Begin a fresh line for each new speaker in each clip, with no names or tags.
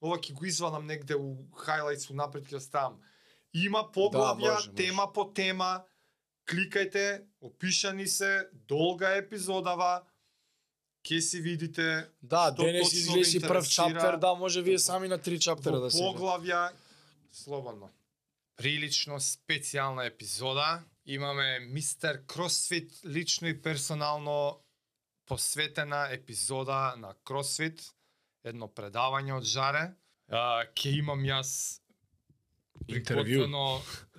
ова ќе го извадам негде у highlights напред ќе ставам. Има поглавја,
Да, може, може.
тема по тема, кликајте, опишани се, долга епизодава, ќе си видите
Да, денес
ве
прв чаптер, да, може вие сами на три чаптера да се.
поглавја слободно. Прилично специјална епизода. Имаме мистер Кросфит лично и персонално посветена епизода на Кросфит, едно предавање од Жаре. А, ке имам јас
Интервју.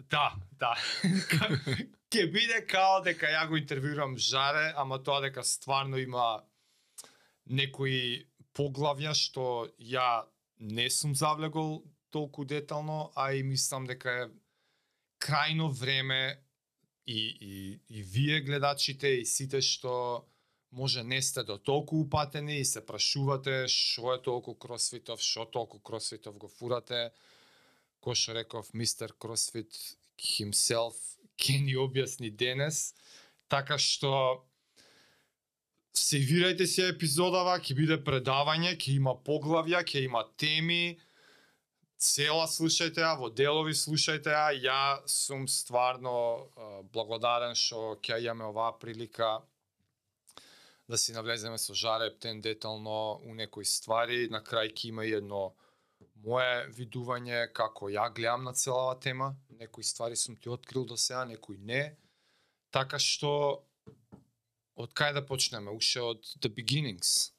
Да, да. Ке биде као дека ја го интервјурам Жаре, ама тоа дека стварно има некои поглавја што ја не сум завлегол толку детално, а и мислам дека е крајно време и, и, и вие гледачите и сите што може не сте до толку упатени и се прашувате што е толку кросфитов, што толку кросфитов го фурате. Кој што реков мистер Кросфит himself ќе ни објасни денес. Така што Сейвирајте се епизодава, ќе биде предавање, ќе има поглавја, ќе има теми. Цела слушајте ја, во делови слушајте ја. Ја сум стварно благодарен што ќе имаме оваа прилика да си навлеземе со жарептен детално у некои ствари. На крај ќе има и едно мое видување како ја гледам на целава тема. Некои ствари сум ти открил до сега, некои не. Така што од кај да почнеме? Уште од the beginnings.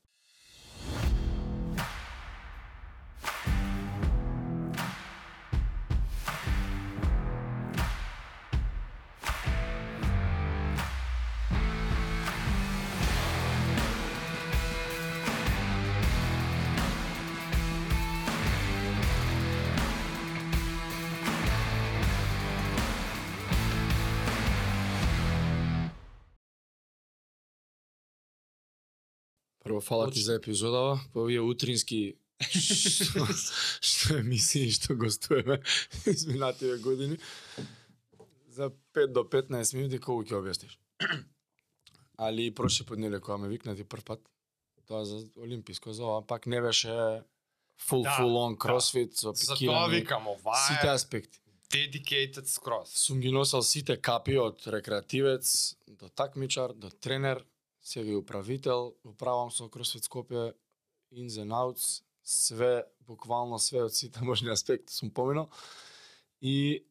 Прво фала ти за епизодава, по овие утрински што, што емисии што гостуваме изминативе години. За 5 до 15 минути колку ќе објасниш? Али и прошли пат неле кога ме викнати прв пат, тоа за олимписко, за ова пак не беше full
Да,
full on
да.
кросфит со
За тоа
пикирани,
викам, ова
сите
е
аспекти.
dedicated скроз.
Сум ги носел сите капи од рекреативец до такмичар, до тренер, сега управител, управам со CrossFit Скопје, ins and outs, све, буквално све од сите можни аспекти сум поминал. И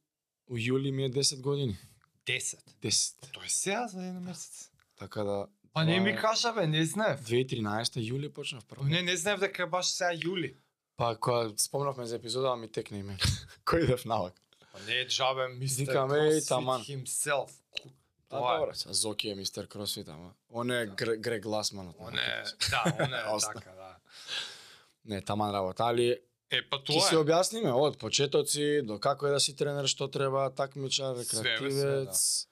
у јули ми е 10 години.
10.
10.
Тоа е сега за еден месец.
Така да...
Па не ми кажа бе, не знаев.
2013 јули почнав прво.
Не, не знаев дека баш сега јули.
Па кога спомнавме за епизода, ми текне име. Кој идев навак?
Па не е джабе, мистер
Викам,
CrossFit
таман.
himself. Тоа е.
добро, са Зоки е мистер Кросфит, ама. Он е Гре- Грег Гласманот.
Он е, да, он е така, да.
Не, таман работа, али
Е, па тоа
си
е.
објасниме од почетоци до како е да си тренер, што треба, такмичар, рекреативец.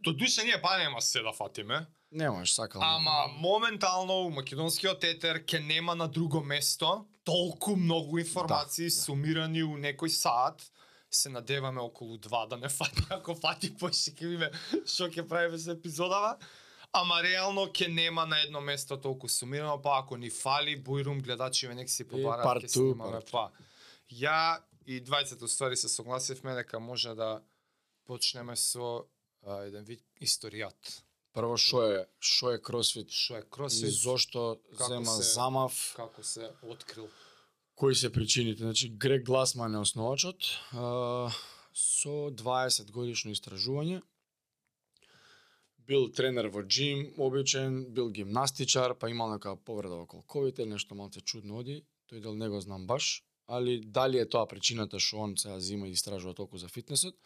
До душе ние па нема се да фатиме.
Не можеш сакал.
Ама моментално у македонскиот етер ќе нема на друго место толку многу информации
Да, да.
сумирани у некој саат. Се надеваме околу два да не фати, ако фати поше ќе видиме што ќе правиме со епизодава. Ама реално ќе нема на едно место толку сумирано, па ако ни фали, бујрум гледачи нек си ќе
two,
снимаме па. Ја и двајцата ствари се согласивме дека може да почнеме со а, еден вид историјат.
Прво што е, што е кросфит,
Што е
и
кросфит,
зошто
како
зема
се-
замав,
како се открил
кои се причините. Значи Грег Гласман е основачот, со 20 годишно истражување. Бил тренер во джим, обичен, бил гимнастичар, па имал нека повреда во колковите, нешто малце чудно оди, тој дел не го знам баш, али дали е тоа причината што он сега зима и истражува толку за фитнесот.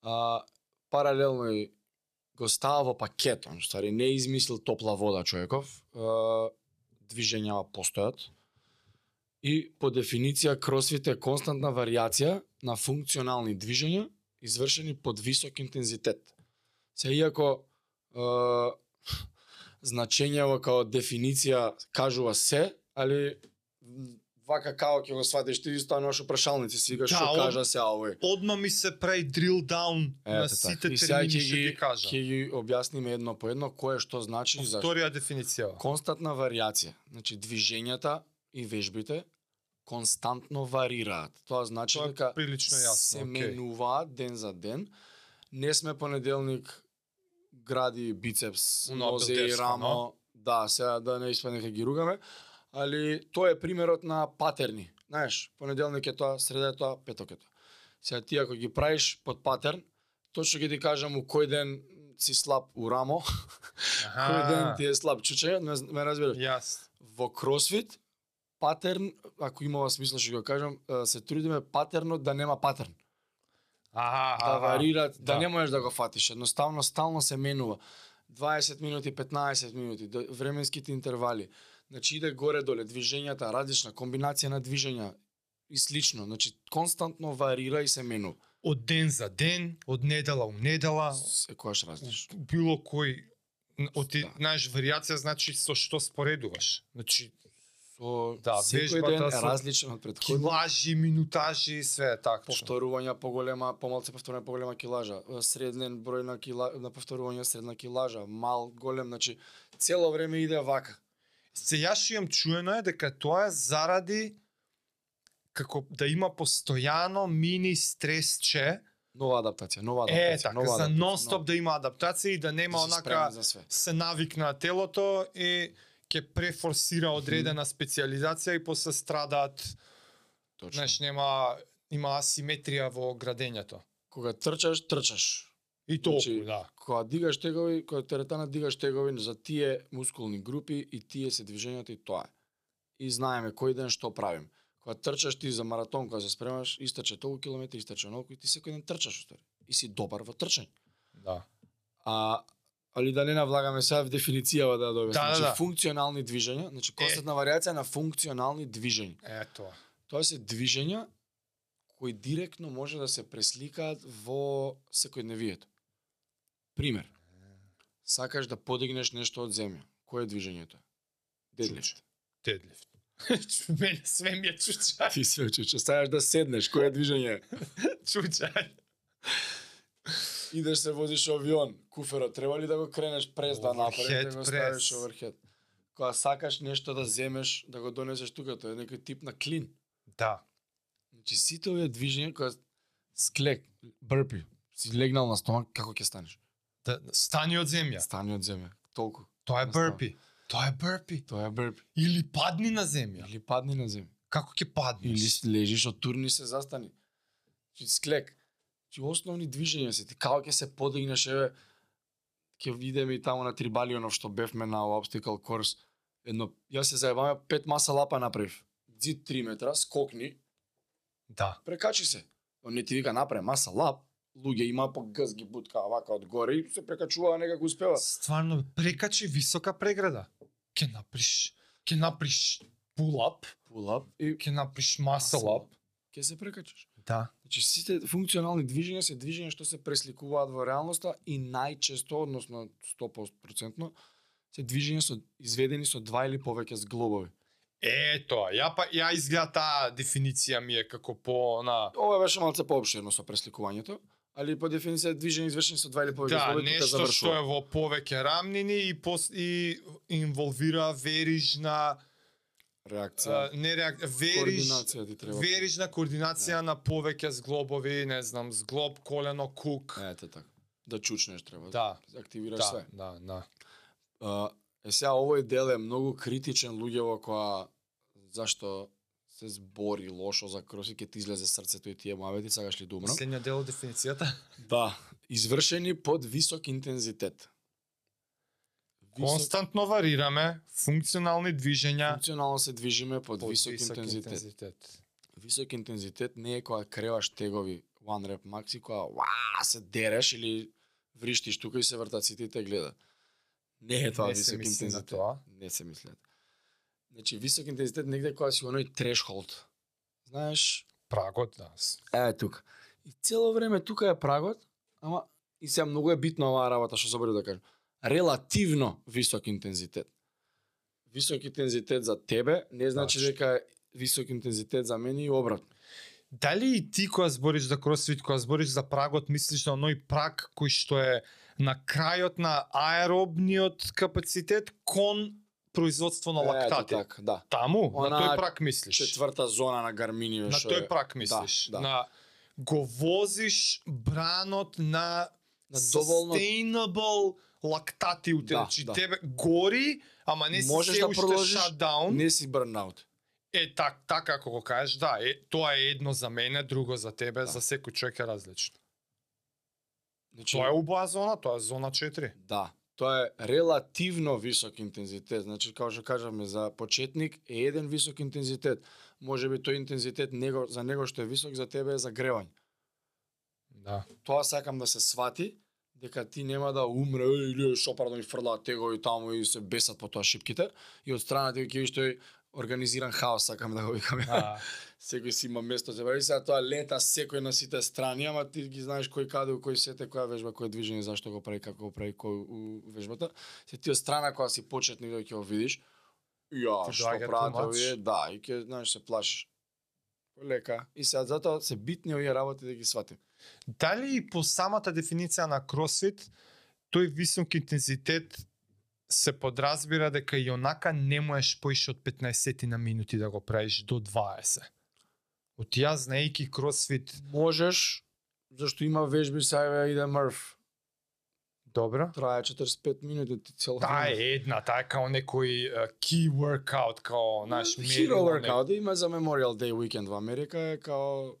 А, паралелно и го става во пакет, он ствари не измислил топла вода човеков, а, движењава постојат, И по дефиниција кросфит е константна варијација на функционални движења извршени под висок интензитет. Се иако е, значењево као дефиниција кажува се, али вака као ќе го сватиш ти стануваш прашалници викаш
Да,
што
од-
кажа се овој.
Одма ми се прави drill down на
Ете
сите
така. Сега
термини што
ги,
ги кажа.
ќе ги објасниме едно по едно кое што значи зашто.
Вторија дефиниција.
Константна варијација, значи движењата и вежбите константно варираат. Тоа значи
Тоа
дека
прилично јасно.
се
окей.
менуваат ден за ден. Не сме понеделник гради бицепс, нозе и рамо.
но?
Да, сега да не испадне ги ругаме, али тоа е примерот на патерни. Знаеш, понеделник е тоа, среда е тоа, петок е тоа. Сега ти ако ги правиш под патерн, точно ќе ти кажам у кој ден си слаб у рамо, кој ден ти е слаб чуче, ме, ме разбираш.
Јас.
Во кросфит патерн, ако имава смисла што го кажам, се трудиме патернот да нема патерн
Аха,
да
аха.
варираат, да.
да.
не можеш да го фатиш. Едноставно стално се менува. 20 минути, 15 минути, временските интервали. Значи иде горе доле движењата, различна комбинација на движења и слично. Значи константно варира и се менува.
Од ден за ден, од недела у недела,
Секогаш различно.
било кој од
Да.
знаеш, варијација значи со што споредуваш. Значи,
Со
Да,
секој ден е различен од претходни.
килажи, минутажи, све е така.
Повторувања поголема, помалку повторување поголема килажа, среден број на кила на повторување средна килажа, мал, голем, значи цело време иде вака.
Се јас имам чуено е дека тоа е заради како да има постојано мини стресче,
Нова адаптација, нова
е
адаптација,
така,
нова
за
адаптација,
нонстоп да има адаптација и да нема
да
онака се навикна телото и ќе префорсира одредена специализација и после страдаат,
Точно.
знаеш, нема има асиметрија во градењето.
Кога трчаш, трчаш.
И толку,
Значи,
да.
Кога дигаш тегови, кога теретана дигаш тегови за тие мускулни групи и тие се движењата и тоа е. И знаеме кој ден што правим. Кога трчаш ти за маратон, кога се спремаш, истаче толку километри, истаче онолку и ти секој ден трчаш устари. И си добар во трчање.
Да.
А али да не навлагаме сега в дефиницијава да ја добиеш.
Да, да,
значи
да.
функционални движења, значи константна варијација на функционални движења.
Е тоа.
Тоа се движења кои директно може да се пресликаат во секојдневието. Пример. Сакаш да подигнеш нешто од земја. Кое е движењето? Дедлифт.
Дедлифт. Мене све ми е чучај.
Ти се чуче, сакаш да седнеш, кое е движење?
Чучај.
Идеш се возиш авион, куферот, треба ли да го кренеш прес да направиш, да го ставиш оверхед? Кога сакаш нешто да земеш, да го донесеш тука, тоа е некој тип на клин.
Да.
Значи сите овие движења кога склек, брпи, си легнал на стомак, како ќе станеш?
да. Стани од земја.
Стани од земја. Толку.
Тоа е бурпи. Тоа е бурпи.
Тоа е брпи.
Или падни на земја.
Или падни на земја.
Како ќе паднеш?
Или лежиш од турни се застани. Чи склек. Чи основни движења се ти како ќе се подигнеш еве ќе видиме и таму на Трибалионов што бевме на obstacle course. Едно јас се заебаме пет маса лапа направив. Зид 3 метра, скокни,
Да.
прекачи се. Он не ти вика направи маса лап, луѓе има по гъз ги бутка вака одгоре и се прекачува некако успева.
Стварно прекачи висока преграда. Направиш, ќе направиш pull-up,
Pull up и
направиш muscle
Muscle
up.
ќе се прекачиш.
Да.
Значи сите функционални движења се движења што се пресликуваат во реалноста и најчесто, односно 100% се движења со изведени со два или повеќе зглобови.
Е, тоа. Ја па ја изгледа таа дефиниција ми е како по на
Ова беше малце поопширно со пресликувањето, али по дефиниција движење извршени со два или повеќе
Да,
зглобови тука
нешто што
завршува.
е во повеќе рамнини и пос, и инволвира верижна
Реакција,
а, не реак,
координација ти треба.
верижна координација на повеќе зглобови, не знам, зглоб, колено, кук.
Ете така. Да чучнеш треба.
Да,
Активираш
да,
све.
да, да.
А, е сега овој дел е многу критичен луѓево која зашто се збори лошо за кросфит, ќе ти излезе срцето и тие муавети, сакаш ли да умрам?
Последниот дел од дефиницијата.
Да, извршени под висок интензитет. Висок,
Константно варираме, функционални движења
функционално се движиме под,
под
висок, интензитет.
интензитет.
Висок интензитет не е кога креваш тегови one rep макси, кога ва, се дереш или вриштиш тука и се вртат сите и те гледа. Не е тоа
Не се
висок интензитет.
тоа.
Не се тоа. Значи висок интензитет негде кога си оној трешхолд. Знаеш,
Прагот, да.
Е, тука. И цело време тука е прагот, ама и сега многу е битна оваа работа што заборав да кажам. Релативно висок интензитет. Висок интензитет за тебе не значи
Точно.
дека е висок интензитет за мене и обратно.
Дали и ти кога збориш за кросфит, кога збориш за прагот, мислиш на оној праг кој што е на крајот на аеробниот капацитет кон производство на
Ето
лактати.
така, да.
Таму, на
Она
тој прак мислиш.
Четврта зона на Гармини
на тој
е
прак мислиш.
да.
На го возиш бранот на
На доволно-
sustainable лактати утре.
Да,
значи
да.
тебе гори, ама не си
Можеш
се
да
уште shutdown.
не си burnout.
Е, так, така како го кажеш, да, е, тоа е едно за мене, друго за тебе,
Да.
за секој човек е различно.
Значи,
Тоа е убава зона, тоа е зона 4.
Да, тоа е релативно висок интензитет. Значи, како што кажаме, за почетник е еден висок интензитет. Може би тој интензитет него, за него што е висок, за тебе е загревање.
Да.
Тоа сакам да се свати, дека ти нема да умре «Еј, или шопар да ми фрла тегови таму и се бесат по тоа шипките и од страна ти ќе видиш тој организиран хаос, сакам да го викам.
А,
Секој си има место за вари, сега тоа лета секој на сите страни, ама ти ги знаеш кој каде, кој сете, која вежба, кој движење, зашто го прави, како го прави кој у вежбата. Се ти од страна кога си почетник да ќе го видиш, ја, што прават овие, да, и ќе знаеш се плашиш. Лека. И сега затоа се битни овие работи да ги сватим.
Дали и по самата дефиниција на кросфит, тој висок интензитет се подразбира дека и онака не можеш поише од 15 на минути да го правиш до 20. Од ја знаејќи кросфит,
Можеш, зашто има вежби сега иде мрф.
Добро.
Трае 45 минути ти цело
Таа
време.
е една, таа е као некој uh, key workout, као наш
Hero workout има за Memorial Day weekend во Америка е као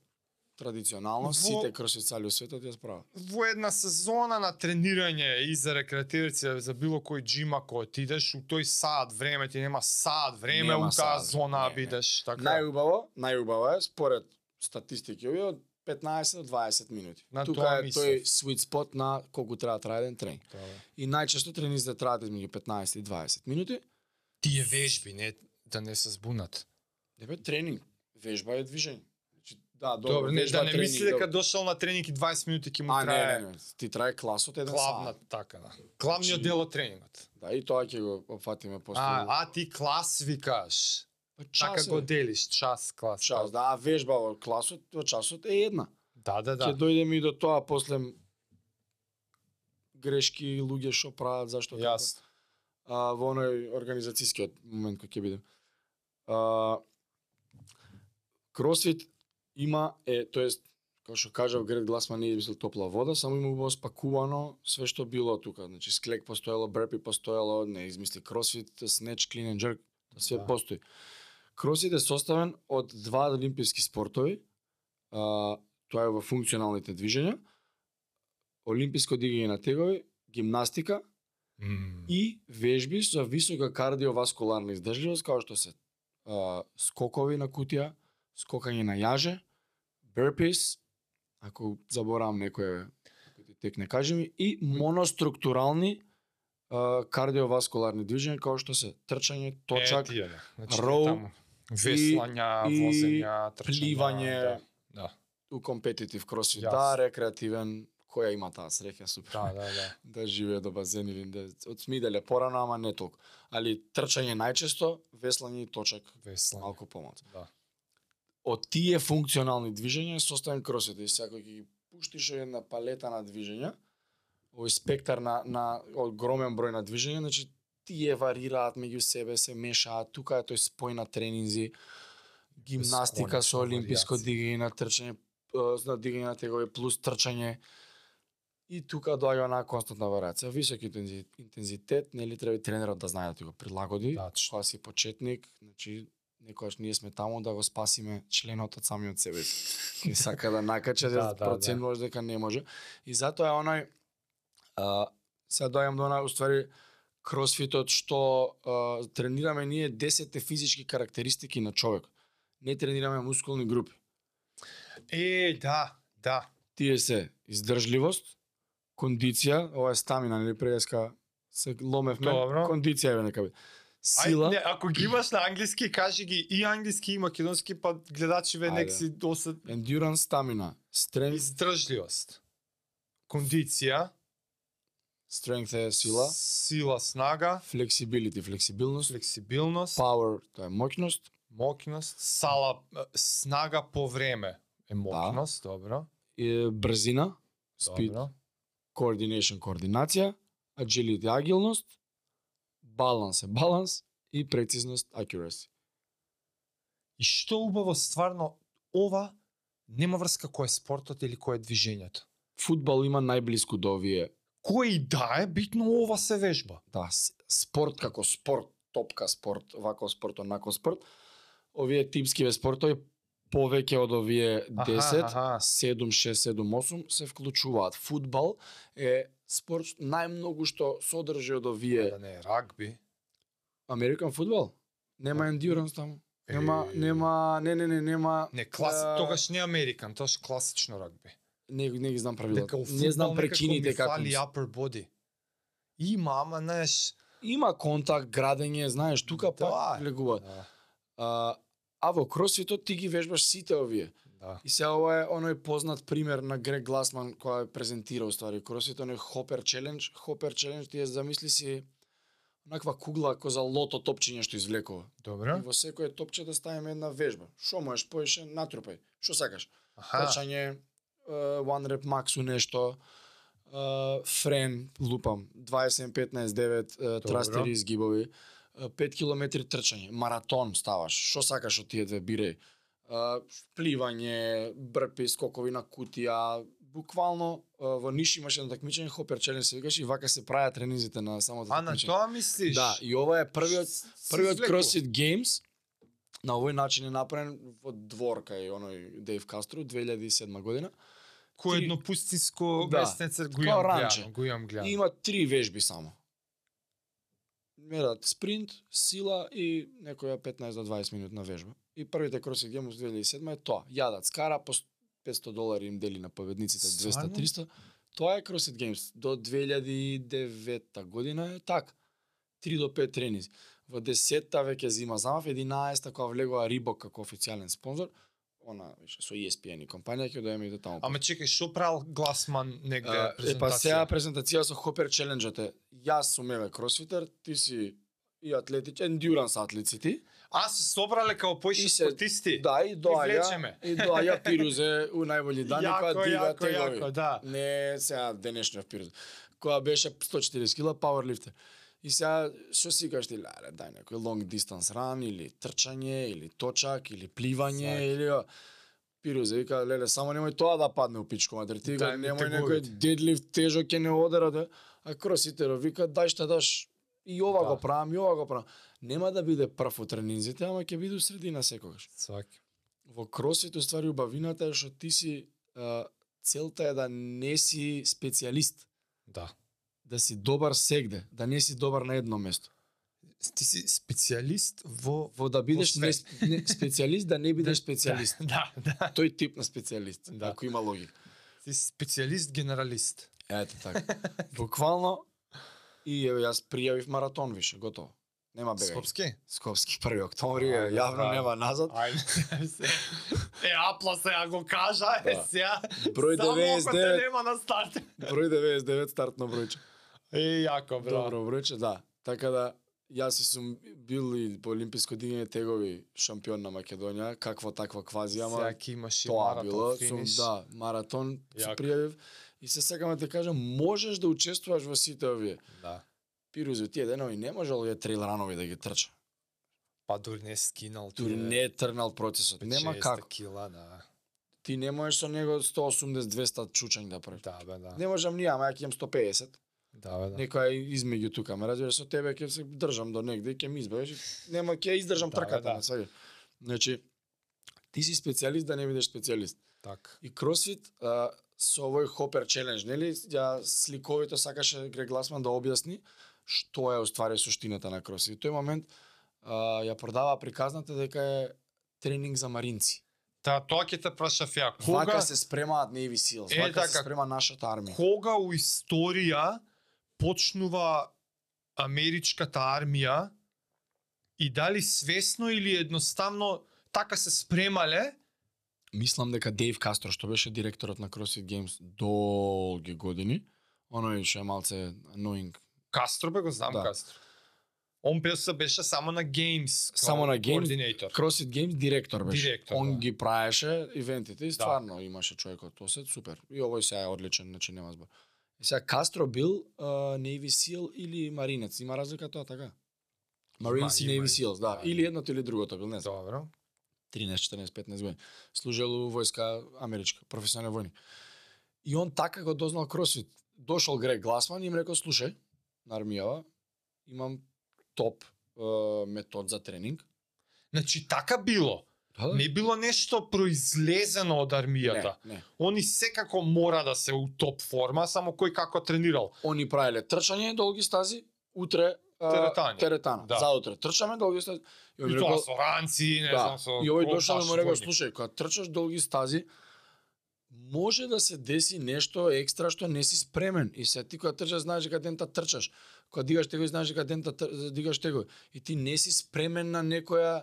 традиционално
Во-
сите кросфитсали у светот ја справат.
во една сезона на тренирање и за рекреативци за било кој джим ако отидеш у тој саат време ти нема саат време
Нема
у таа зона
не.
бидеш така.
Најубаво, најубаво е според статистики овие од 15 до 20 минути.
На
Тука
тоа
е тој sweet spot на колку треба да еден тренинг. И најчесто тренизите траат измеѓу 15 и 20 минути.
Тие вежби не да не се збунат.
Не бе тренинг, вежба е движење. Значи, да, добро,
Добро, не, да не
тренинг,
мисли дека дошол на тренинг и 20 минути ќе му
А, не,
трае
не, не, ти трае класот еден
главна
саат.
така да. Главниот
Значи,
дел од тренингот.
Да, и тоа ќе го опфатиме после.
А, а ти клас викаш.
Па
Така
час
го
е.
делиш, час клас.
час, да, а вежба во класот, во часот е една.
Да, да,
Ќе
да.
дојдеме и до тоа после грешки луѓе што прават зашто.
Јас.
а, во оној организацијскиот момент кој ќе бидем. А, Кросфит има е, тоест како што кажав Грет Гласман не е измислил топла вода, само има убаво спакувано све што било тука. Значи склек постоело, берпи постоело, не измисли кросфит, снеч, клин and jerk, све
Да.
постои. Кросфит е составен од два олимписки спортови. А, тоа е во функционалните движења. Олимписко дигање на тегови, гимнастика,
М,
и вежби за висока кардиоваскуларна издржливост, како што се а, скокови на кутија, скокање на јаже, burpees, ако заборавам некој тек не кажем, и моноструктурални а, кардиоваскуларни движења, како што се трчање, точак,
Е, тие, да. Значи,
роу
таму. Веслања,
и
возења, трчања,
пливање,
да. Да,
у компетитив кросфит, да, рекреативен, која има таа среќа, супер.
да, да, да.
да живее до базен или да од смиделе порано, ама не толку. Али трчање најчесто, веслање и точак
Веслање.
малку помалку.
Да.
Од тие функционални движења е составен кросот и сега кога ги пуштиш една палета на движења, овој спектар на на огромен број на движења, значи тие варираат меѓу себе, се мешаат, тука е тој спој на тренинзи, гимнастика со олимписко дигање на трчање, на дигање на тегови плюс трчање. И тука доаѓа онаа константна варијација. Висок интензи- интензитет, нели треба и тренерот да знае да ти го прилагоди.
Тачно.
Кога си почетник, значи некогаш ние сме таму да го спасиме членот од самиот себе. И сака да накача,
Да,
да,
да, да.
дека не може. И затоа е оној а, сега доаѓам до она уствари кросфитот што а, тренираме ние 10 физички карактеристики на човек. Не тренираме мускулни групи.
Е, да, да.
Тие се издржливост, кондиција, ова е стамина, нели преска се ломевме.
Добро.
Кондиција е нека биде.
Ај,
Сила,
не, ако ги имаш на англиски, кажи ги и англиски и македонски, па гледачиве нек
Ајде.
си досад
endurance, стамина, strength,
издржливост. Кондиција,
strength е сила,
сила, снага,
flexibility, флексибилност,
флексибилност,
power, тоа е моќност,
моќност, сала, снага по време е моќност, добро.
и брзина, speed,
Добро.
coordination, координација, agility, агилност, баланс е баланс и прецизност, accuracy.
И што убаво стварно ова нема врска кој е спортот или кој е движењето.
Фудбал има најблиску до овие
Кој да е, битно ова се вежба.
да, спорт како спорт, топка спорт, вако спорт, онако спорт, овие типскиве спортови повеќе од овие 10,
аха.
7, 6, 7, 8 се вклучуваат. Фудбал е спорт најмногу што содржи од овие
Да не е рагби.
Американ фудбал. Нема ендюранс таму. Нема нема не не не нема
Не, класи,
а,
тогаш не Американ, тоа е класично рагби.
Не не ги знам правилата. Не знам
ми
како
фали upper body. Има, ама знаеш,
има контакт, градење, знаеш, тука
Да,
пак легува.
да,
А, а во кросфитот ти ги вежбаш сите овие.
да.
И сега ова е оној познат пример на Грег Гласман која е презентира уствари кросфит, оној Хопер челендж. Хопер челендж ти е замисли си онаква кугла како за лото топчиња што извлекува. И
Добро.
во секое топче да ставиме една вежба. Што можеш поише, натрупај. Што сакаш?
Аха.
Трчање, е, one rep max у нешто, френ, лупам, 27 15 9 е,
Добро.
трастери изгибови, е, 5 километри трчање, маратон ставаш. Што сакаш од тие две биреј? Е, Пливање, брпи, скокови на кутија, буквално во Ниш имаше едно такмичење Хопер челендж се викаш и вака се правеа тренизите на самото
А на
такмичење.
тоа мислиш?
Да, и ова е првиот првиот. CrossFit Games на овој начин е направен во двор кај оној Дейв Кастро 2007 година.
Кој едно пустинско
Да.
местенце го имам гледано, го имам гледано.
Има три вежби само. Мерат спринт, сила и некоја 15 до 20 минутна вежба. И првите CrossFit Games 2007 е тоа. Јадат скара по 500 долари им дели на победниците
Стварно?
200-300. Тоа е CrossFit Games. До 2009 година е така. 3 до 5 тренизи. Во 10-та веќе зима замав, 11-та кога влегува Рибок како официјален спонзор, она више со ESPN и компанија ќе доеме и до таму.
Ама чекај, што правил Гласман негде
А,
презентација?
Е, па сега презентација со Хопер челенџот е. Јас сум еве кросфитер, ти си и атлетич, ендюранс атлет си ти.
А се собрале као поише
И се-
спортисти?
Да, и доаѓа.
влечеме.
И доаѓа Пирузе у најболи дани која дига тегови.
јако, да.
Не сега денешниот Пирузе. Која беше 140 кила пауерлифтер. И сега што си кажеш ти, леле, дај некој long distance run или трчање или точак или пливање
Сваќам.
или. Пирузе вика, леле, само немој тоа да падне у пичко, матер ти
ми
немој некој дедлифт тежок ќе не одера да а кроситеро вика дај што даш и ова
Да.
го правам, и ова го правам. Нема да биде прв у тренинзите, ама ќе биде у средина секогаш.
Сваки.
Во кросфит уствари убавината е што ти си целта е да не си специјалист,
Да.
Да си добар сегде, да не си добар на едно место.
Ти си специјалист во...
Во да бидеш
све.
не, не, специјалист, да не бидеш специјалист.
Да, да.
Тој тип на специјалист,
Да.
ако има логика.
Ти си специјалист генералист.
Ето така. Буквално и еве јас пријавив маратон више, готово. Нема бегај.
Скопски?
Скопски 1 октомври,
Ајде,
јавно
ајде.
нема назад.
Ајде. се- е, Апла сега го кажа, е
Да.
сега.
Број
Само ако те
99.
нема на старт.
Број 99 стартно бројче.
Е, јако, бра.
Добро бројче, да. Така да јас и сум бил и по олимписко дигање тегови шампион на Македонија, каква таква квази, ама
имаш и
тоа
маратон
било,
финиш.
сум да, маратон се пријавив и се сакам да ти кажам, можеш да учествуваш во сите овие.
Да.
Пирузи тие денови не може овие трейл ранови да ги трча.
Па дури не скинал.
Дури не е трнал процесот. Нема
500
како.
кила, да.
Ти не можеш со него 180-200 чучањ да правиш.
Да, бе, да.
Не можам ни, ама ја ќе имам 150.
Да, бе, да.
Некоја измеѓу тука, ме разбираш, со тебе ќе се држам до негде, ќе ми избавиш, нема ќе издржам
Да,
трката
да.
сваѓа. Значи, ти си специјалист да не бидеш специјалист.
Так.
И кросфит а, со овој хопер челендж, нели, ја сликовито сакаше Грег Гласман да објасни што е уствари суштината на кросфит. И тој момент а, ја продава приказната дека е тренинг за маринци.
Та, тоа ќе те прашав ја.
Вака
Кога,
се спремаат Navy Seals,
Е,
вака се
така.
спрема нашата армија.
кога у историја почнува америчката армија и дали свесно или едноставно така се спремале,
Мислам дека Дейв Кастро, што беше директорот на CrossFit Games долги години, оној што е малце annoying.
Кастро бе го знам
Да.
Кастро. Он беше беше само на Games.
Само на Games,
координатор.
CrossFit Games директор беше.
Директор,
Он
да.
ги правеше ивентите и стварно имаше човекот осет, супер. И овој сега е одличен, значи нема збор. И сега Кастро бил uh, Navy Seal или Маринец, има разлика тоа така? Marines и Navy. Seals, да.
Да.
Или едното или другото, бил не знам.
Добро.
13, 14, 15 години. Служел у војска америчка, професионален војник. И он така го дознал кросфит. Дошол Грег Гласман и им рекол, слушај, на армијава, имам топ е, метод за тренинг.
Значи така било.
Да,
Не било нешто произлезено од армијата.
Не, не.
Они секако мора да се у топ форма, само кој како тренирал.
Они правеле трчање долги стази, утре
Теретање.
теретана.
Да.
Заутре трчаме долги стази. И
И тоа со ранци, не
да.
знам, со...
И овој дошол
баш
му рекол, слушај, кога трчаш долги стази, може да се деси нешто екстра што не си спремен. И се ти кога трчаш знаеш дека дента трчаш. Кога дигаш тегови знаеш дека дента дигаш тегови. И ти не си спремен на некоја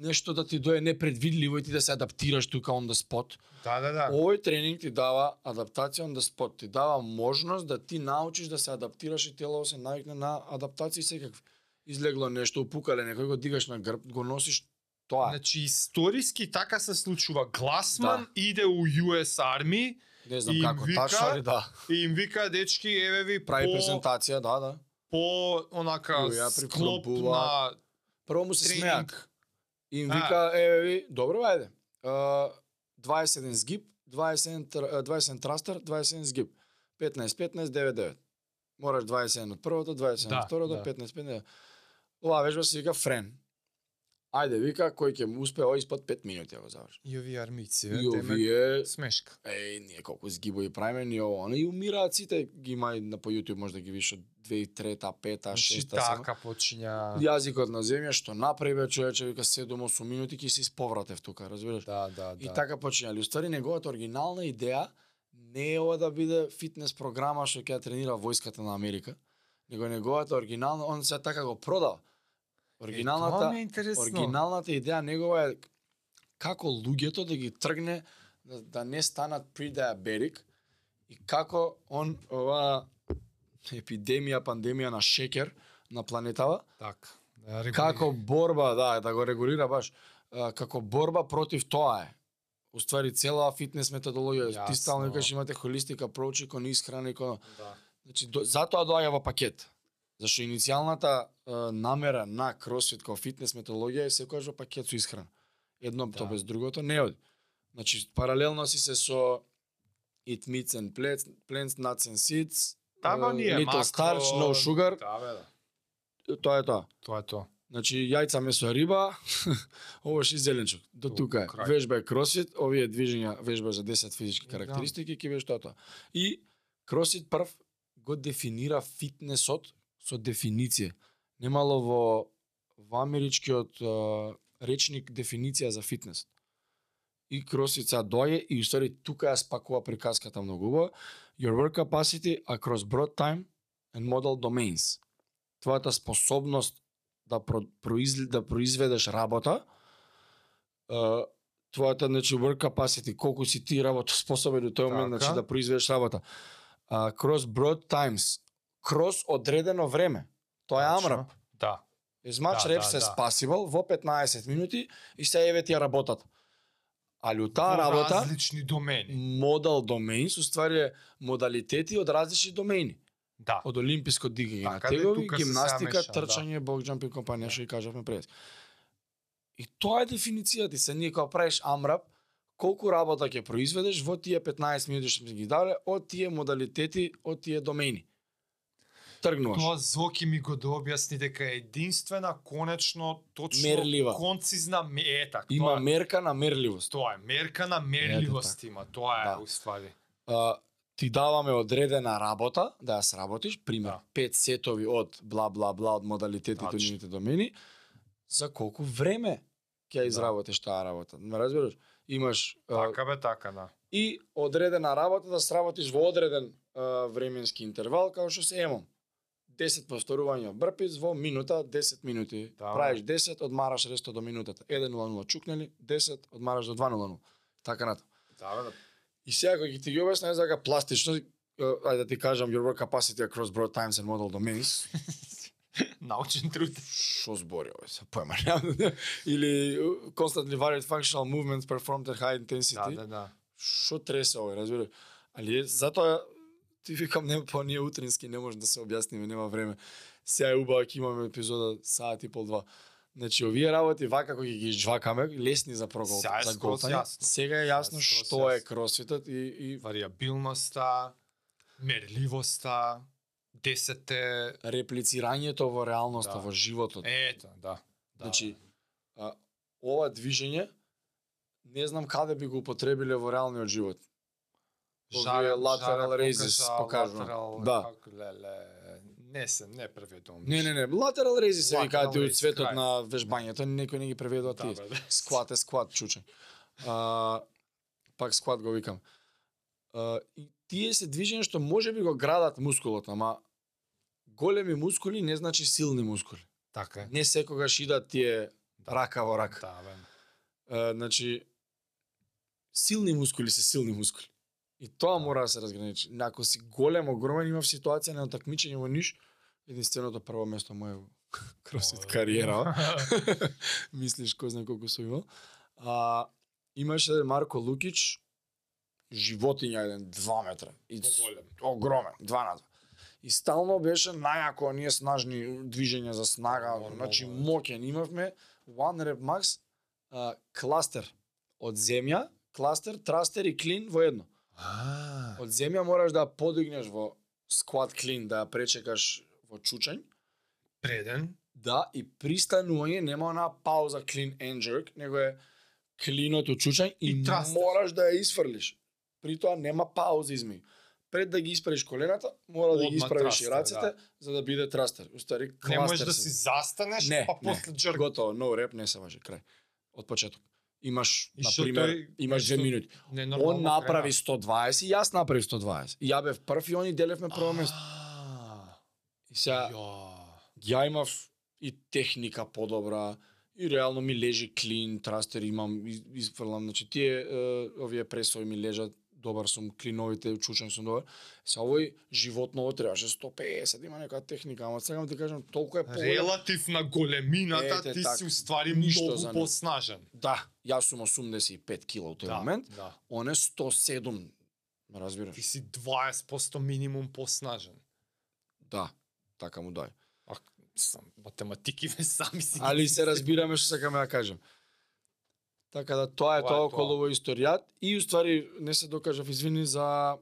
нешто да ти дое непредвидливо и ти да се адаптираш тука on the spot.
Да, да, да.
Овој тренинг ти дава адаптација on the spot, ти дава можност да ти научиш да се адаптираш и телото се навикне на адаптации секакви. Излегло нешто, упукале некој го дигаш на грб, го носиш тоа.
Значи историски така се случува. Гласман
Да.
иде у US Army
Не знам
и
како
вика-
тачно, али да.
и им вика дечки еве ви
Прави
по
презентација, да, да.
по онака склоп на
Прво му се
тренинг.
И им вика, еве ви, добро ајде. Uh, 21 згиб, 21 тр- а, 21 трастер, 21 згиб. 15 15 9 9. Мораш 21 од првото, 21
Да,
од второто,
да.
15 15. Оваа вежба се вика френ. Ајде, вика, кој ќе му успее овој испод 5 минути да го заврши.
И овие армици,
И овие
смешка.
Еј, ние колку згибови правиме, ни ово, оно, и умираат сите, ги има и на по YouTube, може да ги видиш од 2003, 5,
Значи
6, така.
почиња.
Јазикот на земја што направи бе човече вика 7-8 минути ќе се исповратев тука, разбираш?
Да, да, да.
И така почињали. Уствари неговата оригинална идеја не е ова да биде фитнес програма што ќе ја тренира војската на Америка, него неговата оригинална он се така го продава. Оригиналната
е
оригиналната идеја негова е како луѓето да ги тргне да, да не станат pre-diabetic и како он ова епидемија, пандемија на шекер на планетава,
Така. Да, регулира.
како борба, да, да го регулира баш, како борба против тоа е. Уствари цела фитнес методологија, ти стално викаш имате холистик approach и кон исхрана и кон
Да.
Значи, до, затоа доаѓа во пакет. Зашто иницијалната е, намера на кросфит како фитнес методологија е секогаш во пакет со исхрана. Едното
Да.
без другото не оди. Значи, паралелно си се со eat meats and plants, plants nuts and seeds,
Таба
е,
ние
little
макро...
starch, no sugar,
Да, бе, да.
тоа е тоа.
Тоа е тоа.
Значи, јајца месо риба, овош и зеленчук. До тука е.
крај.
Вежба е кросфит, овие движења вежба за 10 физички
Да.
карактеристики, ќе беше тоа тоа. И кросфит прв го дефинира фитнесот со дефиниција. Немало во во америчкиот а, речник дефиниција за фитнес. И кросфит сега доаѓа и устари тука ја спакува приказката многу убаво. Your work capacity across broad time and model domains. Твојата способност да про, произл, да произведеш работа, е, твојата значи work capacity, колку си ти работа способен у тој момент
Така.
значи да произведеш работа. А, cross broad times, крос одредено време. Тоа е
Точно.
AMRAP.
Да.
Much
Да,
reps
да,
as
да.
possible во 15 минути и се еве ти ја работата. Али у таа работа
различни домени.
model domains уствари е модалитети од различни домени.
Да.
Од олимписко дигање на
Така, де,
тегови,
се
гимнастика,
се меша,
трчање, бокџамп и компанија
Да.
што ги кажавме пред. И тоа е дефиницијата ти се ние кога правиш AMRAP, колку работа ќе произведеш во тие 15 минути што сме ги дале од тие модалитети, од тие домени. Тргнуваш.
Тоа Зоки ми го да објасни дека е единствена, конечно, точно,
Мерлива.
концизна е така.
Има
тоа, е-
мерка на мерливост.
тоа е мерка на мерливост има, тоа е
Да.
уствари.
А, ти даваме одредена работа да ја сработиш, пример,
Да.
пет сетови од бла бла бла од модалитетите од
Тачно.
нивните домени, за колку време ќе ја
Да.
изработиш таа работа. Ме разбираш? Имаш
Така бе, така, да.
и одредена работа да сработиш во одреден а, временски интервал, како што се емом. 10 повторувања брпис во минута, 10 минути.
Да,
Правиш 10, одмараш ресто до минутата. 1.00 чукнели, 10, одмараш до 2.00. Така нато.
Да, бе, да.
И сега кога ќе ти ги објаснам дека пластично, ајде да ти кажам your work capacity across broad times and model domains,
Научен труд.
што збори овој се појма. Или constantly varied functional movements performed at high
Да,
intensity.
да, да.
Што тресе овој, разбира? Али затоа ти викам не по ние утрински не може да се објасниме, нема време. Сега е убаво ќе имаме епизода саат и пол два. Значи овие работи вака кои ги изџвакаме, лесни за прогол,
Сега е
за голтање.
јасно.
Сега е јасно
Сега е
што е
јасно.
кросфитот и и
Вариабилноста, мерливоста, десете...
реплицирањето во реалноста,
Да.
во животот.
Ето, да. да.
Значи, а, ова движење не знам каде би го употребиле во реалниот живот. Овие lateral raises покажува. Да.
Не се, не преведувам.
Не, не, не, lateral рези се
Lateral
викаат од
крај.
на вежбањето, некој не ги преведува
Да,
тие.
да.
Скват е скват, чуче. А, пак скват го викам. А, и тие се движења што може би го градат мускулот, ама големи мускули не значи силни мускули.
Така е.
Не секогаш идат тие рака во рака.
Да, бе.
А, значи, силни мускули се силни мускули. И тоа мора да се разграничи. Ако си голем, огромен, имав ситуација на такмичење во Ниш, единственото прво место моја кросфит кариера, мислиш кој знае колку сум имал. А, имаше Марко Лукич, животиња еден, 2 метра. И огромен, 2 на 2. И стално беше најако, ние снажни движења за снага,
Нормално,
значи
значи.
моќен. Имавме One Rep Max а, кластер од земја, кластер, трастер и клин во едно.
А,
Од земја мораш да подигнеш во squat clean, да пречекаш во чучањ,
преден.
да, и пристанување нема она пауза clean and jerk, него е клинот од чучањ и,
И трастер.
мораш да ја isфрлиш. При тоа нема пауза измеѓу. Пред да ги исправиш колената, мора да ги
Одма
исправиш и
трастер,
рацете,
да.
за да биде трастер. Устари,
Не можеш да си застанеш,
Не,
па после джерк.
Готово, no rep не се важи, крај. Од почеток. Имаш, на пример, имаш две
нешто
минути.
Ненормално
Он направи
крена.
120 и јас направив 120. И ја бев прв и они делевме прво место. И сега
ја.
имав и техника подобра, и реално ми лежи клин, трастер имам, из- изфрлам, значи тие овие пресови ми лежат, добар сум, клиновите, чучен сум добар. Се овој животново требаше 150, да има нека техника, ама сега ти кажам, толку е поголем.
Релатив на големината,
Ете,
ти
така.
си уствари
Ништо
многу
за
поснажен.
Да, јас сум 85 кила у тој
Да,
момент,
да.
он е 107, ме разбираш?
Ти си 20% минимум поснажен.
Да, така му дај.
А, сам, математики ве сами си.
Али се разбираме што сакаме да кажем. Така да тоа е
Тоа
тоа околу овој историјат и уствари не се докажав извини за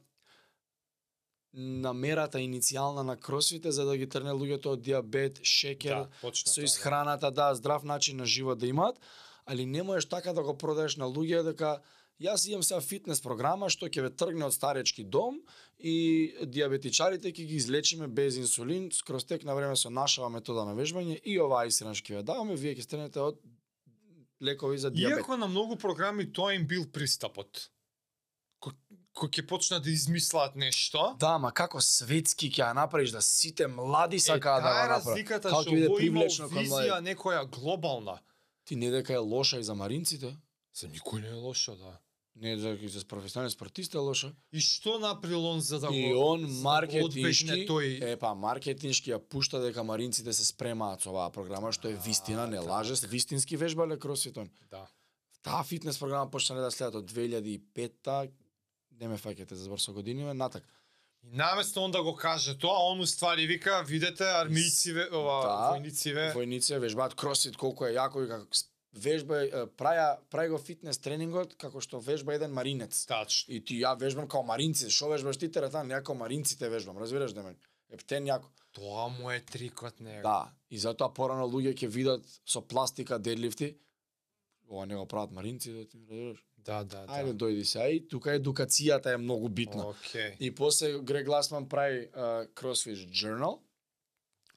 намерата иницијална на кросфите за да ги трне луѓето од диабет, шекер,
Да, точно.
со
да.
исхраната, да, здрав начин на живот да имаат, али не можеш така да го продаеш на луѓе дека јас имам сега фитнес програма што ќе ве тргне од старечки дом и диабетичарите ќе ги излечиме без инсулин, скроз тек на време со нашава метода на вежбање и оваа што ќе ве даваме, вие ќе стренете од лекови за диабет.
Иако на многу програми тоа им бил пристапот. Ко- Кој ќе почнат да измислат нешто,
Да, ма како светски ќе ја направиш да сите млади сакаат да го направат.
разликата
Како ќе биде привлечно кон
визија некоја глобална.
Ти не дека е лоша и за маринците,
За никој не е лошо, да.
Не дека за професионален спортист е лоша.
И што направил он за да го
И он
да
маркетиншки,
тој
е па маркетиншки ја пушта дека маринците се спремаат со оваа програма што е вистина, не
А,
лаже, вистински вежбале кросфит он.
да.
Таа фитнес програма почнале да следат од 2005-та, не ме фаќате за збор со години, натак.
И наместо он да го каже тоа, он уствари вика, видете армијциве, ова
Да,
војнициве.
Војници вежбаат кросфит колку е јако и како вежба праја прај го фитнес тренингот како што вежба еден маринец.
Тачно.
И ти ја вежбам као маринци, што вежбаш ти теретан, ја као маринците вежбам, разбираш да ме. Ептен јако.
Тоа му е трикот него.
Да, и затоа порано луѓе ќе видат со пластика дедлифти. Ова не го прават маринци, да ти разбираш.
да, да. да.
Ајде дојди се, и тука едукацијата е многу битна.
Океј.
И после Грег Гласман прави uh, CrossFit Journal,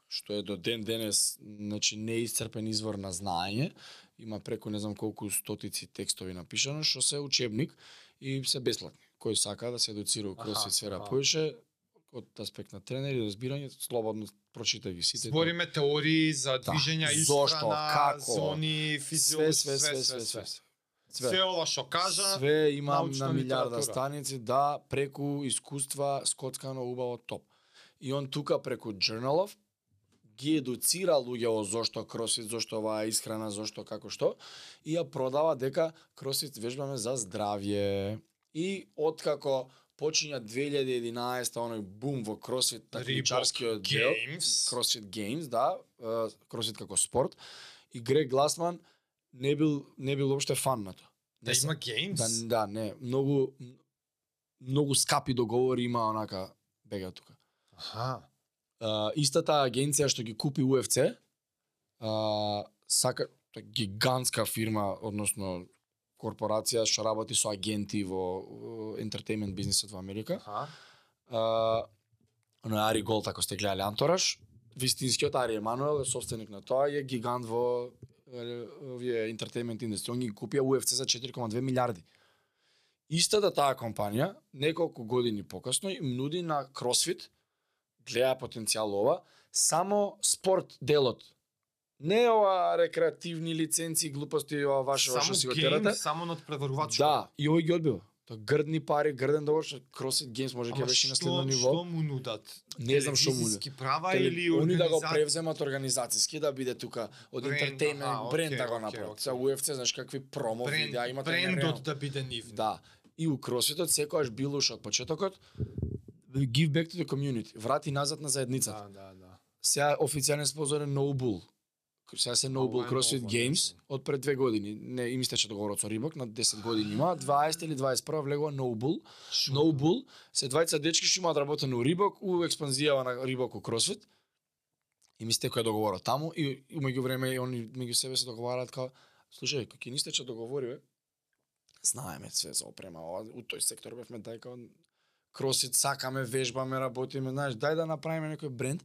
што е до ден денес значи неисцрпен извор на знаење. Има преку не знам колку стотици текстови напишано, што се учебник и се бесплатни. Кој сака да се едуцира
Аха,
CrossFit сфера поише, од аспект на тренери, разбирање, слободно прочитај ги сите.
Збориме теории за
Да.
движења
Зошто,
исхрана,
како,
зони,
све,
физиолог,
све, све, све, све.
Све, све ова што кажа,
Све имам на милиарда страници, да, преку искуства, скоцкано, убаво, топ. И он тука преку Journalов ги едуцира луѓето зошто кросфит, зошто оваа исхрана, зошто како што, и ја продава дека кросфит вежбаме за здравје. И откако почиња 2011 оној бум во кросфит такмичарскиот дел. CrossFit Games, да, CrossFit како спорт. И Грег Гласман не бил не бил уопште фан на тоа.
Да има games?
Да, да, не, многу многу скапи договори има онака бега тука.
Аха.
Uh, истата агенција што ги купи UFC, uh, сака гигантска фирма, односно корпорација што работи со агенти во ентертеймент бизнисот во Америка.
Аха.
Uh, оно Ари Голд, ако сте гледале Антураж, вистинскиот Ари Емануел, собственик на тоа, е гигант во овие ентертеймент индустрија. Он ги купија UFC за 4,2 милиарди. Истата таа компанија, неколку години покасно, им нуди на CrossFit, гледа потенцијал ова, само спорт делот. Не ова рекреативни лиценци, глупости, ова ваше, ваше
Само
си го
games,
терате.
само над преварувачот.
Да, и овој ги одбива. Тоа грдни пари, грден договор, што CrossFit Games може ќе беше на следно ниво.
што му нудат?
Не знам што му
Телевизиски права
Теле-
или
Они да го превземат организацијски, да биде тука од
аха,
бренд да го направат. За UFC, знаеш какви промо видеа имате нереално.
брендот да биде нивни.
Да. И у кросфитот секогаш бил уште од почетокот give back to the community, врати назад на заедницата.
Да, да, да.
Сега официјален спонзор е No Bull. Сега се No
Ова
Bull
е
CrossFit
ново,
Games од пред две години. Не им истече договорот со Рибок на 10 години има. 20 или 21 влегува No Bull. No Bull се двајца дечки што имаат работено у Рибок, у експанзијава на Рибок у CrossFit. И ми стекоја договорот таму и и меѓу време и они меѓу себе се договараат као слушај, кога ќе ни истече договори, бе, знаеме све за опрема, ова, у тој сектор бевме дај као кросфит, сакаме, вежбаме, работиме, знаеш, дај да направиме некој бренд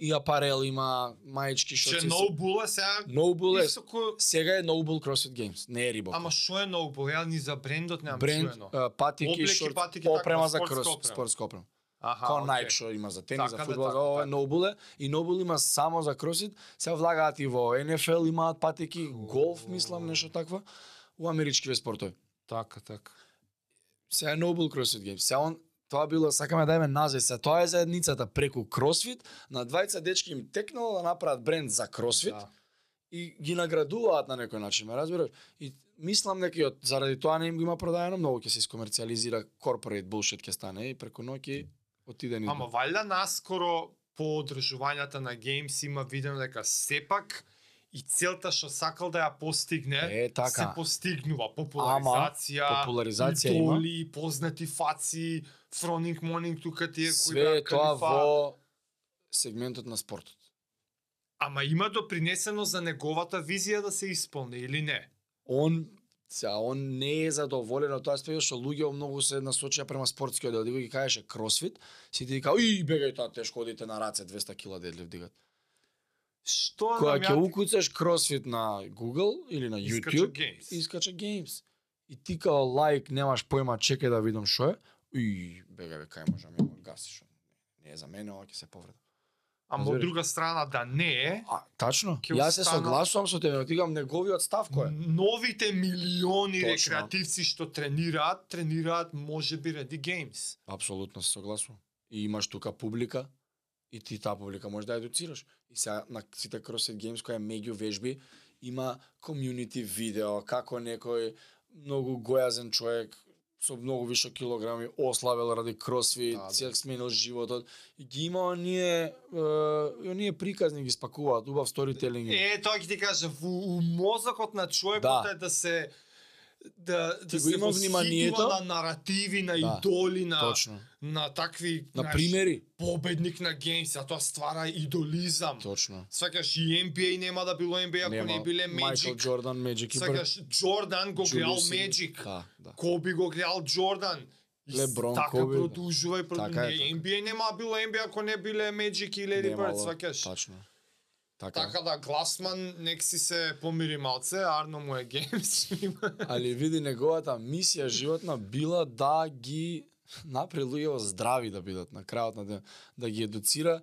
и апарел има, маечки
Че
шоци.
Noble е сега
Noble е,
исто кој
сега е Noble CrossFit Games, не е Рибок.
Ама што е Noble? Ја ни за брендот немам
бренд, а, патики,
Облеки,
шорт,
патики,
опрема
така,
за
спортска
крос,
опрема.
спортска опрема.
Аха, окей.
Nike што има за тенис,
Така
за
да,
фудбал,
така,
за ова е
така.
Noble е. И Noble има само за кросфит, се влагаат и во NFL, имаат патики, голф, мислам, нешто такво, у америчкиве спортови.
Така, така.
Сега е Noble CrossFit Games. Сега он тоа било сакаме да име назад се. Тоа е заедницата преку CrossFit, на двајца дечки им текнало да направат бренд за CrossFit
Да.
и ги наградуваат на некој начин, ме разбираш? И мислам дека и од заради тоа не им го има продаено, многу ќе се искомерциализира corporate bullshit ќе стане и преку ноќ отиде ни.
Ама валјда наскоро по одржувањата на Games има видено дека сепак и целта што сакал да ја постигне
Е, така.
се постигнува популаризација,
популаризација има.
идоли, познати фаци, фронинг монинг тука тие кои
Све е тоа
калифа.
во сегментот на спортот.
Ама има допринесено за неговата визија да се исполни или не?
Он Сега, он не е задоволен од тоа спеја што луѓе многу се насочија према спортскиот дел. Дигога ги кажеше кросфит, сите кажа, и бегај тоа тешко одите на раце 200 кила дедлив дигат.
Што
Кога
знам
ќе
ја,
укуцаш кросфит на Google или на
Искача
YouTube,
Games.
искача Games. И ти као лайк немаш појма, чекај да видам што е. И бегај бе, кај можам ја гасиш. Не е за мене, ова ќе се повреда.
Ама од друга страна да не е,
А, тачно. Јас се согласувам со тебе, но тигам неговиот став кој е.
новите милиони
Точно.
рекреативци што тренираат, тренираат можеби ради Games.
Апсолутно се согласувам. И имаш тука публика и ти таа публика може да едуцираш. И сега на сите CrossFit Games која е меѓу вежби има комјунити видео како некој многу гојазен човек со многу више килограми ослабел ради кросфит,
Да, да.
сменил животот и ги има оние е, оние приказни ги спакуваат, убав сторителинг.
Е, тоа ќе ти кажа, во у мозокот на човекот
Да.
е да се да
Ти
да
го
се
има вниманието.
на наративи, на
Да,
идоли, на
Точно.
на такви
На
знаеш,
примери.
победник на Games, а тоа ствара идолизам.
Точно.
Свакаш и NBA нема да било NBA ако не биле
Майкл
Magic.
Джордан, Magic и
Свакаш Джордан го гледал. Magic.
Да, да.
Коби го гледал Джордан.
Леброн,
така
Коби, да.
продолжува и
Така е, така.
NBA нема било NBA ако не биле Magic и Lady Bird,
Немало,
свакаш.
Така.
Така да Гласман нек си се помири малце, Арно му е геймс.
Али види неговата мисија животна била да ги направи луѓе здрави да бидат на крајот на ден, да ги едуцира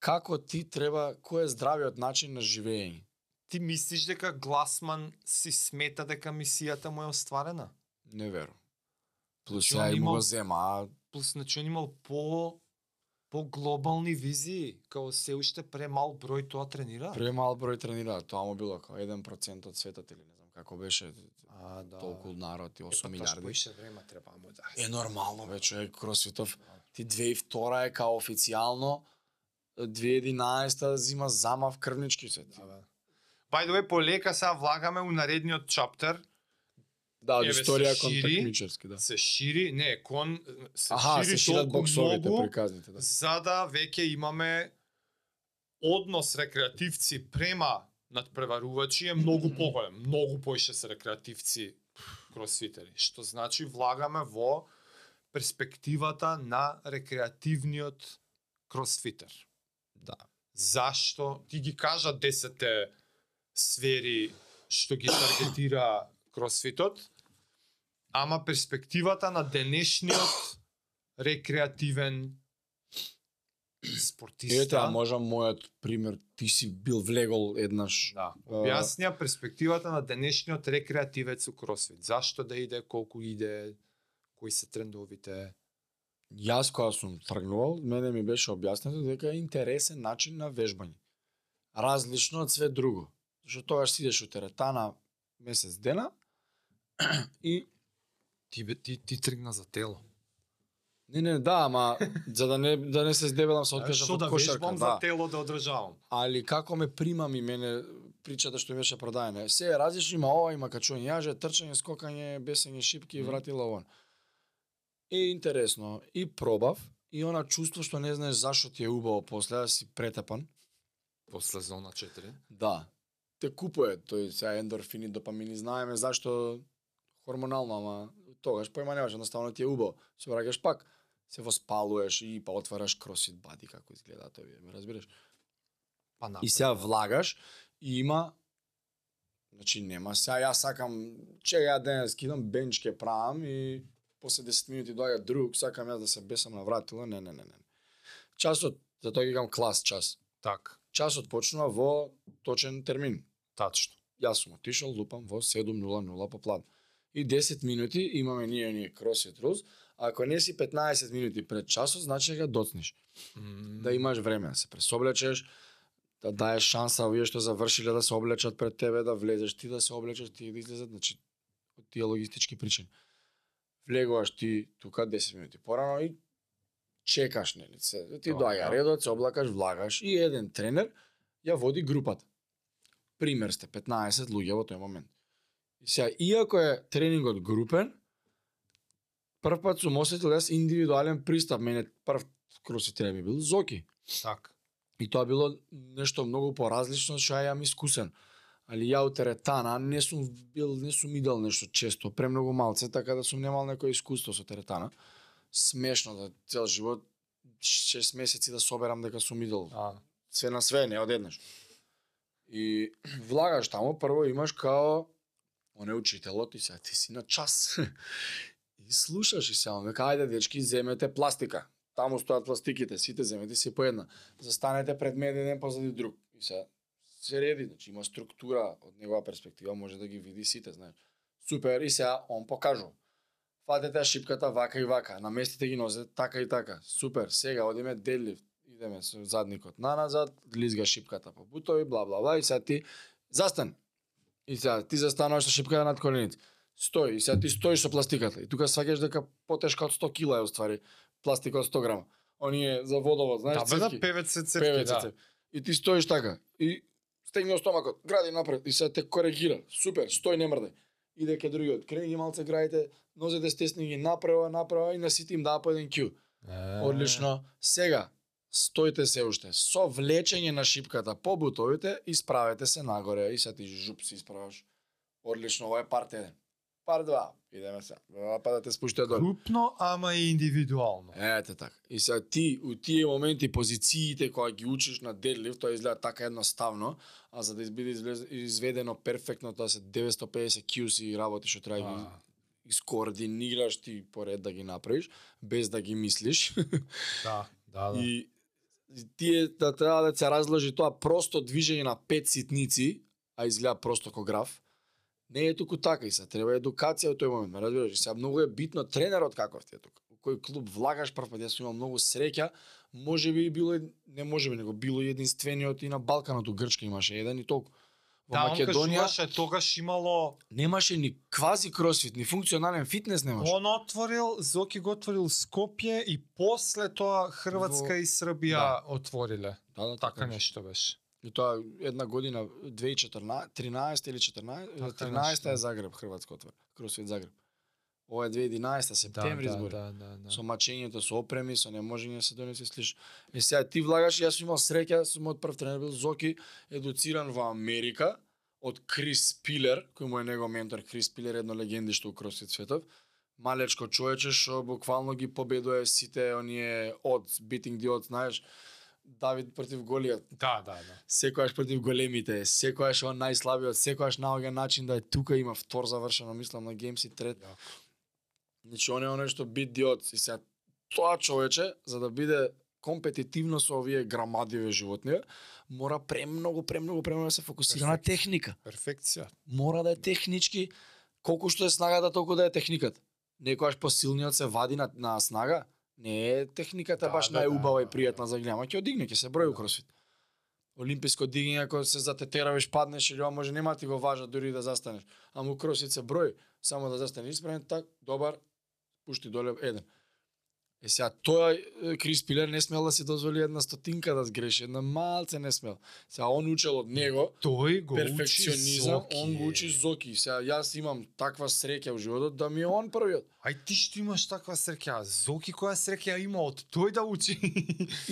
како ти треба, кој е здравиот начин на живење.
Ти мислиш дека Гласман си смета дека мисијата му е остварена?
Не верувам. Плюс
Значи,
ја
он
им го зема, а
Плюс, значи он имал по по глобални визии, као се уште премал број тоа тренира.
премал број тренираат, тоа му било како 1% од светот или не знам како беше
А, да.
толку народ и 8
Епа,
милиарди.
поише време треба му да.
Е нормално бе човек Кросфитов. Ти 2002 е као официјално 2011 зима замав крвнички се.
Да, да. By the way, полека сега влагаме у наредниот чаптер,
Да, од историја кон такмичарски, да.
се шири, не, кон се
Аха,
шири
се шират боксовите,
многу,
приказните, да.
за да веќе имаме однос рекреативци према надпреварувачи е многу поголем. Многу поише се рекреативци кросфитери, што значи влагаме во перспективата на рекреативниот кросфитер.
Да.
Зашто ти ги кажа 10 сфери што ги таргетира кросфитот, ама перспективата на денешниот рекреативен спортиста.
Ете, а можам мојот пример, ти си бил влегол еднаш.
Да, објаснија перспективата на денешниот рекреативец у кросфит. Зашто да иде, колку иде, кои се трендовите.
Јас кога сум тргнувал, мене ми беше објаснето дека е интересен начин на вежбање. Различно од све друго. Зашто тогаш си идеш у теретана месец дена и
Ти, ти, ти тргна за тело.
Не, не, да, ама за да не да не се здебелам се откажав
Што
од
да
кошарка,
вежбам
да.
за тело да одржавам.
Али како ме примам и мене причата што беше продаена. Се е различно, има ова, има качување јаже, трчање, скокање, бесење, шипки и
Мгм.
вратила вон. Е интересно и пробав и она чувство што не знаеш зашо ти е убаво после да си претепан.
После зона 4.
Да. Те купува тој сега ендорфини, допамини, знаеме зашто хормонално, ама тогаш појма немаш, едноставно ти е убаво. Се враќаш пак, се воспалуваш и па отвараш кросфит бади како изгледа тоа, ме разбираш?
Па на.
И сега влагаш и има Значи нема сега јас сакам че ја денес кидам бенч ке правам и после 10 минути доаѓа друг, сакам јас да се бесам на вратила, не, не, не, не. Часот, за тоа ги кажам клас час.
Так,
Часот почнува во точен термин.
тачно.
Јас сум отишол, лупам во 7.00 по план. И 10 минути имаме ние ние Rules, а ако не си 15 минути пред часот, значи да доцниш. Да имаш време да се пресоблечеш, да даеш шанса овие што завршиле да се облечат пред тебе, да влезеш ти да се облечеш, ти да излезат, значи од тие логистички причини. Влегуваш ти тука 10 минути порано и чекаш, нели, се, ти
Тоа,
доаѓа
да.
редот, се облакаш, влагаш и еден тренер ја води групата. Пример сте 15 луѓе во тој момент. И сега, иако е тренингот групен, прв пат сум осетил јас индивидуален пристап. Мене прв кросфитер ми бил Зоки.
Так.
И тоа било нешто многу поразлично што ја искусен. Али ја у теретана не сум бил, не сум идел нешто често, премногу малце, така да сум немал некој искуство со теретана. Смешно да цел живот 6 месеци да соберам дека сум идел
А,
све на све, не одеднаш. И влагаш таму, прво имаш као оне учителот и сега ти си на час. и слушаш и сега века, ајде дечки, земете пластика. Таму стојат пластиките, сите земете си по една. Застанете пред мене еден позади друг. И сега се реди, значи има структура од негова перспектива, може да ги види сите, знаеш. Супер, и сега он покажува. Фатете шипката вака и вака, наместите ги нозете така и така. Супер, сега одиме дедлифт, идеме со задникот на назад, лизга шипката по бутови, бла бла бла и сега ти застан. И сега ти застануваш со шипката над колените. Стои, и сега ти стоиш со пластиката. И тука сваќаш дека потешка од 100 кила е уствари пластика од 100 грама. Оние за водовод, знаеш,
да, бе, да,
цевки.
се цевки, да.
И ти стоиш така. И стегнал стомакот, гради напред и сега те коригира. Супер, стој не мрдај. Иде ке другиот. Крени малце градите, нозете стесни ги направо, направо и на сите им даа по еден кју. Одлично. Сега, стоите се уште. Со влечење на шипката по бутовите, исправете се нагоре и сега ти жуп се исправаш. Одлично, ова е парт 1. Парт 2. Идеме се. Па да те спуштија долу.
Крупно, ама и индивидуално.
Ете така. И сега ти у тие моменти позициите кога ги учиш на дедлифт, тоа изгледа така едноставно, а за да биде изведено перфектно, тоа се 950 QC работи што треба ги искоординираш ти поред да ги направиш, без да ги мислиш.
да, да, да.
И тие да треба да се разложи тоа просто движење на пет ситници, а изгледа просто ко граф. Не е туку така и се треба едукација во тој момент, ме разбираш? И сега многу е битно тренерот каков ти е тука. У кој клуб влагаш прв пат, јас имам многу среќа, може би било, не може би, него било единствениот и на Балканот, у Грчка имаше еден и толку. Во
Да, он
Македонија
кажуваше тогаш имало
немаше ни квази кросфит, ни функционален фитнес немаше.
Он отворил, Зоки го отворил Скопје и после тоа Хрватска
Во-
и Србија
Да.
отвориле.
Да, да,
Така
беше.
нешто беше.
И тоа една година 2014, 13 или 14,
Така
13
нешто.
е Загреб Хрватска отвор. Кросфит Загреб. Ова е 2011 септември
да,
збор.
да, да, да.
Со мачењето, со опреми, со неможење да се донесе слиш. Е сега ти влагаш, јас сум имал среќа, сум од прв тренер бил Зоки, едуциран во Америка од Крис Пилер, кој му е него ментор. Крис Пилер едно легендишто у кросфит светов. Малечко човече што буквално ги победува сите оние odds, beating the odds, знаеш, Давид против Голијат,
Да, да, да.
секојаш против големите, секојаш он најслабиот, секојаш наоѓа начин да е тука има втор завршено, мислам на Games и трет.
Јако.
Значи он е оној што бит диот и сега тоа човече за да биде компетитивно со овие грамадиви животни, мора премногу, премногу, премногу да се фокусира на техника.
Перфекција.
Мора да е технички, колку што е снагата, толку да е техниката. Некојаш посилниот се вади на, на снага, не е техниката
Да,
баш
да,
најубава
да,
и
да,
пријатна за гледање, ќе одигне, ќе се брои у
Да.
кросфит. Олимписко дигање ако се затетеравиш, паднеш или ова може нема ти го важа дури да застанеш. Ама у кросфит се брои, само да застанеш исправен, так, добар, пушти доле еден. Е сега тоа Крис Пилер не смел да си дозволи една стотинка да сгреши, една малце не смел. Сега он учел од него,
Тој го
перфекционизам,
учи
он го учи Зоки. Сега јас имам таква среќа во животот да ми е он првиот.
Ај ти што имаш таква среќа? Зоки која среќа има од тој да учи?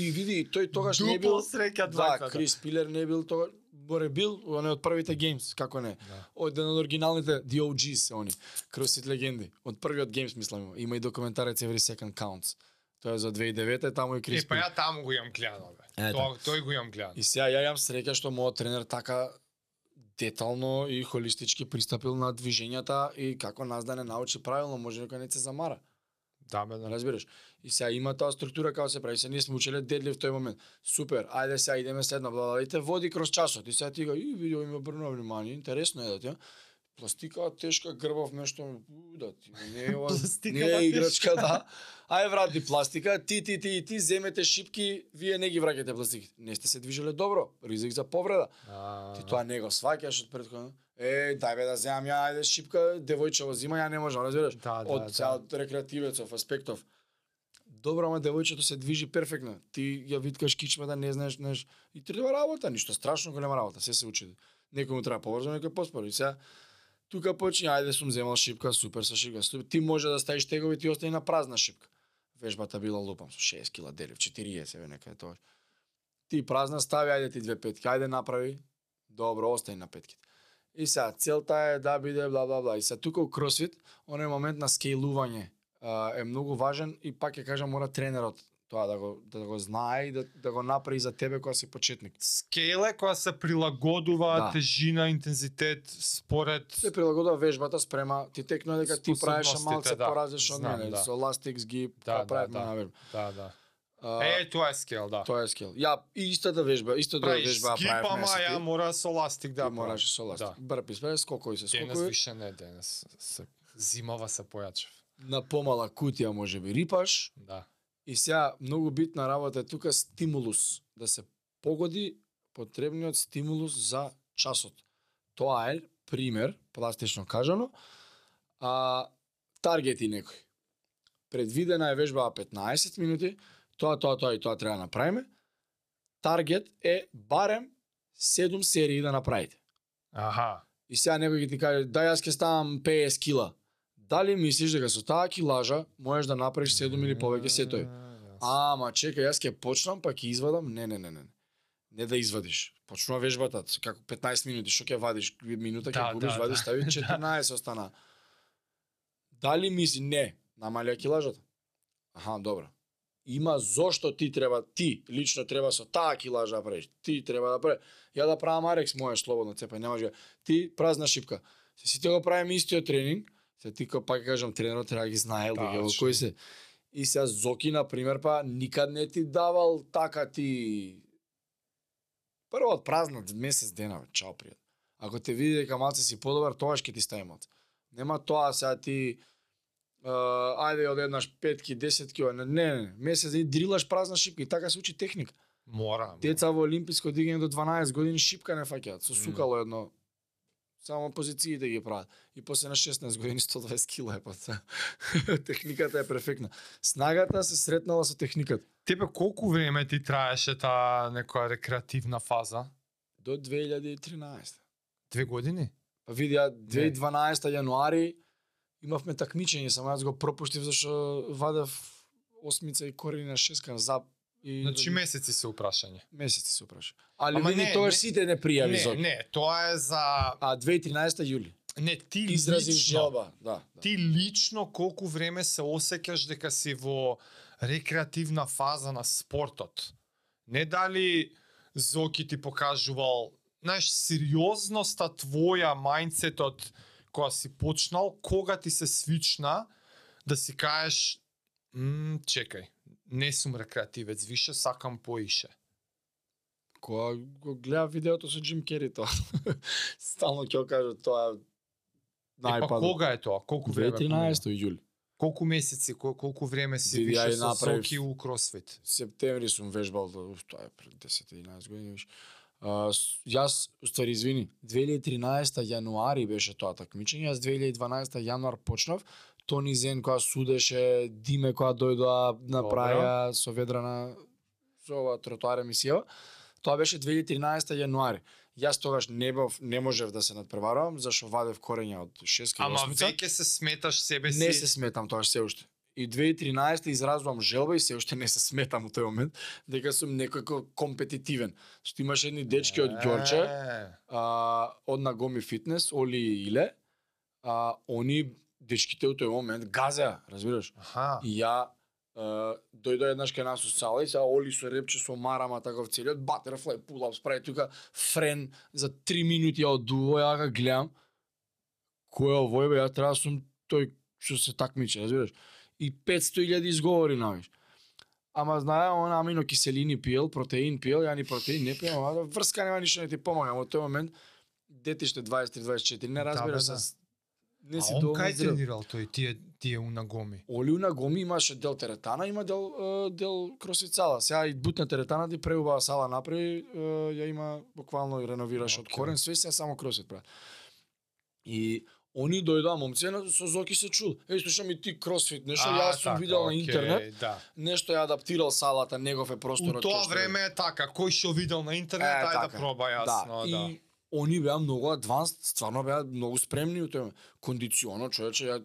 И види, тој тогаш не бил
среќа
Да. Крис Пилер не бил тоа Боре бил, он е од првите геймс, како не.
Да.
Од еден од оригиналните The OGs се они, CrossFit легенди. Од првиот геймс мислам има. И документарец Every Second Counts. Тоа е за 2009 таму и Крис
Е, па ја таму го имам гледано, бе.
Ето.
Тоа, тој го имам гледано.
И сега ја имам среќа што мојот тренер така детално и холистички пристапил на движењата и како нас да не научи правилно, може некој не се замара.
Да, бе, да.
Разбираш? И сега има таа структура како се прави. Се ние сме учеле дедлив тој момент. Супер, ајде сега идеме следно, бла, бла, бла, и те води кроз часот. И сега ти го, и видео има брно внимание, интересно е да ти. Пластика тешка грбав нешто, да ти, не е ова, не е играчка, да. Ај врати пластика, ти, ти, ти и ти земете шипки, вие не ги враќате пластиките. Не сте се движеле добро, ризик за повреда.
А,
Ти тоа не го сваќаш од претходно. Е, дај бе да земам ја, ајде шипка, девојчево зима, ја не можам, разбираш?
Да, да,
од
да.
од рекреативецов, аспектов. Добро, ама девојчето се движи перфектно. Ти ја виткаш кичмата, не знаеш, знаеш, и треба работа, ништо страшно голема работа, се се учи. Некој му треба побрзо, некој поспоро. И сега тука почне, ајде сум земал шипка, супер со шипка. супер. Ти може да ставиш тегови, ти остани на празна шипка. Вежбата била лупам со 6 кила делив, 40 нека е тоа. Ти празна стави, ајде ти две петки, ајде направи. Добро, остани на петките. И сега целта е да биде бла бла бла. И сега тука у кросфит, оној момент на скейлување е многу важен и пак ќе кажам мора тренерот тоа да го да го знае и да, да го направи за тебе кога си почетник.
скеле која се прилагодува
Да.
тежина, интензитет според
Се прилагодува вежбата спрема ти текно дека ти правиш малце
да.
поразлично од мене,
да.
со ластикс ги
Да,
да, прават
да,
да,
да.
на вежба.
да, да.
А,
Е, тоа е скел, да.
тоа е скил. Ја и истата вежба, истата
Правиш
вежба
скип,
правев
ама ја мора со ластик да
мораш со ластик.
Да.
Брпи спре, скокови се
Денес
скокови.
више не, денес се зимава се појачав.
На помала кутија може би рипаш,
Да.
И сега многу битна работа е тука стимулус, да се погоди потребниот стимулус за часот. Тоа е пример, пластично кажано, а таргети некој. Предвидена е вежба 15 минути, тоа, тоа, тоа и тоа треба да направиме. Таргет е барем 7 серии да направите.
Аха.
И сега некој ќе ти каже, да јас ќе ставам 50 кила. Дали мислиш дека со таа килажа можеш да направиш 7 или повеќе сетови? Ама чекај, јас ќе почнам, па ќе извадам. Не, не, не, не. Не да извадиш. Почнува вежбата, како 15 минути, што ќе вадиш? Минута ќе
Да,
губиш,
да,
вадиш,
да.
стави 14 остана. Дали мисли не, намалија килажата? Аха, добро. Има зошто ти треба, ти лично треба со таа килажа да правиш. Ти треба да прави. Ја да правам Арекс, можеш слободно цепај, не може. Ти празна шипка. Се сите го правиме истиот тренинг, се ти пак кажам тренерот треба да ги знае во
Тачно.
кој се. И сега Зоки, на пример, па никад не ти давал така ти... Прво од празна месец дена, бе, чао пријат. Ако те види дека малце си подобар, тогаш ќе ти стави малце. Нема тоа сега ти Uh, ајде од еднаш петки, десетки, не, не, не, месец и дрилаш празна шипка и така се учи техника.
Мора.
Деца во олимписко дигање до 12 години шипка не фаќаат, со сукало едно Само позициите ги прават. И после на 16 години 120 кила е па. техниката е перфектна. Снагата се сретнала со техниката.
Тебе колку време ти траеше таа некоја рекреативна фаза?
До 2013.
Две години?
Па види, ја 2012 јануари имавме такмичење, само јас го пропуштив зашто вадев осмица и корени на шеска за и
Значи месеци се упрашање.
месеци се упраши. Али
Ама
види
не,
тоа
не-
сите не пријави
Не,
за
не, тоа е за
А 2013 јули.
не ти
Изразив
лично.
желба, да. да.
Ти лично колку време се осеќаш дека си во рекреативна фаза на спортот? Не дали Зоки ти покажувал, знаеш, сериозноста твоја, мајндсетот која си почнал, кога ти се свична да си кажеш, чекај, не сум рекреативец, више сакам поише.
Кога го гледа видеото со Джим Кери тоа. Стално ќе кажа тоа
Е, па
најпад.
кога е тоа? Колку време? помина?
2013 јули.
Колку месеци, кол- колку време си
ја
више
и
со Зоки у кросфит?
Септември сум вежбал, до- уф, тоа е пред 10-11 години виш. А, с- јас, уствари, извини, 2013 јануари беше тоа такмичење, јас 2012 јануар почнав, Тони Зен која судеше, Диме која дојдоа направија со ведрана со ова тротоар емисија. Тоа беше 2013 јануари. Јас тогаш не бев, не можев да се надпреварувам, зашто вадев корења од 6
Ама
осмица.
веќе се сметаш себе си.
Не се сметам тоа се уште. И 2013 изразвам желба и се уште не се сметам у тој момент дека сум некако компетитивен. Што имаше едни дечки од Ѓорче, а, од Нагоми Фитнес, Оли и Иле, а, они дечките у тој момент газеа, разбираш?
Аха.
И ја Uh, дојдо еднаш кај нас у сала и сега Оли со репче со марама таков целиот батерфлај пулап прави тука френ за 3 минути ја одуво ја ga гледам кој е овој бе ја треба да сум тој што се такмичи разбираш и 500.000 изговори навиш Ама знае, он аминокиселини пиел, протеин пиел, ја ни протеин не пиел, ама врска нема ништо не ти помага. Во тој момент детиште 23-24 не разбираш
бе, да.
се не си доволно
кај
зрел.
тренирал тој тие тие унагоми?
Оли на Гоми имаше дел теретана, има дел дел кросфит сала. Сега и бутна теретана ти преубава сала направи, ја има буквално и реновираш од
Окей.
корен, све сега само кросфит прави. И они дојдоа момци на со Зоки се чул. Еј слушам и ти кросфит, нешто
А,
јас сум
така,
видел на интернет,
Да.
нешто ја адаптирал салата, негов е
У
просторот.
тоа
што е.
време е така, кој што видел на интернет,
Е,
ајде да
така.
проба јасно, да.
И они беа многу адванс, стварно беа многу спремни у тоа. Кондиционо, човече, ја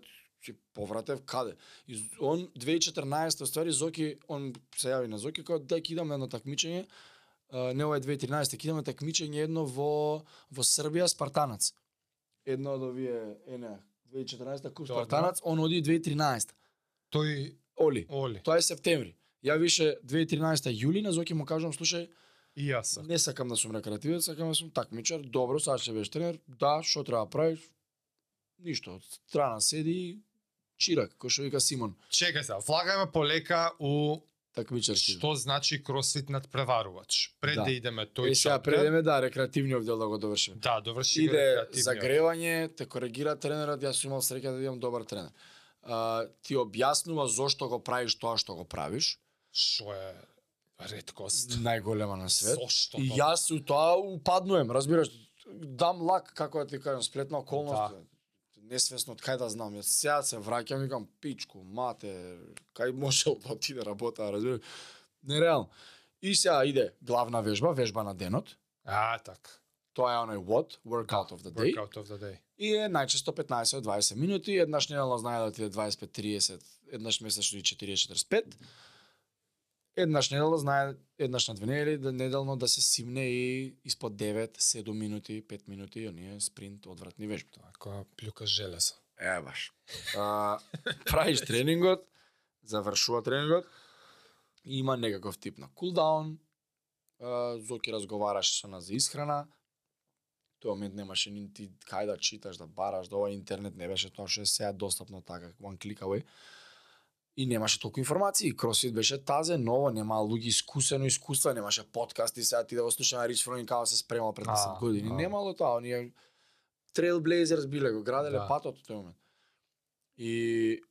ќе повратев каде. И он 2014 ствари Зоки, он се јави на Зоки како дај ќе идам на едно такмичење. не ова е 2013, ќе идаме такмичење едно во во Србија Спартанац. Едно од овие ене 2014 куп. Спартанац, он оди 2013.
Тој
Оли.
Оли.
Тоа е септември. Ја више 2013 јули на Зоки му кажувам, слушај,
И јас. сакам.
Не сакам да сум рекреативец, сакам да сум такмичар. Добро, сега ќе бидеш тренер. Да, што треба да правиш? Ништо. Страна седи чирак, кој што вика Симон.
Чекај се, влагаме полека у
Такмичарски.
што значи кросфит надпреварувач. Пред
Да.
да, идеме тој
Е, сега предеме да рекреативниот дел да го довршиме.
Да, доврши
Иде загревање, те коригира тренерот, јас сум имал среќа да имам добар тренер. А, ти објаснува зошто го правиш тоа што го правиш,
Што е реткост.
најголема на свет.
Зошто
И јас у тоа упаднуем, разбираш, дам лак, како да ти кажам, сплетна околност.
Да.
Несвесно од кај да знам. Јас сега се враќам и викам пичку, мате, кај можел да отиде работа, разбираш. Нереално. И сега иде главна вежба, вежба на денот.
А, така.
Тоа е оној WOD, Workout of the Day.
Workout of the day.
И е најчесто 15 од 20 минути, еднаш неделно знае да отиде 25-30, еднаш месечно и 40-45. Еднаш неделно знае, еднаш на две недели, да неделно да се симне и испод 9-7 минути, 5 минути, оние спринт одвратни вежби.
Тоа која плюка железо.
Е, баш. А, правиш тренингот, завршува тренингот, и има некаков тип на кулдаун, Зоки разговараш со нас за исхрана, тој момент немаше ни ти кај да читаш, да бараш, да ова интернет не беше тоа што е сега достапно така, one click away. И немаше толку информации. Кросфит беше тазе, ново, нема луѓе искусено искуство, немаше подкасти, сега ти да го слушаш на Рич Фронин како се спремал пред 10
А,
години.
а.
Немало тоа, оние Trailblazers биле го граделе
Да.
патот тој момент. И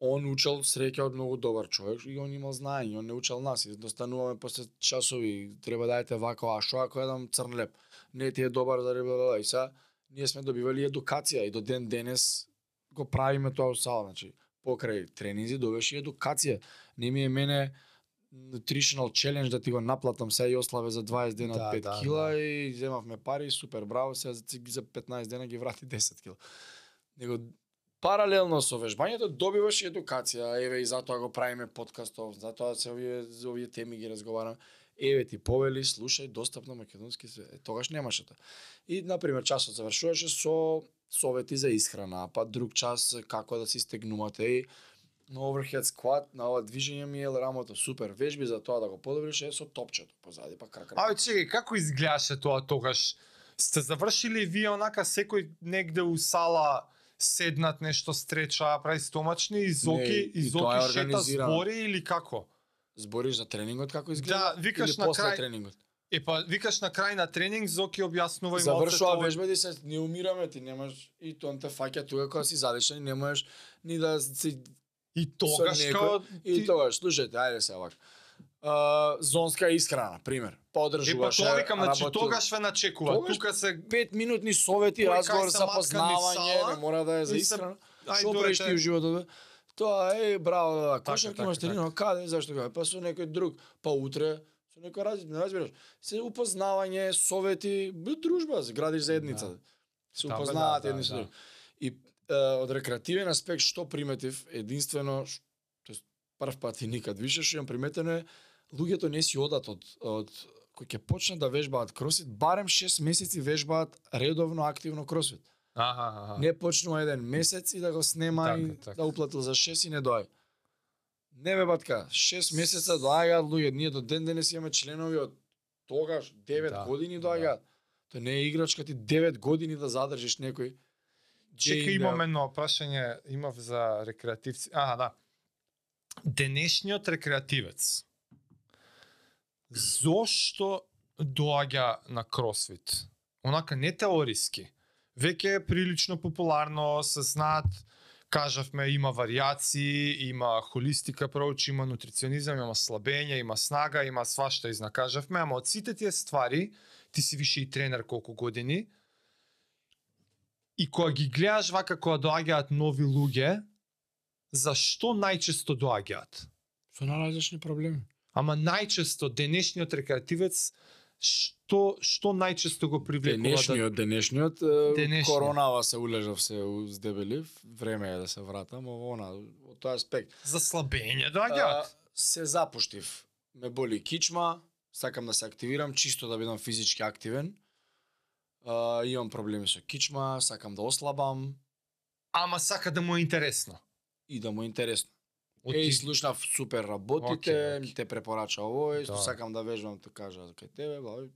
он учел среќа од многу добар човек и он имал знаење, он не учел нас. И достануваме после часови, треба да дајте вако, а што ако едам црн леп? Не ти е добар за ребела и сега ние сме добивали едукација и до ден денес го правиме тоа у сала, значи покрај тренинзи добиваш и едукација. Не ми е мене nutritional challenge да ти го наплатам се и ославе за 20 дена
Да,
5
да,
кила
да.
и земавме пари, супер, браво, сега за, за 15 дена ги врати 10 кила. Него паралелно со вежбањето добиваш и едукација, еве и затоа го правиме подкастов, затоа се овие за овие теми ги разговараме. Еве ти повели, слушај, достапно македонски се. Е, тогаш немаше тоа. И на пример часот завршуваше со совети за исхрана, па друг час како да си стегнувате и на overhead squat, на ова движење ми е рамото супер. Вежби за тоа да го подобриш е со топчето позади, па крака.
Ајде, чекај, како изгледаше тоа тогаш? Сте завршили вие онака секој негде у сала седнат нешто стреча, прави стомачни и Зоки,
Не,
и
и тоа е
Зоки шета збори или како?
Збориш за тренингот како изгледа?
Да, викаш на
после
крај-
тренингот?
Е па викаш на крај на тренинг Зоки објаснува и
Завршува
малце
вежба и се не умираме, ти немаш и тон те фаќа тука кога си задишен, не можеш ни да си
И тогаш
некој-
као
и
ти-
тогаш, слушајте, ајде се вака. Uh, зонска исхрана, пример.
Е па
Подржуваш
тоа викам, значи тогаш ве начекува.
Тогаш-
Тука се
5 минутни совети,
Кој
разговор
кај
за познавање, не мора да е за
и ај,
Што правиш ти у животот? Тоа е браво, да, да. Кошарка
така,
имаш
така.
тренирано, каде, зашто каде? Па со некој друг, па утре некој раз, не разбираш. Се упознавање, совети, дружба, се градиш заедница. Се
Да, бе,
упознавате
да,
едни
да,
со
да.
други. И е, од рекреативен аспект што приметив, единствено, тоест прв пат и никад више што имам приметено е луѓето не си одат од од кои ќе почнат да вежбаат кросфит, барем 6 месеци вежбаат редовно активно кросфит.
Аха, аха.
Не почнува еден месец и да го снема
Така,
и
така.
да уплатил за 6 и не доаѓа. Не бе батка, 6 месеца доаѓаат луѓе, ние до ден денес имаме членови од тогаш 9
Да,
години
да.
доаѓаат. Тоа не е играчка ти 9 години да задржиш некој.
Чека
Джейн,
имам едно прашање, имав за рекреативци. Аха, да. Денешниот рекреативец. Зошто доаѓа на кросфит? Онака не теориски. Веќе е прилично популарно, се знаат, кажавме, има варијации, има холистика проучи, има нутриционизам, има слабење, има снага, има свашта изнакажавме, ама од сите тие ствари, ти си више и тренер колку години, И кога ги гледаш вака кога доаѓаат нови луѓе, зашто најчесто доаѓаат?
Со наразлични проблеми.
Ама најчесто денешниот рекреативец што што најчесто го привлекува
Денешниот, денешниот, е,
Денешниот.
коронава се улежав се уздебелив, време е да се вратам, ово она, од тој аспект.
да за слабење доаѓаат?
се запуштив. Ме боли кичма, сакам да се активирам, чисто да бидам физички активен. А, имам проблеми со кичма, сакам да ослабам
Ама сака да му е интересно.
и да му е интересно.
Од
Еј,
ти-
слушнав супер работите,
океј.
ми те препорача овој,
Да.
сакам да вежбам, те кажа кај тебе, бла,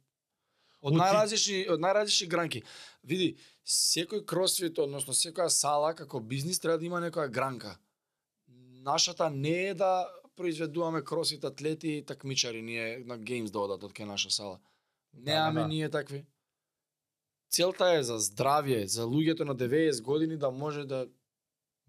Од најразлични од најразлични гранки. Види, секој кросфит, односно секоја сала како бизнис треба да има некоја гранка. Нашата не е да произведуваме кросфит атлети и такмичари ние на геймс да одат од кај наша сала. Неаме
да.
ние такви. Целта е за здравје, за луѓето на 90 години да може да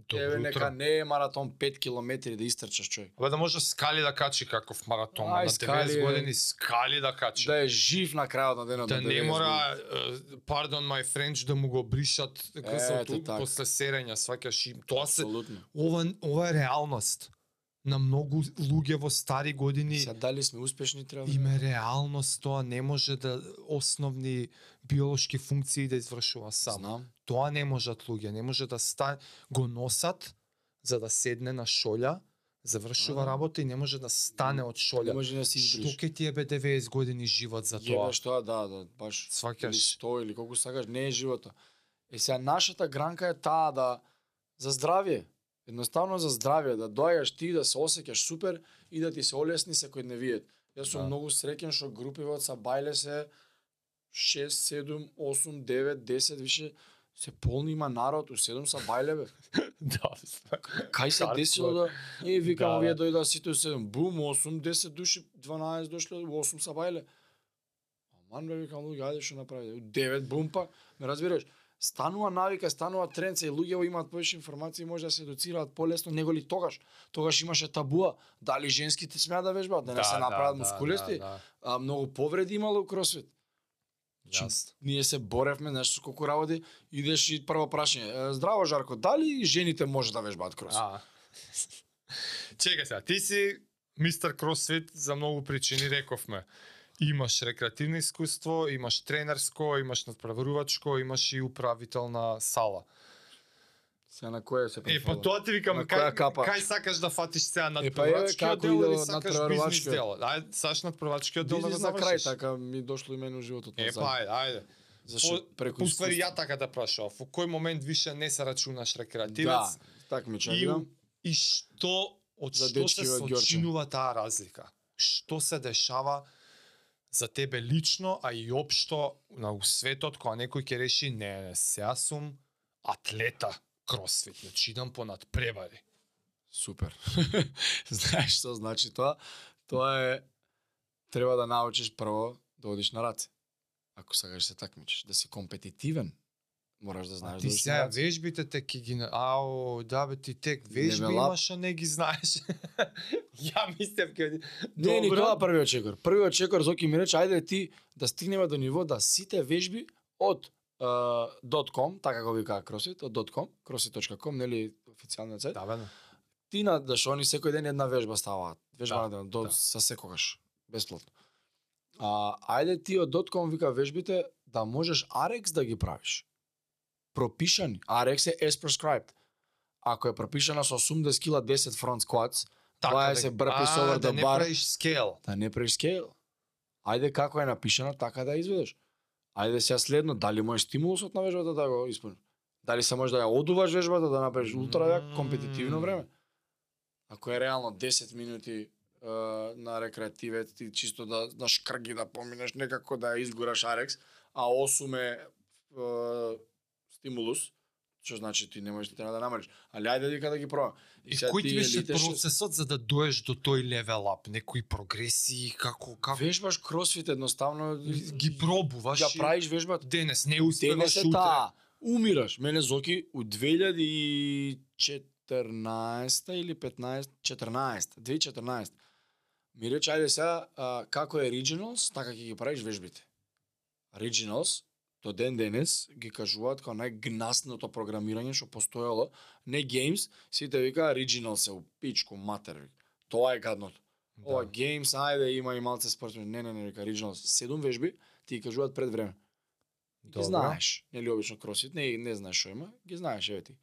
Добро
еве нека не е маратон 5 километри да истрчаш човек.
Абе да може скали да качи каков маратон,
Ај,
на
скали
90
е-
години скали да качи.
Да е жив на крајот на денот
да не
90
мора, е, pardon my French, да му го бришат
Ето
късото
така.
после серење, сваќаш и тоа се ова ова е реалност на многу луѓе во стари години
Сега дали сме успешни треба. да
им е реалност тоа не може да основни биолошки функции да извршува сам.
Знам.
Тоа не можат луѓе, не може да ста го носат за да седне на шолја, завршува
да.
работа и не може да стане од
Не
шолја.
може да се
Што
избриш.
ќе ти е бе 90 години живот за тоа?
Јебаш тоа, да, да, баш.
Сваќаш?
Или 100 или колку сакаш, не е живото. Е сега нашата гранка е таа да за здравје. Едноставно за здравје, да доаѓаш ти да се осеќаш супер и да ти се олесни секојдневието. Јас сум
Да.
многу среќен што групиве од Сабајле се 6, 7, 8, 9, 10, више се полни има народ, у 7 Сабајле бе.
да,
Кај се десило да и викам
Да,
овие
да.
дојдоа сите у 7, бум 8, 10 души, 12 дошле, у 8 Сабајле. Аман бе викам луѓе, ајде што направи. У 9 бум па, ме разбираш? Станува навика, станува тренд, се и луѓе имаат повеќе информации, може да се едуцираат полесно, него ли тогаш. Тогаш имаше табуа, дали женските смеа да вежбаат, да не се направат мускулести,
Да, да,
а многу повреди имало у кросфит. Значи,
Јасно.
ние се боревме, знаеш со колку работи, идеш и прво прашање, «Е, здраво Жарко, дали жените може да вежбаат крос?
А. Чекај сега, ти си мистер Кросфит за многу причини рековме. Имаш рекреативно искуство, имаш тренерско, имаш надпреварувачко, имаш и управителна сала.
Сега на која се
Е, па тоа ти викам,
На
кај, кај сакаш да фатиш сега
па, како
одел
иде
или сакаш бизнис
надпреварувачкиот?
дел? Ајде, сакаш надпреварувачкиот дел да го
Бизнис на крај,
завршиш.
така ми дошло и мене у животот.
Е, па ајде, ајде.
Зашто
По-
преку
По ствари
искуство.
ја така да прашав, во кој момент више не се рачунаш
Да,
рекреативец
так ми
и,
чекам.
и што од што се сочинува таа разлика? Што се дешава за тебе лично, а и општо на светот кога некој ќе реши не, не, сега сум атлета кросфит, значи идам по надпревари.
Супер. Знаеш што значи тоа? Тоа е треба да научиш прво да одиш на раце. Ако сакаш да се такмичиш, да си компетитивен, мораш да
А
знаеш
ти
да
сега вежбите те ки ги... Ау, да бе, ти тек вежби
up.
имаш, а не ги знаеш. Ја мислев ке...
Не, ни тоа првиот чекор. Првиот чекор Зоки ми рече ајде ти да стигнеме до ниво да сите вежби од uh, .com, така го викаа CrossFit, од .com, crossfit.com, нели официјалниот сајт.
Да, бе, да.
Ти на да што они секој ден една вежба ставаат. Вежба
Да,
на ден, до
да.
са секогаш, бесплатно. А ајде ти од .com вика вежбите да можеш RX да ги правиш. Пропишани. RX е as prescribed. Ако е пропишана со 80 кила 10 front squats, Тоа е се burpees
А,
over
да не
bar.
правиш скел.
да не правиш скейл. Ајде како е напишано, така да изведеш. Ајде сега следно, дали можеш стимулусот на вежбата да го исполниш? Дали се може да ја одуваш вежбата, да направиш ултра јак компетитивно време? Ако е реално 10 минути е, на рекреативец, ти чисто да на шкрги да поминеш, некако да ја изгураш Арекс, а 8 е, е стимулус, што значи ти не можеш ти треба да намериш. Али ајде дека да ги пробам.
И
сега
кој
ти
беше
елите што-
процесот за да доеш до тој левел ап? Некои прогресии, како, како
Вежбаш кросфит едноставно
ги пробуваш
ја
и
правиш вежбата.
денес, не успеваш утре.
таа. Умираш. Мене Зоки у 2014 или 15, 14, 2014. Ми рече, ајде сега, а, како е Regionals, така ќе ги правиш вежбите. Regionals, до ден денес, ги кажуваат како најгнасното програмирање што постоело. Не Games, сите викаа Regionals е у пичку матер. вика. Тоа е гадното.
Да.
Ова Games, ајде има и малце спортсмени. Не, не, не, вика Regionals. Седум вежби, ти ги кажуваат пред време. Ги знаеш. Нели обично кросфит, не не знаеш што има, ги знаеш еве ти.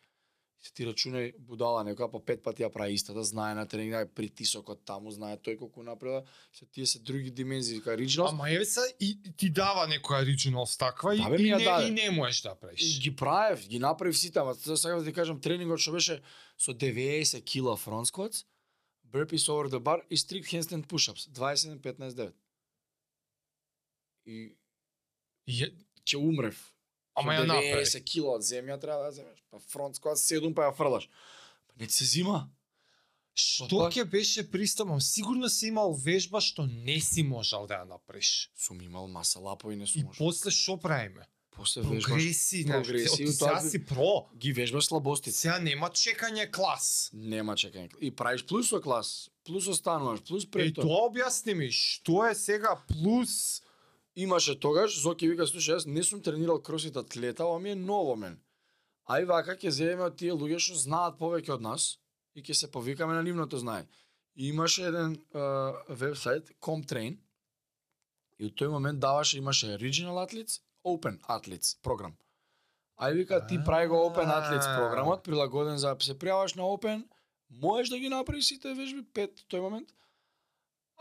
Се ти рачунај будала некоја по пет пати ја прави истата, знае на тренинг, знае притисокот таму, знае тој колку направила, се тие се други димензии, кај regionals.
Ама еве се и ти дава некоја originals таква и,
Да,
и, не,
даде.
и не можеш да правиш.
ги правев, ги направив сите, ама сакам да ти кажам тренингот што беше со 90 кила front squats, burpees over the bar и strict handstand push-ups, 27 15 9. И ќе умрев.
Ама ја направи.
90 кила од земја треба да ја земеш. Па фронт скват 7 па ја фрлаш. Па не ти се зима.
Што
Па-
ќе беше пристапом? Сигурно си имал вежба што не си можел да ја направиш.
Сум имал маса лапови не сум
И
можел.
после што правиме?
После вежбаш,
Прогреси, знаеш,
прогреси,
ти
тоа
сега си про.
ги вежбаш слабостите.
Сега нема чекање клас.
Нема чекање. И правиш плюс со клас, плюс остануваш, плюс тоа.
тоа објасни ми, што е сега плюс
Имаше тогаш, Зоки вика, слушај, јас не сум тренирал кросфит атлета, ова ми е ново мен. Ај вака ќе земеме од тие луѓе што знаат повеќе од нас и ќе се повикаме на нивното знае. И имаше еден uh, вебсайт, CompTrain, и од тој момент даваше, имаше Regional Athletes, Open Athletes програм. Ај вика, ти прави го Open Athletes програмот, прилагоден за се пријаваш на Open, можеш да ги направиш сите вежби, пет тој момент,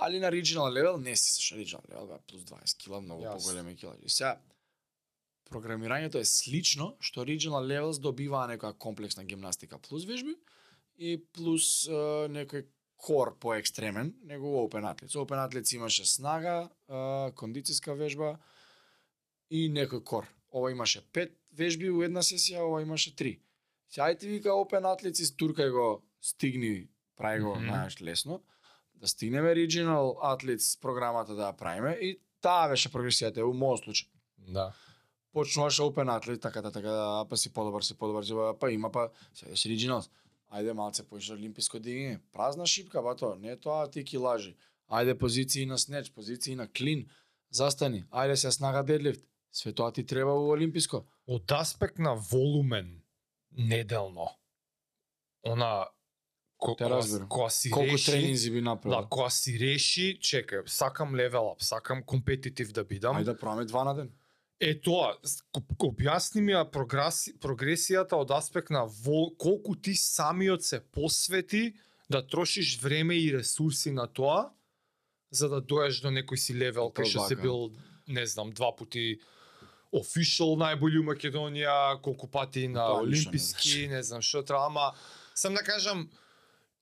али на regional level не си саш regional level, бе, плюс 20 кила, многу
Јасно.
поголеми кила. И сега, програмирањето е слично, што regional levels добиваа некоја комплексна гимнастика плюс вежби и плюс е, некој кор поекстремен, него Open Athletes. Open Athletes имаше снага, е, кондицијска вежба и некој кор. Ова имаше пет вежби у една сесија, ова имаше три. Сега ајде ти вика Open Athletes истуркај го, стигни, прави го,
Мгм.
знаеш, лесно да стигнеме Regional Athletes програмата да ја правиме и таа беше прогресијата у мојот случај.
Да.
Почнуваш Open Athlete, така, така, така, па си подобар, си подобар, си па има, па сега си Regionals. Ајде малце поише олимписко дигање. Празна шипка, ба тоа, не тоа ти ки лажи. Ајде позиции на снеч, позиции на клин, застани. Ајде се снага дедлифт, Све тоа ти треба во олимписко.
Од аспект на волумен неделно, она ко,
Те разбирам.
си
Колку
реши,
тренинзи би направил?
Да, кога си реши, чекај, сакам level up, сакам компетитив да бидам.
Ајде да пробаме два на ден.
Е тоа, објасни ми ја прогреси, прогресијата од аспект на вол, колку ти самиот се посвети да трошиш време и ресурси на тоа, за да доеш до некој си левел, кај што се бил, не знам, два пати official најболи у Македонија, колку пати на олимписки, не знам што треба, ама сам да кажам,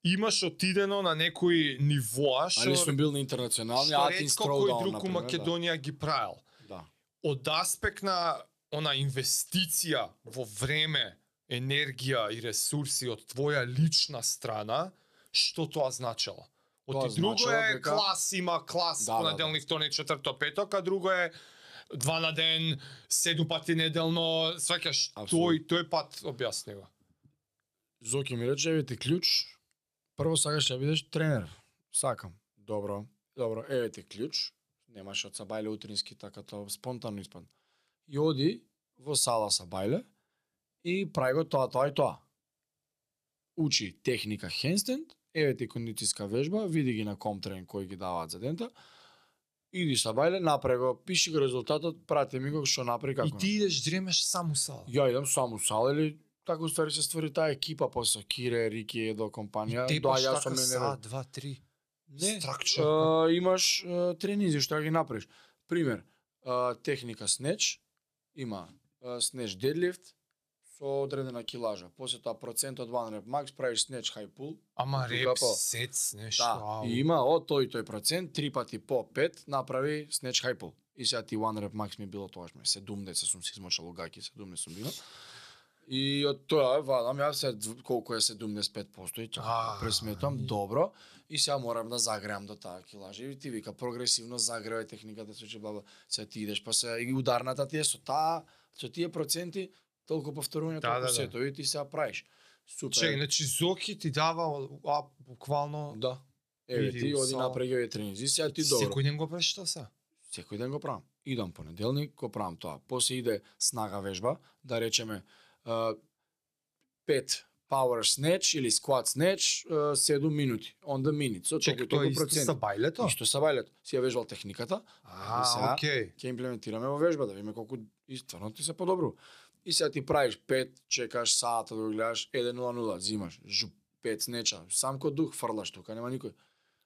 имаш отидено на некои нивоа што
Али сум бил на интернационални Атинс
ретко кој друг у
например,
Македонија ги правил
Да. да.
од аспект на она инвестиција во време, енергија и ресурси од твоја лична страна, што тоа значело? Од
Тоа
ти друго е
дека-
клас има клас
Да, да,
понеделник, вторник, четврто, петок, а друго е два на ден, седум пати неделно, сваќаш тој тој пат објасни го.
Зоки ми рече, еве ти клjuč. Прво сакаш да бидеш тренер. Сакам. Добро. Добро, еве ти клjuč. Немаш од сабајле утрински, така тоа спонтано испадна. И оди во сала сабајле и прави го тоа, тоа и тоа. Учи техника хендстенд, еве ти кондицијска вежба, види ги на комтрен кои ги даваат за дента. Иди сабајле, направи го, пиши го резултатот, прати ми го што направи како.
И ти идеш дремеш сам у сала.
Ја идам само сал или така уствари се ствари таа екипа после Кире, Рики до компанија.
Те
Да, јас
така
сум
са,
менер.
два, три.
Не, а, имаш а, тренинзи што ги направиш. Пример, а, техника снеч, има а, снеч дедлифт со одредена килажа. После тоа процент од one rep max правиш снеч high pull.
Ама реп, сец, нешто.
Да,
ау.
и има од тој и тој процент, три пати по 5 направи снеч high pull. И сега ти one rep max ми било тоаш ме 70 сум се измочал угаки, 70 сум бил. И од тоа вадам јас се колку е 75% и
А,
така пресметам добро и сега морам да загреам до таа килажа и ти вика прогресивно загревај техниката се че баба сега ти идеш па се и ударната ти е со таа со тие проценти толку повторување
Да,
толку
да, да.
сетови и ти сега правиш. Супер.
Чекай, значи Зоки ти дава а, буквално
Да. Еве ти оди направи овие тренинзи, сега ти добро.
секој ден го правиш тоа са.
Секој ден го правам. Идам понеделник, го правам тоа. После иде снага вежба, да речеме пет power snatch или squat snatch, а, 7 минути, on the minute, со
Чекай,
толку
тоа е исто са бајлето?
Исто са бајлето. Си ја вежбал техниката,
А,
сега-
окей.
ќе имплементираме во вежба, да видиме колку стварно ти се подобрува. И сега ти правиш 5, чекаш саата да го гледаш 1.00, зимаш, жуп, 5 снеча, сам ко дух фрлаш тука, нема никој.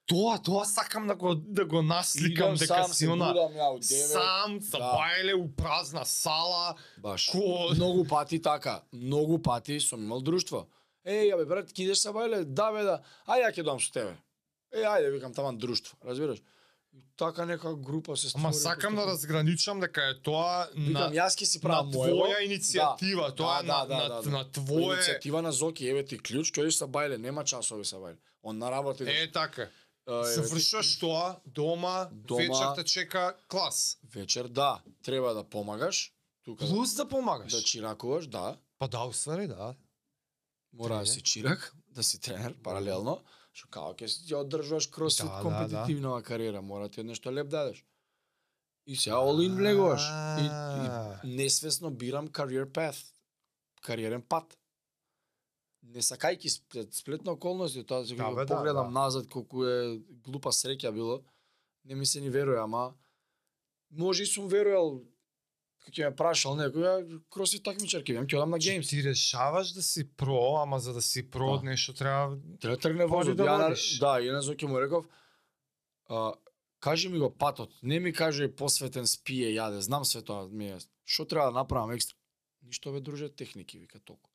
Тоа, тоа сакам да го да го насликам
Идам
дека
сам,
си она
будам ја од 9.
сам са
Да.
бајле у празна сала.
Баш.
Ко
Многу пати така, многу пати сум имал друштво. Еј, абе брат, ќе идеш са бајле? Да бе да. Ај ја ќе дам со тебе. Е, ајде викам таман друштво, разбираш? Така нека група се створи.
Ама сакам да разграничам дека е тоа
Викам,
на
јас си
на
правам моево.
твоја иницијатива,
Да,
тоа
да,
на
да,
на
да, да.
на твое
Иницијатива на Зоки, еве ти клjuč, идеш са бајле, нема часови са бајле. Он на работа.
Е така. Завршуваш тоа, дома,
Дома-
вечер те чека клас.
Вечер, да, треба да помагаш. Тука
Плюс да помагаш.
да чиракуваш, да.
Па да, уствари, да.
Мора да си чирак, да си тренер паралелно, што као ќе си ја одржуваш кросфит
Да, да,
компетитивнава кариера, мора ти нешто леп дадеш. И сега all in влегуваш. И, и несвесно бирам career path, кариерен пат. Не сакајки сплет, сплетна околности, тоа се
Да,
да,
да,
погледам
да.
назад колку е глупа среќа било, не ми се ни верува, ама може и сум верувал кога ќе ме прашал некој, ја кросфит такмичар ќе ќе одам на
Значи,
геймс.
Ти решаваш да си про, ама за да си про
Да.
нешто треба
Треба да тргне возот.
да водиш.
да, и на Зоки му реков, а, кажи ми го патот, не ми каже посветен спие, јаде, знам све тоа, ми е. Што треба да направам екстра? Ништо бе друже техники, вика толку.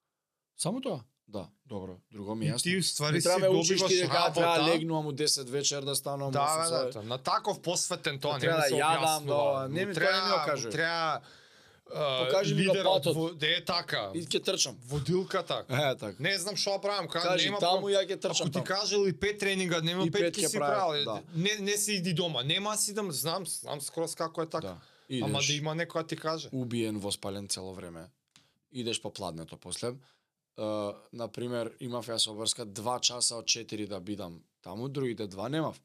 Само тоа? Да, добро. Друго ми е
И
јасно.
ти уствари
Не
си
треба
добиваш
дека треба
работа.
легнувам у 10 вечер да станувам
Да,
саат.
да, тоа. на таков посветен тоа
Да
не
треба да јадам, да, не ми- тоа не ми го
треба- Треба
Покажи ми го патот.
во- Де е така?
И ќе трчам.
Водилката.
Е, така.
Не знам што да правам, ка,
Кажи
нема
таму ја ќе трчам
Ако ти
таму.
кажали пет тренинга, нема
И
пет
пет
ќе си
да.
Не не си иди дома. Нема си идам, знам, знам скроз како е така.
Да.
Ама
Идеш.
да има некој да ти каже.
убиен воспален цело време. Идеш по пладнето после. Uh, например, имав јас обрска 2 часа од 4 да бидам таму, другите два немав.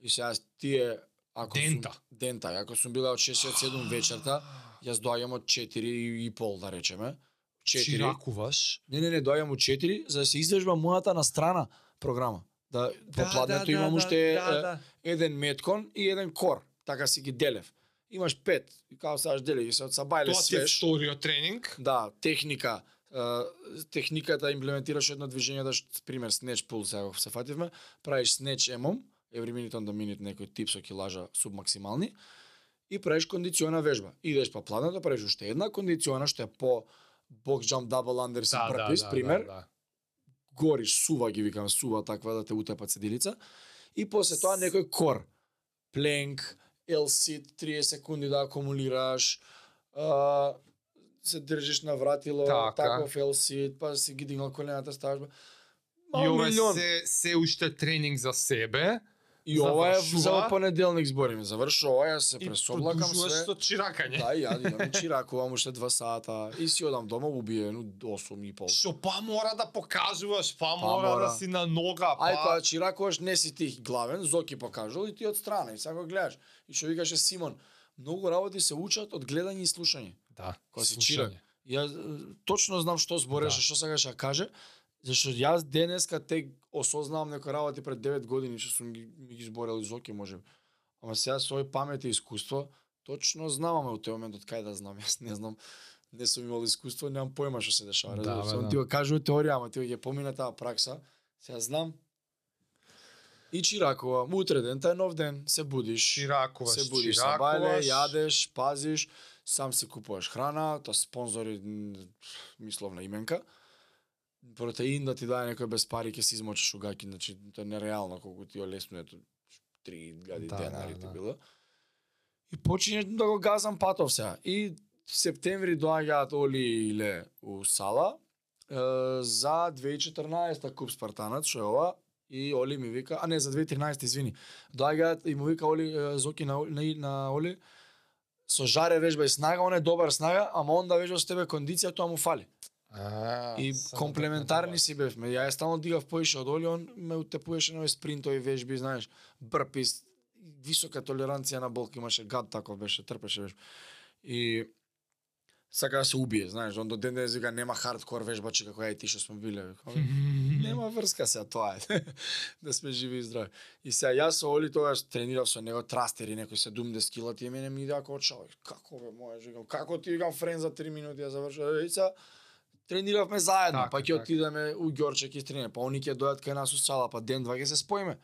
И сега тие Ако
Дента.
Сум, дента. Ако сум била од 6-7 вечерта, јас доаѓам од 4 и пол, да речеме. 4.
Чиракуваш.
Не, не, не, доаѓам од 4 за да се извежба мојата на страна програма. Да, по пладнето имам уште е, еден меткон и еден кор. Така си ги делев. Имаш пет. И као саш дели ги се од сабајле
Тоа ти е вториот тренинг.
Да, техника. Техниката имплементираш едно движење да пример снеч пул сега се фативме, правиш снеч емом, every minute on the minute некој тип со килажа субмаксимални и правиш кондициона вежба. Идеш па пладнето, правиш уште една кондициона што е по box jump double under си burpees, пример,
да.
гориш, сува ги викам, сува таква да те утепат седилица. И после тоа некој кор, пленк, L-sit, 30 секунди да акумулираш, се држиш на вратило,
Така.
таков L-sit, па си ги дигнал колената, ставаш. ба-
И ова
милион.
се, се уште тренинг за себе.
И ова е за понеделник збориме. Завршува, јас се
И
пресоблакам
продолжуваш
све.
со чиракање.
Да, и ја идам и чиракувам уште два сата и си одам дома убиено 8 и пол.
Што па мора да покажуваш, па,
Па
мора,
мора.
да си на нога, па.
Ај кога чиракуваш не си ти главен, Зоки покажал и ти од страна и сега гледаш. И што викаше Симон, многу работи се учат од гледање и слушање.
Да,
Кога си
слушање.
чирак. Јас е, точно знам што збореше,
Да.
што сакаше да каже, зашто јас денеска те осознавам некои работи пред 9 години што сум ги ми ги зборел и Зоки може. Ама сега со овој памет и искуство, точно знам, ама у тој момент од кај да знам, јас не знам, не сум имал искуство, немам појма што се дешава.
Да, да.
ти го кажува теорија, ама ти го ќе помина таа пракса. Сега знам. И чиракува, утре ден, тај нов ден, се будиш.
Чиракуваш,
Се будиш
чиракуваш.
бајле, јадеш, пазиш, сам си купуваш храна, та спонзори, мисловна именка. Протеин да ти даде некој без пари ќе си измочиш угаки, значи тоа е нереално колку ти олеснува ето 3000
Да,
денари
да, да.
било. И починеш да го газам патов сега. И септември доаѓаат Оли и Ле у сала е, за 2014 куп Спартанец, што е ова, и Оли ми вика, а не за 2013 извини. Доаѓаат и му вика Оли Зоки на, на, на Оли со жаре вежба и снага, он е добар снага, ама он да вежба со тебе кондиција, тоа му фали.
А,
И
само
комплементарни си бевме. Ја ја стално дигав поише од Оли, он ме утепуваше на овие спринтови вежби, знаеш, брпис, висока толеранција на болка имаше, гад таков беше, трпеше вежба. И сака да се убие, знаеш, он до ден денес вика нема хардкор вежбачи како ја и ти што сме биле. Нема врска сега тоа е. да сме живи и здрави. И сега јас со Оли тогаш тренирав со него трастери некои 70 кила тие мене ми идеа како чал. Како бе моја викам, како ти викам френ за 3 минути ја завршува. И сега трениравме заедно,
Така,
па ќе
така.
отидеме у Ѓорче ќе тренираме, па они ќе дојдат кај нас у сала, па ден два ќе се споиме.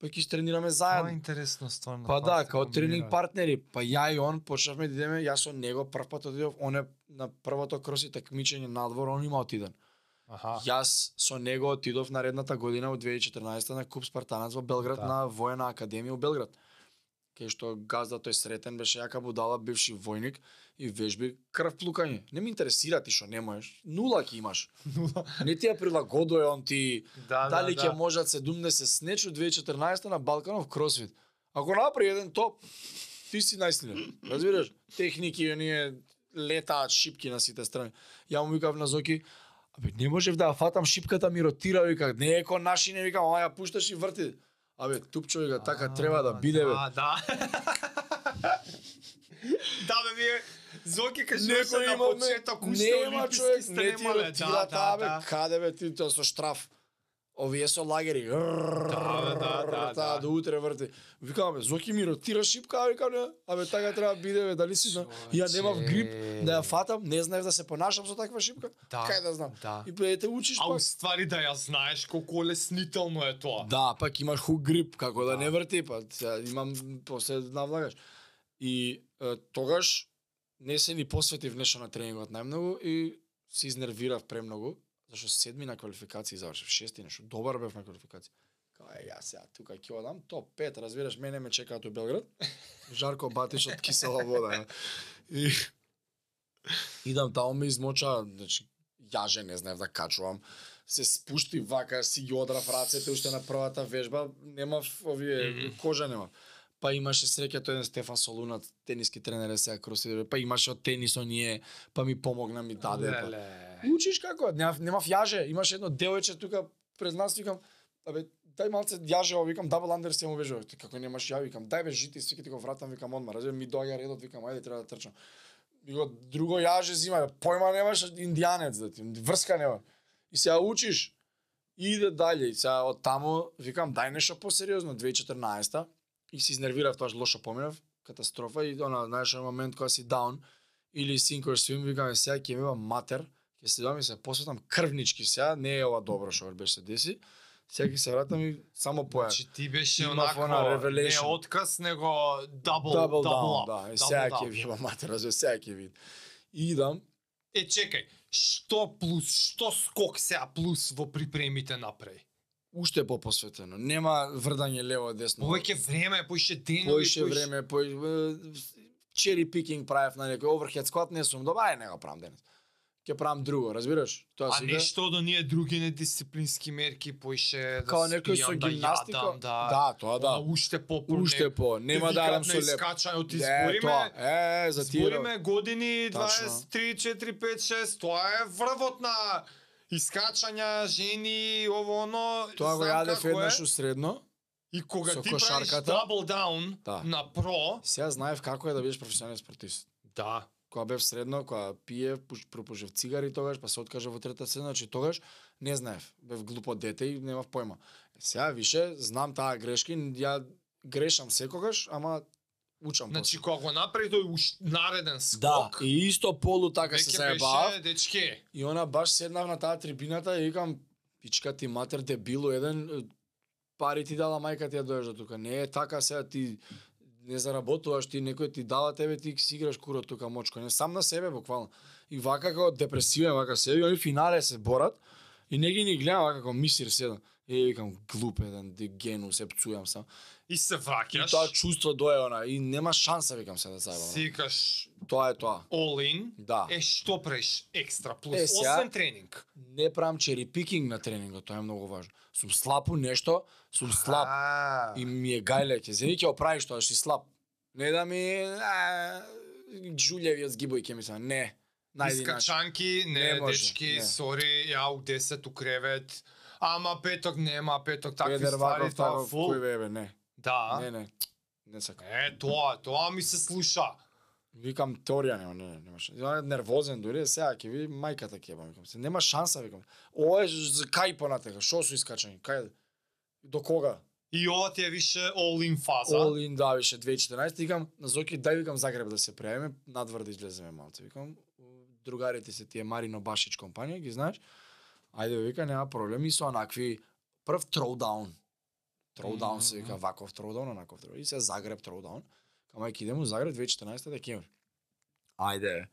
Па ќе тренираме
Тоа е
заедно.
интересно стварно.
Па да, као тренинг партнери, па ја и он почнавме да идеме, јас со него прв пат отидов, он е на првото кроси такмичење надвор, он има отиден.
Аха.
Јас со него отидов наредната година од 2014 на Куп Спартанец во Белград
Да.
на Воена академија у Белград. Кај што газда тој сретен беше јака будала, бивши војник и вежби крв плукање. Не ми интересира ти што не можеш. Нула ќе имаш. Не ти ја прилагодува он ти
Да,
дали
да,
ќе
да.
можат 70 снеч од 2014 на Балканов кросфит. Ако направи еден топ, ти си најсилен. Разбираш? Техники оние летаат шипки на сите страни. Ја му викав на Зоки, абе не можев да ја фатам шипката ми ротира, вика, не е ко наши, не викам, ама ја пушташ и врти. Абе, тупчо вика, така треба да биде, бе.
Да, да. да, бе, вие Зоки кажуваше
Некој
на почеток уште
нема
олимписки
човек, не ти
стремале.
ротира таа, бе,
да.
каде бе ти тоа со штраф. Овие со лагери.
Да, да, да, да.
до утре врти. Викам бе, Зоки ми ротира шипка, а викам не, абе така треба да биде бе, дали си знам. Ја немав грип да ја фатам, не знаев да се понашам со таква шипка.
Да,
Кај да знам.
да.
И бе те учиш
А
пак.
уствари да ја знаеш колку леснително е тоа.
Да, пак имаш хук грип, како да,
Да.
не врти, па имам после навлагаш. И е, тогаш не се ни посветив нешто на тренингот најмногу и се изнервирав премногу, зашто седми на квалификации завршив, шести нешто, добар бев на квалификации. Кај е, ја сега тука ќе одам, топ 5, разбираш, мене ме чекаат у Белград. Жарко Батиш од кисела вода. И идам таму ме измоча, значи јаже не знаев да качувам. Се спушти вака, си ги одрав рацете уште на првата вежба, немав овие кожа немав. Па имаше среќа тој еден Стефан Солунат, тениски тренер е сега кроси, па имаше од тенис оние, па ми помогна ми даде. Па. Учиш како? Немав, немав јаже, имаше едно девојче тука пред нас, викам, абе, дај малце јаже, викам дабл андер се му вежува. Како немаш ја, викам дај бе жити, свики ти го вратам, викам одма, разбира ми доаѓа редот, викам ајде треба да трчам. Иго друго јаже зима, појма немаш индијанец да ти, врска нема. И се учиш, и иде дале, и сега од таму викам дај нешто посериозно 2014 и се изнервирав тоа лошо поминав, катастрофа и она знаеш на момент кога си даун или sink or swim, викам сега ќе ми матер, ќе се и се посветам крвнички сега, не е ова добро што беше се деси. Сега ќе се вратам и само поја.
Значи ти беше
Имав
онако
она
не отказ, него дабл дабл up.
да. И сега ќе ви има матер, разбира, сега ќе види. И идам,
Е, чекај, што плюс, што скок сега плюс во припремите направи?
уште попосветено. Нема врдање лево десно.
Повеќе време, поише денови,
Поише време, по чери пикинг правев на некој overhead squat, не сум добар, ај не го правам денес. Ќе правам друго, разбираш? Тоа
А
сега
нешто од оние други недисциплински мерки поише да
као некој со
да
гимнастика.
јадам, да,
да, тоа да.
Уште попорне.
Уште по, нема да јадам со леп.
Искачање од
Е,
избориме.
тоа, е, за тие.
Збориме години
Тачно.
23, 4, 5, 6, тоа е врвот на искачања, жени, ово оно.
Тоа го јадев
е.
еднаш усредно.
И кога
со
ти правиш
кошарката.
double down
Да.
на про,
Сега знаев како е да бидеш професионален спортист.
да,
Кога бев средно, кога пие, пуш- пропушев цигари тогаш, па се откажа во трета седна, значи тогаш не знаев. Бев глупо дете и немав појма. Сега више знам таа грешка и ја грешам секогаш, ама учам
значи
после.
кога го направи тој уш нареден скок,
Да, и исто полу така се заебав.
дечке.
И она баш седнав на таа трибината и викам, пичка ти матер дебило еден, пари ти дала мајка ти ја доеш до тука. Не е така сега ти не заработуваш, ти некој ти дава тебе, ти си играш куро тука мочко. Не сам на себе буквално. И вака како депресивен, вака себе, и они финале се борат и не ги ни гледам вака како мисир седам. И викам глуп еден, гену, се пцујам сам.
И се
И
враќаш.
тоа чувство дое она и нема шанса викам се да заебам.
Сикаш
Тоа е тоа.
all in.
Да.
Е што преш екстра плюс
Е, сега-
освен тренинг.
не правам чери пикинг на тренингот, тоа е многу важно. Сум слаб у нешто, сум слаб
А,
и ми е гајле, ќе зени ќе оправиш тоа, си слаб. Не да ми а, жулјевиот згибој ќе ми се, не. Најди.
Искачанки, не,
Не може,
дечки,
не.
сори, ја у 10 у кревет. Ама петок нема, петок такви
Педер
ствари,
ваков
тоа фул.
кој бебе, не.
Да.
Не, не. Не сакам.
Е, тоа, тоа ми се слуша.
Викам теорија нема, не, не, немаш. Ја нервозен дури, сега ќе ви мајката ќе викам. Се нема шанса викам. Ова е за кај понатека, што су искачани, кај до кога?
И ова ти е више all in фаза.
All in да више 2014 викам на Зоки дај викам Загреб да се пријавиме, надвор да излеземе малце викам. Другарите се тие Марино Башич компанија, ги знаеш? Ајде вика нема проблеми со онакви прв throwdown. Throwdown се вика ваков throwdown, онаков throwdown. И се Загреб throwdown. Кама ќе идеме у Загреб 2014 декември. Ајде.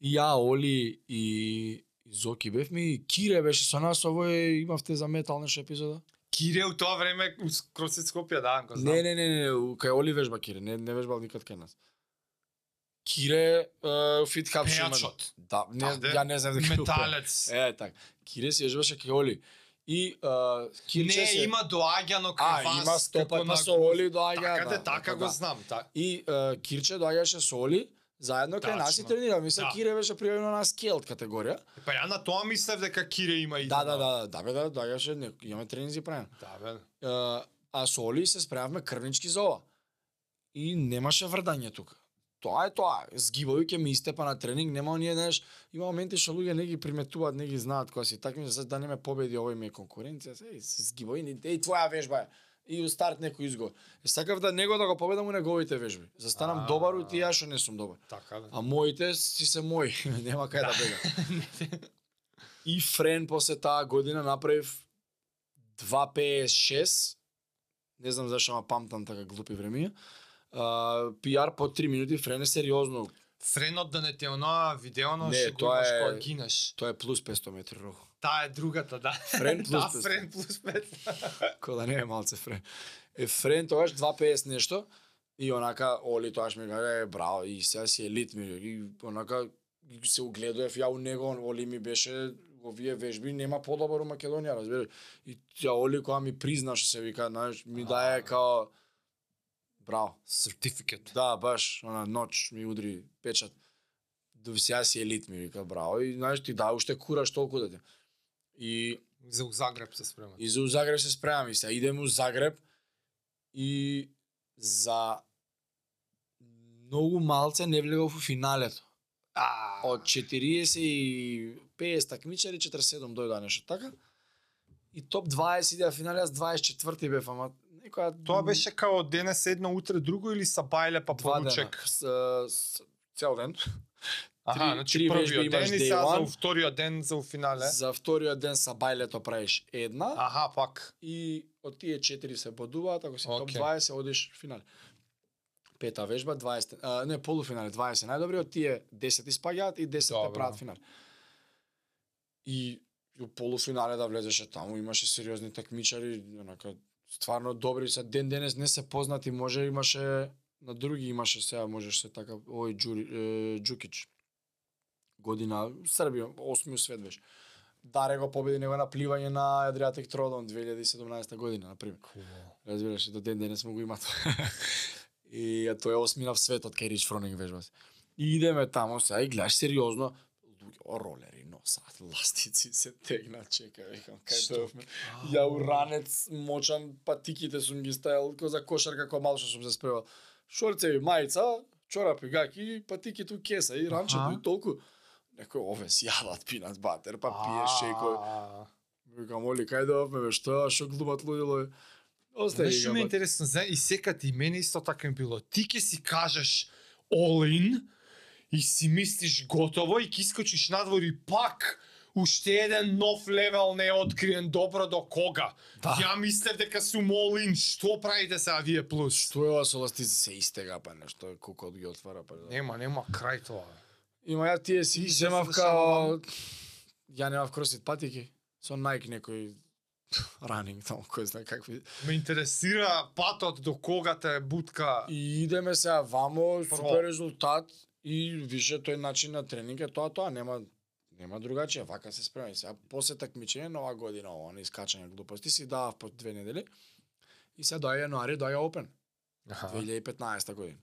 И ја Оли и и Зоки бевме и Кире беше со нас, овој имавте за метал нешто епизода?
Кире у тоа време у Кросет Скопје, да, знам.
Не, не, не, не, кај Оли вежба Кире, не, не вежбал никад кај нас. Кире, е, фит
Пејачот.
Да, не,
Таде,
ја не знам дека.
Металец.
Е, така. Кире си вежбаше кај Оли. И е, Кирче
не,
се...
има доаѓано
А,
кај вас.
има стопата
на-
со Оли доаѓа,
Така,
да,
да, така
така,
го
да.
знам. Та.
И е, Кирче доаѓаше со Оли, заедно кај нас и тренира. Мисля,
Да.
Кире беше пријавено на скелт категорија.
Па ја на тоа мислев дека Кире има и
Да, да, да, да, бе, да, доаѓаше, не, имаме тренинзи правено.
Да, бе.
Е, а со Оли се спремавме крвнички за ова. И немаше врдање тука. Тоа е тоа. Згибови ќе ми истепа на тренинг, нема оние, знаеш, има моменти што луѓе не ги приметуваат, не ги знаат кога си такми, за да не ме победи овој ми е конкуренција, се и ни- еј твоја вежба е. И у старт некој изговор. Е, сакав да него да го победам у неговите вежби. Застанам
А.
добар у тие што не сум добар.
Така, да.
А моите си се мои, нема кај да бега. И Френ после таа година направив 2.56, не знам зашто ама памтам така глупи времиња. PR по 3 минути, Френ е сериозно.
Френот да не те оноа видеоно
Не,
што
тоа е-
кога гинеш.
Тоа е плюс 500 метри рухо.
Таа е другата, да.
Френ плюс
да,
500.
Френ плюс 5.
Кој да не е малце Френ. Е Френ тогаш 2.50 нешто и онака Оли тогаш ми каже е браво и сега си елит ми и онака се угледував ја у него, Оли ми беше овие вежби нема подобар у Македонија, разбираш. И тя Оли кога ми призна што се вика, знаеш, ми дае као браво.
Сертификат.
Да, баш, она ноч ми удри печат. До сега си елит ми вика браво и знаеш ти да уште кураш толку дете. И
За у Загреб се спремат.
И за у Загреб се спремам и сега идеме у Загреб и за многу малце не влегов во финалето.
А,
Од 40 и 50 такмичари 47 дојдоа нешто така. И топ 20 идеа финале, јас 24 бев, ама некоја
Тоа беше као денес едно, утре друго или са бајле па
два дена.
поручек?
С, с, цел ден.
Аха, значи првиот ден и сега за вториот ден за финале.
За вториот ден са бајлето правиш една
Аха, пак.
и од тие 4 се бодуваат, ако си топ
Окей.
20 одиш финале. Пета вежба, 20, а, не полуфинале, 20 најдобри, од тие 10 испаѓаат и 10
Добро.
те прават финале. И у полуфинале да влезеше таму, имаше сериозни такмичари, онака стварно добри се ден денес не се познати, може имаше на други имаше сега можеш се така овој Џури е, Џукич. Година Србија, осми свет беше. Даре го победи него на пливање на Адриатик Тродон 2017 година, на пример. Разбираш, до ден денес му го има тоа. и а тој е осмина в светот кај Рич Фронинг вежба се. И идеме таму сега и гледаш сериозно, луѓе ролери носат, ластици се тегна, чека, викам, кај
Што?
бевме. Ја уранец мочан, патиките сум ги ставил, ко за кошарка кој мал што сум се спревал. Шорцеви, мајца, чорапи, гаки, патиките у кеса и ранчето
Аха.
и толку. Некој ове си јадат пинат батер, па пиеш шејко. Викам, оли, кај да бе, што, што глумат бе? Остај,
Знаеш што ми е интересно, и секад и мене исто така ми било. Ти ќе си кажеш all in и си мислиш готово и ќе искочиш надвор и пак уште еден нов левел не е откриен добро до кога.
Да.
Ја мислев дека сум in, што правите сега вие плюс?
Што е ова со ластици се истега, па нешто, кукот ги отвара, па да.
Нема, нема крај тоа.
Има ја тие си земав
се дешава
као... Ја немав кросит патики, со Nike некој ранинг таму, кој знае какви.
Ме интересира патот до кога те бутка.
И идеме сега вамо, супер резултат и више тој начин на тренинг е тоа тоа, нема нема другачија, вака се спремај. Сега после такмичење нова година ова, на искачање глупости си давав по две недели. И сега доаѓа јануари, доаѓа Open.
Аха.
2015 година.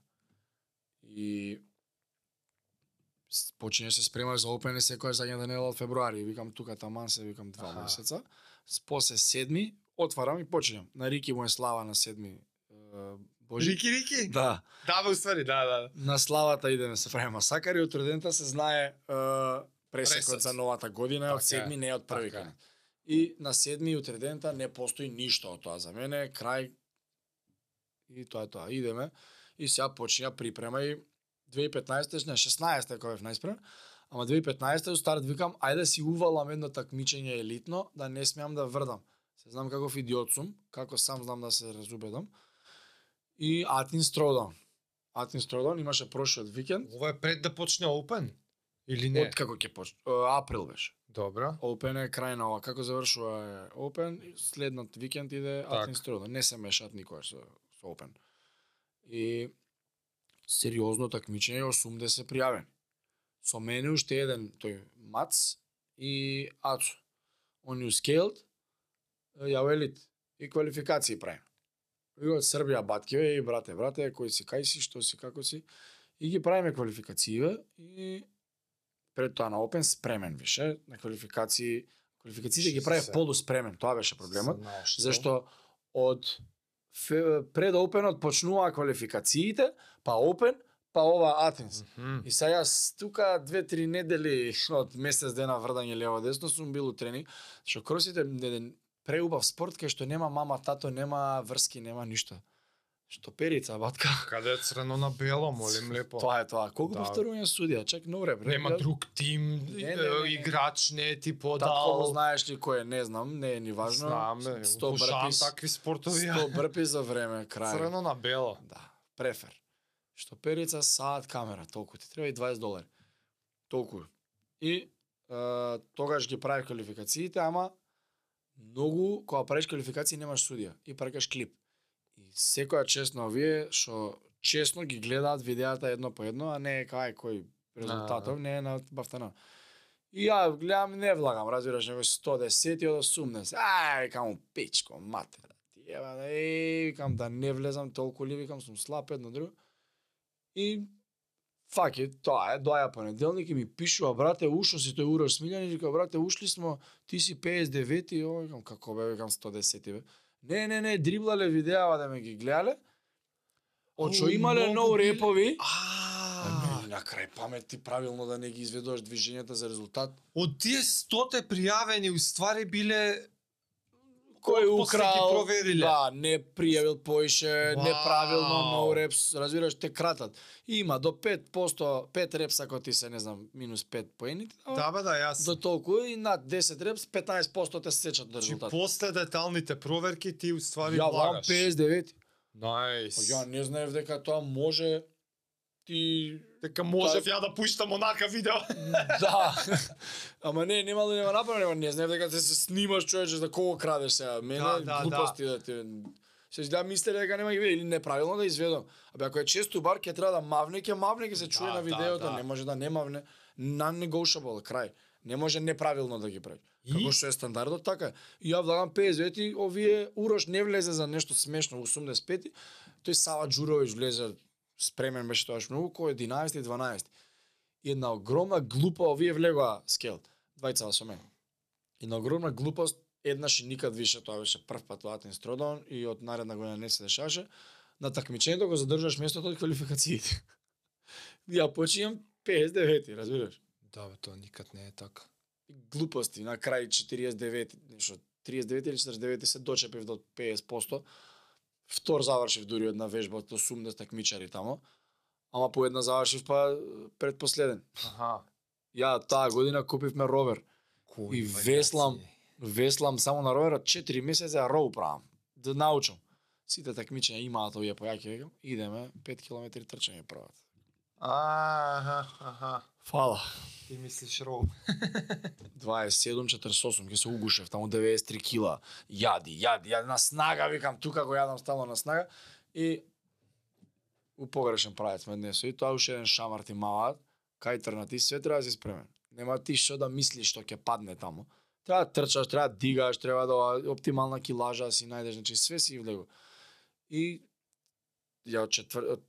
И почине се спремаш за Open секоја задњата недела од февруари. Викам тука таман се викам два
Аха.
месеца. После седми отварам и починам. На Рики му е слава на седми Божи.
Рики, Рики?
Да.
Да, бе, уствари, да, да.
На славата идеме се прави масакар и од родента се знае е, пресекот
Пресец.
за новата година е од
Така е.
седми, не од први
Така е.
канат. И на седми и утредента не постои ништо од тоа за мене, крај и тоа е тоа. Идеме и сега почиња припрема и 2015 не 16 кога бев најспремен, ама 2015 у старт викам ајде си увалам едно такмичење елитно да не смеам да врдам. Се знам каков идиот сум, како сам знам да се разубедам. И Атин Стродан. Атин Стродан имаше прошлиот викенд.
Ова е пред да почне Open? Или не?
Од како ќе почне? Април беше.
Добро.
Open е крај на ова. Како завршува е Open, и следниот викенд иде. Атин Стродан. Не се мешаат никош со, со Open. И сериозно такмичење 80 пријавени. Со мене уште еден тој Мац и Ацо. Они scaled, ја велит и квалификации прави. И од Србија баткиве и брате, брате, кој си, кај си, што си, како си. И ги правиме квалификацииве и пред тоа на Open спремен више, на квалификации квалификациите ги прави
Се.
полуспремен, тоа беше проблемот. Зашто од фе, пред Опенот почнуваа квалификациите, па Опен, па ова Атенс.
Мгм.
И сега јас тука две-три недели од месец дена врдање лево десно сум бил у тренинг, што кросите преубав спорт кај што нема мама, тато, нема врски, нема ништо. Што перица, батка.
Каде е црно на бело, молим лепо.
Тоа е тоа. Колку
Да.
повторување судија? Чек, но време.
Нема друг тим,
Не, не, не, не.
играч не е ти
Татко
подал.
знаеш ли кој е, не знам, не е ни важно.
Знам, бе,
100
обожавам
брпис,
такви спортови.
100 брпи за време, крај.
Црно на бело.
Да, префер. Што перица, саат камера, толку ти треба и 20 долари. Толку. И е, тогаш ги прави квалификациите, ама многу кога правиш квалификации немаш судија и пракаш клип. И секоја чест на овие што честно ги гледаат видеата едно по едно, а не е кај кој резултатов, не е на бафтана. И ја гледам, не влагам, разбираш, него 110 од 80. Ај, каму пичко, матера. Ти ева, да, е, викам да не влезам толку ли, викам сум слаб едно друго. И факе, тоа е, доаја понеделник и ми пишува, брате, ушо си тој Урош Смилјани, вика, брате, ушли смо, ти си 59 и ово, викам, како бе, викам 110 бе. Не, не, не, дриблале видеава да ме ги гледале. Очо имале нов репови.
А,
на крај памет ти правилно да не ги изведуваш движењата за резултат.
од тие стоте пријавени уствари биле
Кој украл, да, не пријавил поише,
Вау.
неправилно, no репс, разбираш, те кратат. Има до 5%, 5 репс ако ти се, не знам, минус 5 поените,
Да, бе, да, јас.
до толку и над 10 репс, 15% те сечат до
Значи,
резултат.
после деталните проверки ти уствари
Ја
влагаш.
59.
Најс.
Ја не знаев дека тоа може ти
Дека можев ја да пуштам онака видео.
да. Ама не, нема да нема направено, не знаев дека се снимаш човече за кого крадеш сега. Мене
Да, да,
глупости да, ти се да мисле дека нема ги или неправилно да изведам. Абе ако е често бар ќе треба да мавне, ќе мавне, ќе се чуе
Да,
на
да,
видеото,
да.
не може да не мавне. Non-negotiable, крај. Не може неправилно да ги прави.
И?
Како што е стандардот, така. И ја влагам 50 и овие Урош не влезе за нешто смешно 85 тој Сава Џуровиќ влезе спремен беше тоаш многу кој 11 и 12. И една огромна глупа овие влегоа скел. Двајцава со мене. Една огромна глупост еднаш и никад више тоа беше прв пат во Атин Стродон и од наредна година не се дешаваше. На такмичењето го задржаш местото од квалификациите. Ја почињам 59, разбираш?
Да, бе, тоа никад не е така.
глупости на крај 49 нешто 39 или 49 се дочепив до 50%. Втор завршив дури една вежба од 80 такмичари тамо. Ама по една завршив па предпоследен.
Аха.
Ја таа година купивме ровер.
Кој
И веслам. Веслам само на роверот 4 месеца ја роу правам. Да научам. Сите такмичења имаат овие појаки, викам, идеме 5 км трчање прават.
Аха, аха.
Фала.
Ти мислиш роу.
27-48, ќе се угушев, таму 93 кила. Јади, јади, јади на снага, викам, тука го јадам стално на снага. И у погрешен правец ме днесо. И тоа уште еден шамар ти малат, кај трна ти све треба да си спремен. Нема ти што да мислиш што ќе падне таму. Треба да трчаш, треба да дигаш, треба да оптимална килажа да си најдеш, значи све си влегу. И ја од четвр...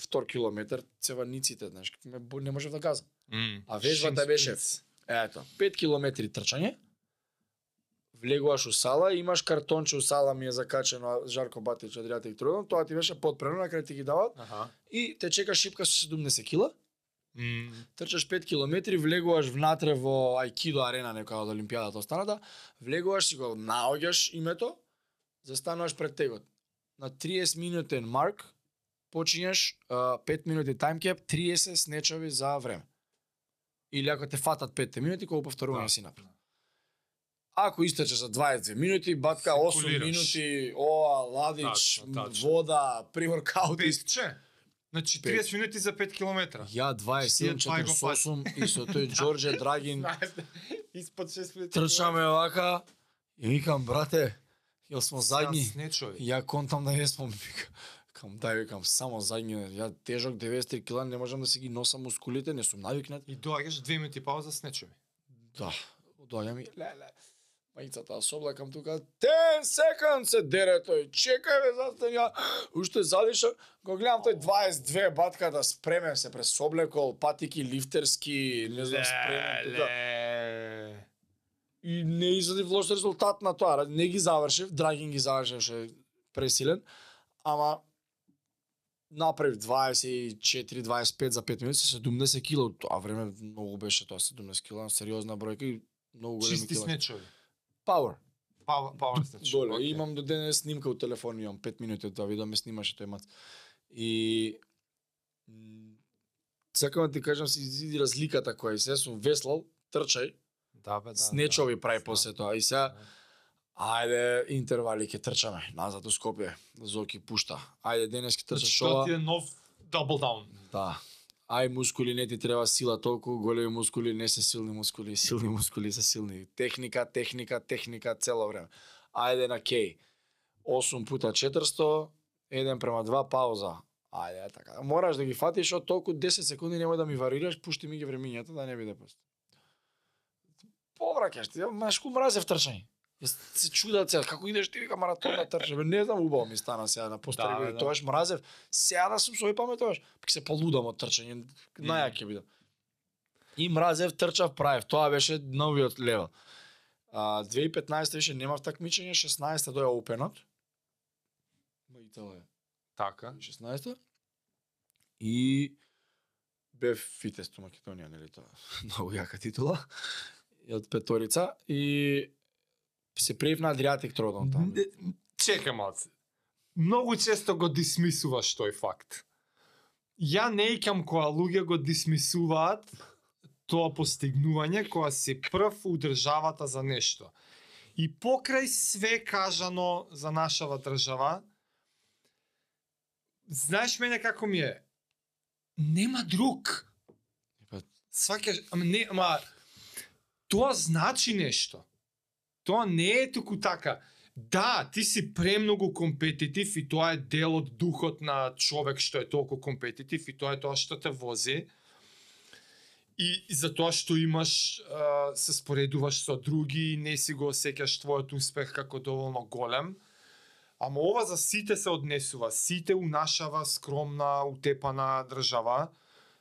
втор километар цеваниците, знаеш, не можев да газам. А вежбата беше Ето, 5 километри трчање, влегуваш у сала, имаш картонче у сала ми е закачено Жарко Батич Адриатик Трудон, тоа ти беше подпрено, на крај ти ги дават
Аха.
и те чека шипка со 70 кила,
М,
трчаш 5 километри, влегуваш внатре во Айкидо арена некоја од Олимпијадата останата, влегуваш си го наоѓаш името, застануваш пред тегот. На 30 минутен марк почињаш а, 5 минути таймкеп, 30 снечови за време. Или ако те фатат 5 минути, кога повторување
Да.
си направи. Ако истече за 22 минути, батка
Се
8
кулираш.
минути, оа, ладич,
Тачно, тачно.
вода, приворкаут,
Петче. Значи
Пет.
30 минути за 5 километра.
Ја 27-48 и со тој Ѓорđe Драгин
Испод 6 минути.
трчаме вака и викам брате, јел смо задни. Ја контам да не вика. Кам дај викам само задни. Ја тежок 93 кила не можам да си ги носам мускулите, не сум навикнат.
И доаѓаш 2 минути пауза снечови.
Да, доаѓам и леле. Мајцата се облакам тука. 10 секунд се дере тој. Чекај бе, застан ја. Уште задиша, го гледам тој 22 батка да спремен се през облекол, патики лифтерски, не знам спремен тука. И не извадив лош резултат на тоа. Не ги завршив, Драгин ги завршеше пресилен, ама направив 24-25 за 5 минути, 70 кила. Тоа време многу беше тоа 70 кила, сериозна бројка и многу големи
Чисти
кила.
снечови.
Power.
Пауер пауер снечови.
Доле.
окей.
Имам до денес снимка у телефон, имам 5 минути тоа видео ме снимаше тој мац. И сакам да ти кажам се изиди разликата која и се сум веслал, трчај,
Да, бе, да.
снечови прави
Знам.
после тоа. И сега Ајде, интервали ќе трчаме назад у Скопје. Зоки пушта. Ајде денес ќе трчаш
Значи, тоа
ова.
ти е нов дабл даун.
Да. Ај мускули не ти треба сила толку, големи мускули не се силни мускули, силни мускули се силни. Техника, техника, техника цело време. Ајде на кеј. 8 пута 400, 1 према 2 пауза. Ајде, така. Мораш да ги фатиш од толку 10 секунди немој да ми варираш, пушти ми ги времињата да не биде пост. Повраќаш ти, машку мразев трчање. Се чудат сега како идеш ти вика маратон да трчаш, бе не знам убаво ми стана сега на постари
Да,
години.
да.
Тогаш мразев, сега да сум со памет тогаш, пак се полудам од трчање, најак ќе бидам. И мразев, трчав, правев, тоа беше новиот левел. А, 2015 више немав такмичење, 16 доја опенот. Ма и тоа е.
Така.
16 и бев фитест у Македонија, нели тоа? Многу јака титула. И од петорица и се приев на Адриатик Тродон таму.
Чекај малце. Многу често го дисмисуваш тој факт. Ја не икам која луѓе го дисмисуваат тоа постигнување која се прв у државата за нешто. И покрај све кажано за нашава држава, знаеш мене како ми е? Нема друг. Сваќаш, ама не, ама тоа значи нешто. Тоа не е туку така. Да, ти си премногу компетитив и тоа е дел од духот на човек што е толку компетитив и тоа е тоа што те вози. И, за тоа што имаш, се споредуваш со други и не си го осеќаш твојот успех како доволно голем. Ама ова за сите се однесува. Сите у нашава скромна, утепана држава,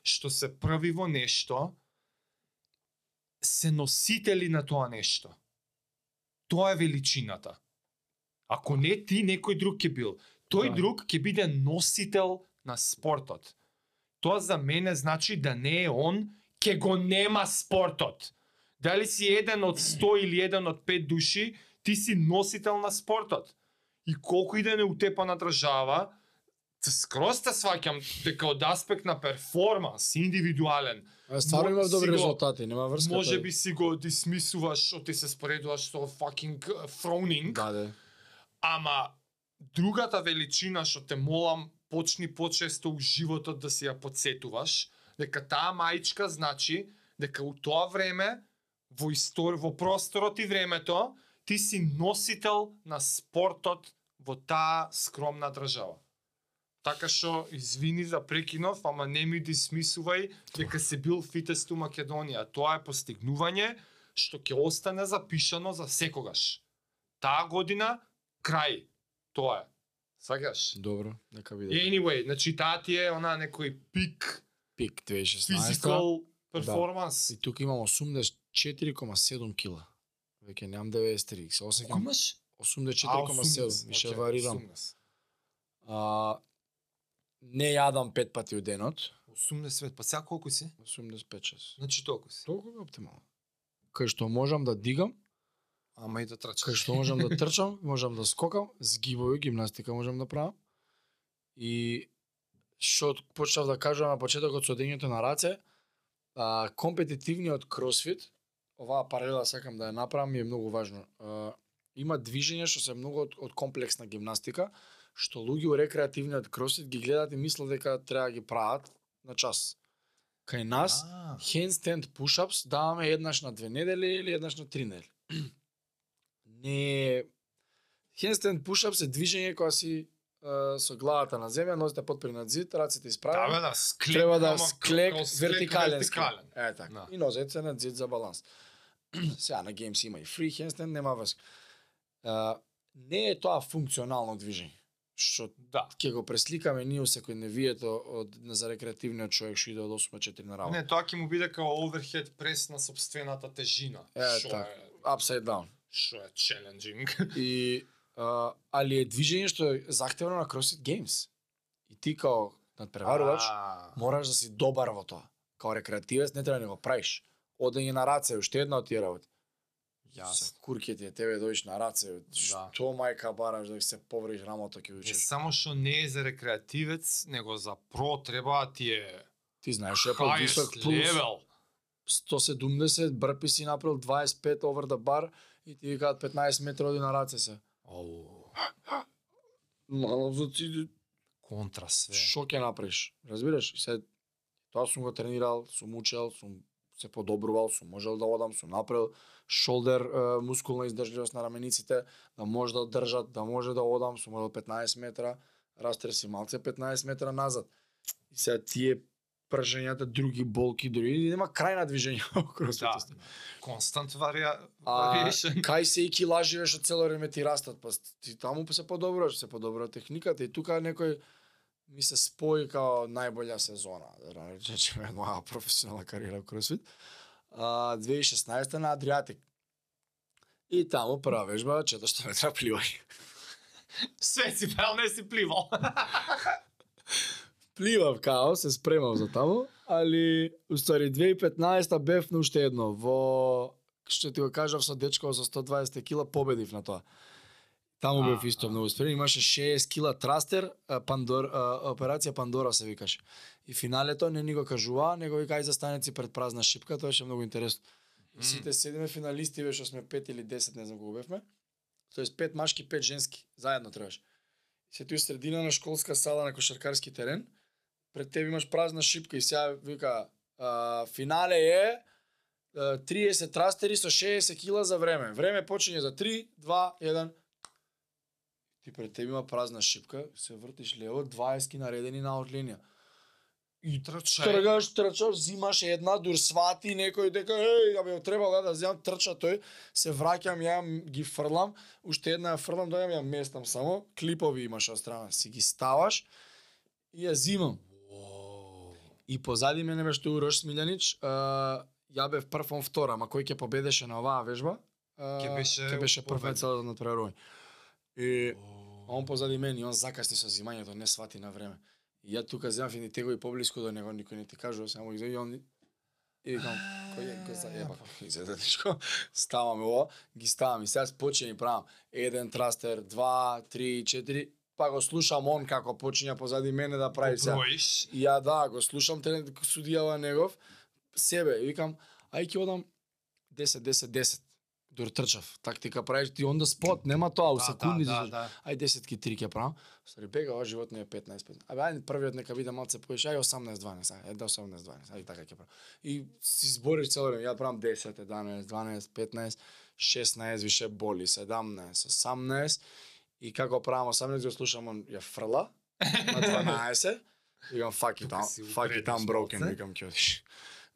што се први во нешто, се носители на тоа нешто. Тоа е величината. Ако не ти, некој друг ќе бил. Тој
Да.
друг ќе биде носител на спортот. Тоа за мене значи да не е он, ќе го нема спортот. Дали си еден од 100 или еден од 5 души, ти си носител на спортот. И колку и да не утепана држава, скроз те сваќам дека од аспект на перформанс, индивидуален,
А стварно имав добри
си го-
резултати, нема врска.
може би си го дисмисуваш, што ти се споредуваш со fucking Froning,
Да, да.
ама другата величина што те молам почни почесто у животот да си ја подсетуваш, дека таа маичка значи дека у тоа време во истор во просторот и времето ти си носител на спортот во таа скромна држава. Така што извини за прекинов, ама не ми дисмисувај дека се бил фитест у Македонија. Тоа е постигнување што ќе остане запишано за секогаш. Таа година крај. Тоа е. Сваќаш?
Добро, нека биде.
Anyway, значи таа ти е она некој пик
Пик 2016.
physical performance.
И тука имам 84,7 кила. Веќе немам 93, се осеќам
имаш?
84,7, више
Океј,
варирам.
80.
А, не јадам пет пати у денот,
80, па сега колку си?
85-6.
Значи толку си.
Толку е оптимално. Кај што можам да дигам,
Ама и да трчаш.
кај што можам да трчам, можам да скокам, згибови, гимнастика можам да правам. И што почнав да кажам на почетокот со дењето на раце, а, компетитивниот кросфит, оваа паралела сакам да ја направам и е многу важно. А, има движење што се многу од, од комплексна гимнастика, што луѓе у рекреативниот кросфит ги гледат и мислат дека треба да ги прават на час. Кај нас,
А,
handstand push-ups даваме еднаш на две недели или еднаш на три недели. Не handstand push-ups е движење кога си е, со главата на земја, носите подпри над зид, рацете
Да,
исправени.
бе, да, склек,
Треба да склек вертикален.
вертикален.
Е така.
Да.
И нозете се над зид за баланс. Сега на Games има и free handstand, нема врска. Не е тоа функционално движење. Што
Да.
ќе го пресликаме ние у секојдневието од за рекреативниот човек што иде од 8 до 4 на работа.
Не, тоа ќе му биде као overhead прес на собствената тежина.
Е,
што
така.
е,
Upside down.
што е challenging.
И а, али е движење што е захтевно на CrossFit Games. И ти као надпреварувач мораш да си добар во тоа. Као рекреативец не треба да го правиш. Одење на раце, уште една од тие работи.
Јасно.
Се курке ти е тебе дојдеш на раце,
Да.
што мајка бараш да се повриш рамото ќе
Не
учиш.
само што не е за рекреативец, него за про треба да ти е
Ти знаеш што е повисок
highest
плюс
level.
170, брпи си направил 25 over the bar и ти викаат 15 метра оди на раце се.
Оу,
Мало за ти
контра све.
што ќе направиш? Разбираш? Се тоа сум го тренирал, сум учел, сум се подобрувал, сум можел да одам, сум направил шолдер е, мускулна издржливост на рамениците, да може да држат, да може да одам, сум одел 15 метра, растреси малце 15 метра назад. И сега тие пржењата, други болки, други нема крај на движење во
Да. Констант варија
А кај се и килаживеш од цело време ти растат, па ти таму се подобруваш, се подобрува техниката и тука некој ми се спои као најболја сезона, да речеме моја професионална кариера во кросфит. А 2016 на Адриатик. И таму прва вежба 400 метра пливање.
Све си правил, не си пливал.
Пливав као, се спремав за таму, али уствари 2015 бев на уште едно во што ти го кажав со дечко со 120 кила победив на тоа. Таму бев исто многу спремен, имаше 60 кила трастер, Пандор, операција Пандора се викаше. И финалето не ни го кажува, него вика ај застанеци пред празна шипка, тоа беше многу интересно. И сите седиме финалисти, беше сме 5 или 10, не знам колку бевме. Тоест 5 машки, 5 женски, заедно требаш. Се тој средина на школска сала на кошаркарски терен, пред тебе имаш празна шипка и сега вика а, финале е а, 30 трастери со 60 кила за време. Време почиње за 3, 2, 1. Ти пред тебе има празна шипка, се вртиш лево, 20 ки наредени на аутлинија. И
Трчај.
тргаш, трчаш, зимаш една, дур свати некој дека еј, абе треба да земам трча тој, се враќам ја ги фрлам, уште една ја фрлам, дојам ја местам само, клипови имаш од страна, си ги ставаш и ја зимам. И позади мене беше Урош Смилјанич, а, ја бев прв, он втора, ама кој ќе победеше на оваа вежба?
Ќе беше
ќе беше прв на целото натпреварување. И он позади мене, он закасни со зимањето, не свати на време. И ја тука земав и тегови поблиску до него, никој не ти кажува, само ги и он и викам, кој е, го заеба, изедетичко, ставаме ова, ги ставам и сега почне и правам еден трастер, два, три, четири, па го слушам он како почиња позади мене да прави. И ја да, го слушам трен судијава негов, себе, и викам, ај ќе одам 10 10 10. Дур трчав, тактика правиш ти онда спот, нема тоа, у
Да,
секунди.
да,
да,
да.
Ај 10 ки 3 ќе правам. Стари бега, ова живот не е 15 15. Абе ај првиот нека биде малце поише, ај 18 12, ај да 18 12, ај така ќе правам. И си збориш цело време, ја правам 10, 11, 12, 15, 16, више боли, 17, 18 и како правам 18 го слушам он ја фрла на 12. Викам fuck it, I'm, fuck it, I'm broken, викам ќе одиш.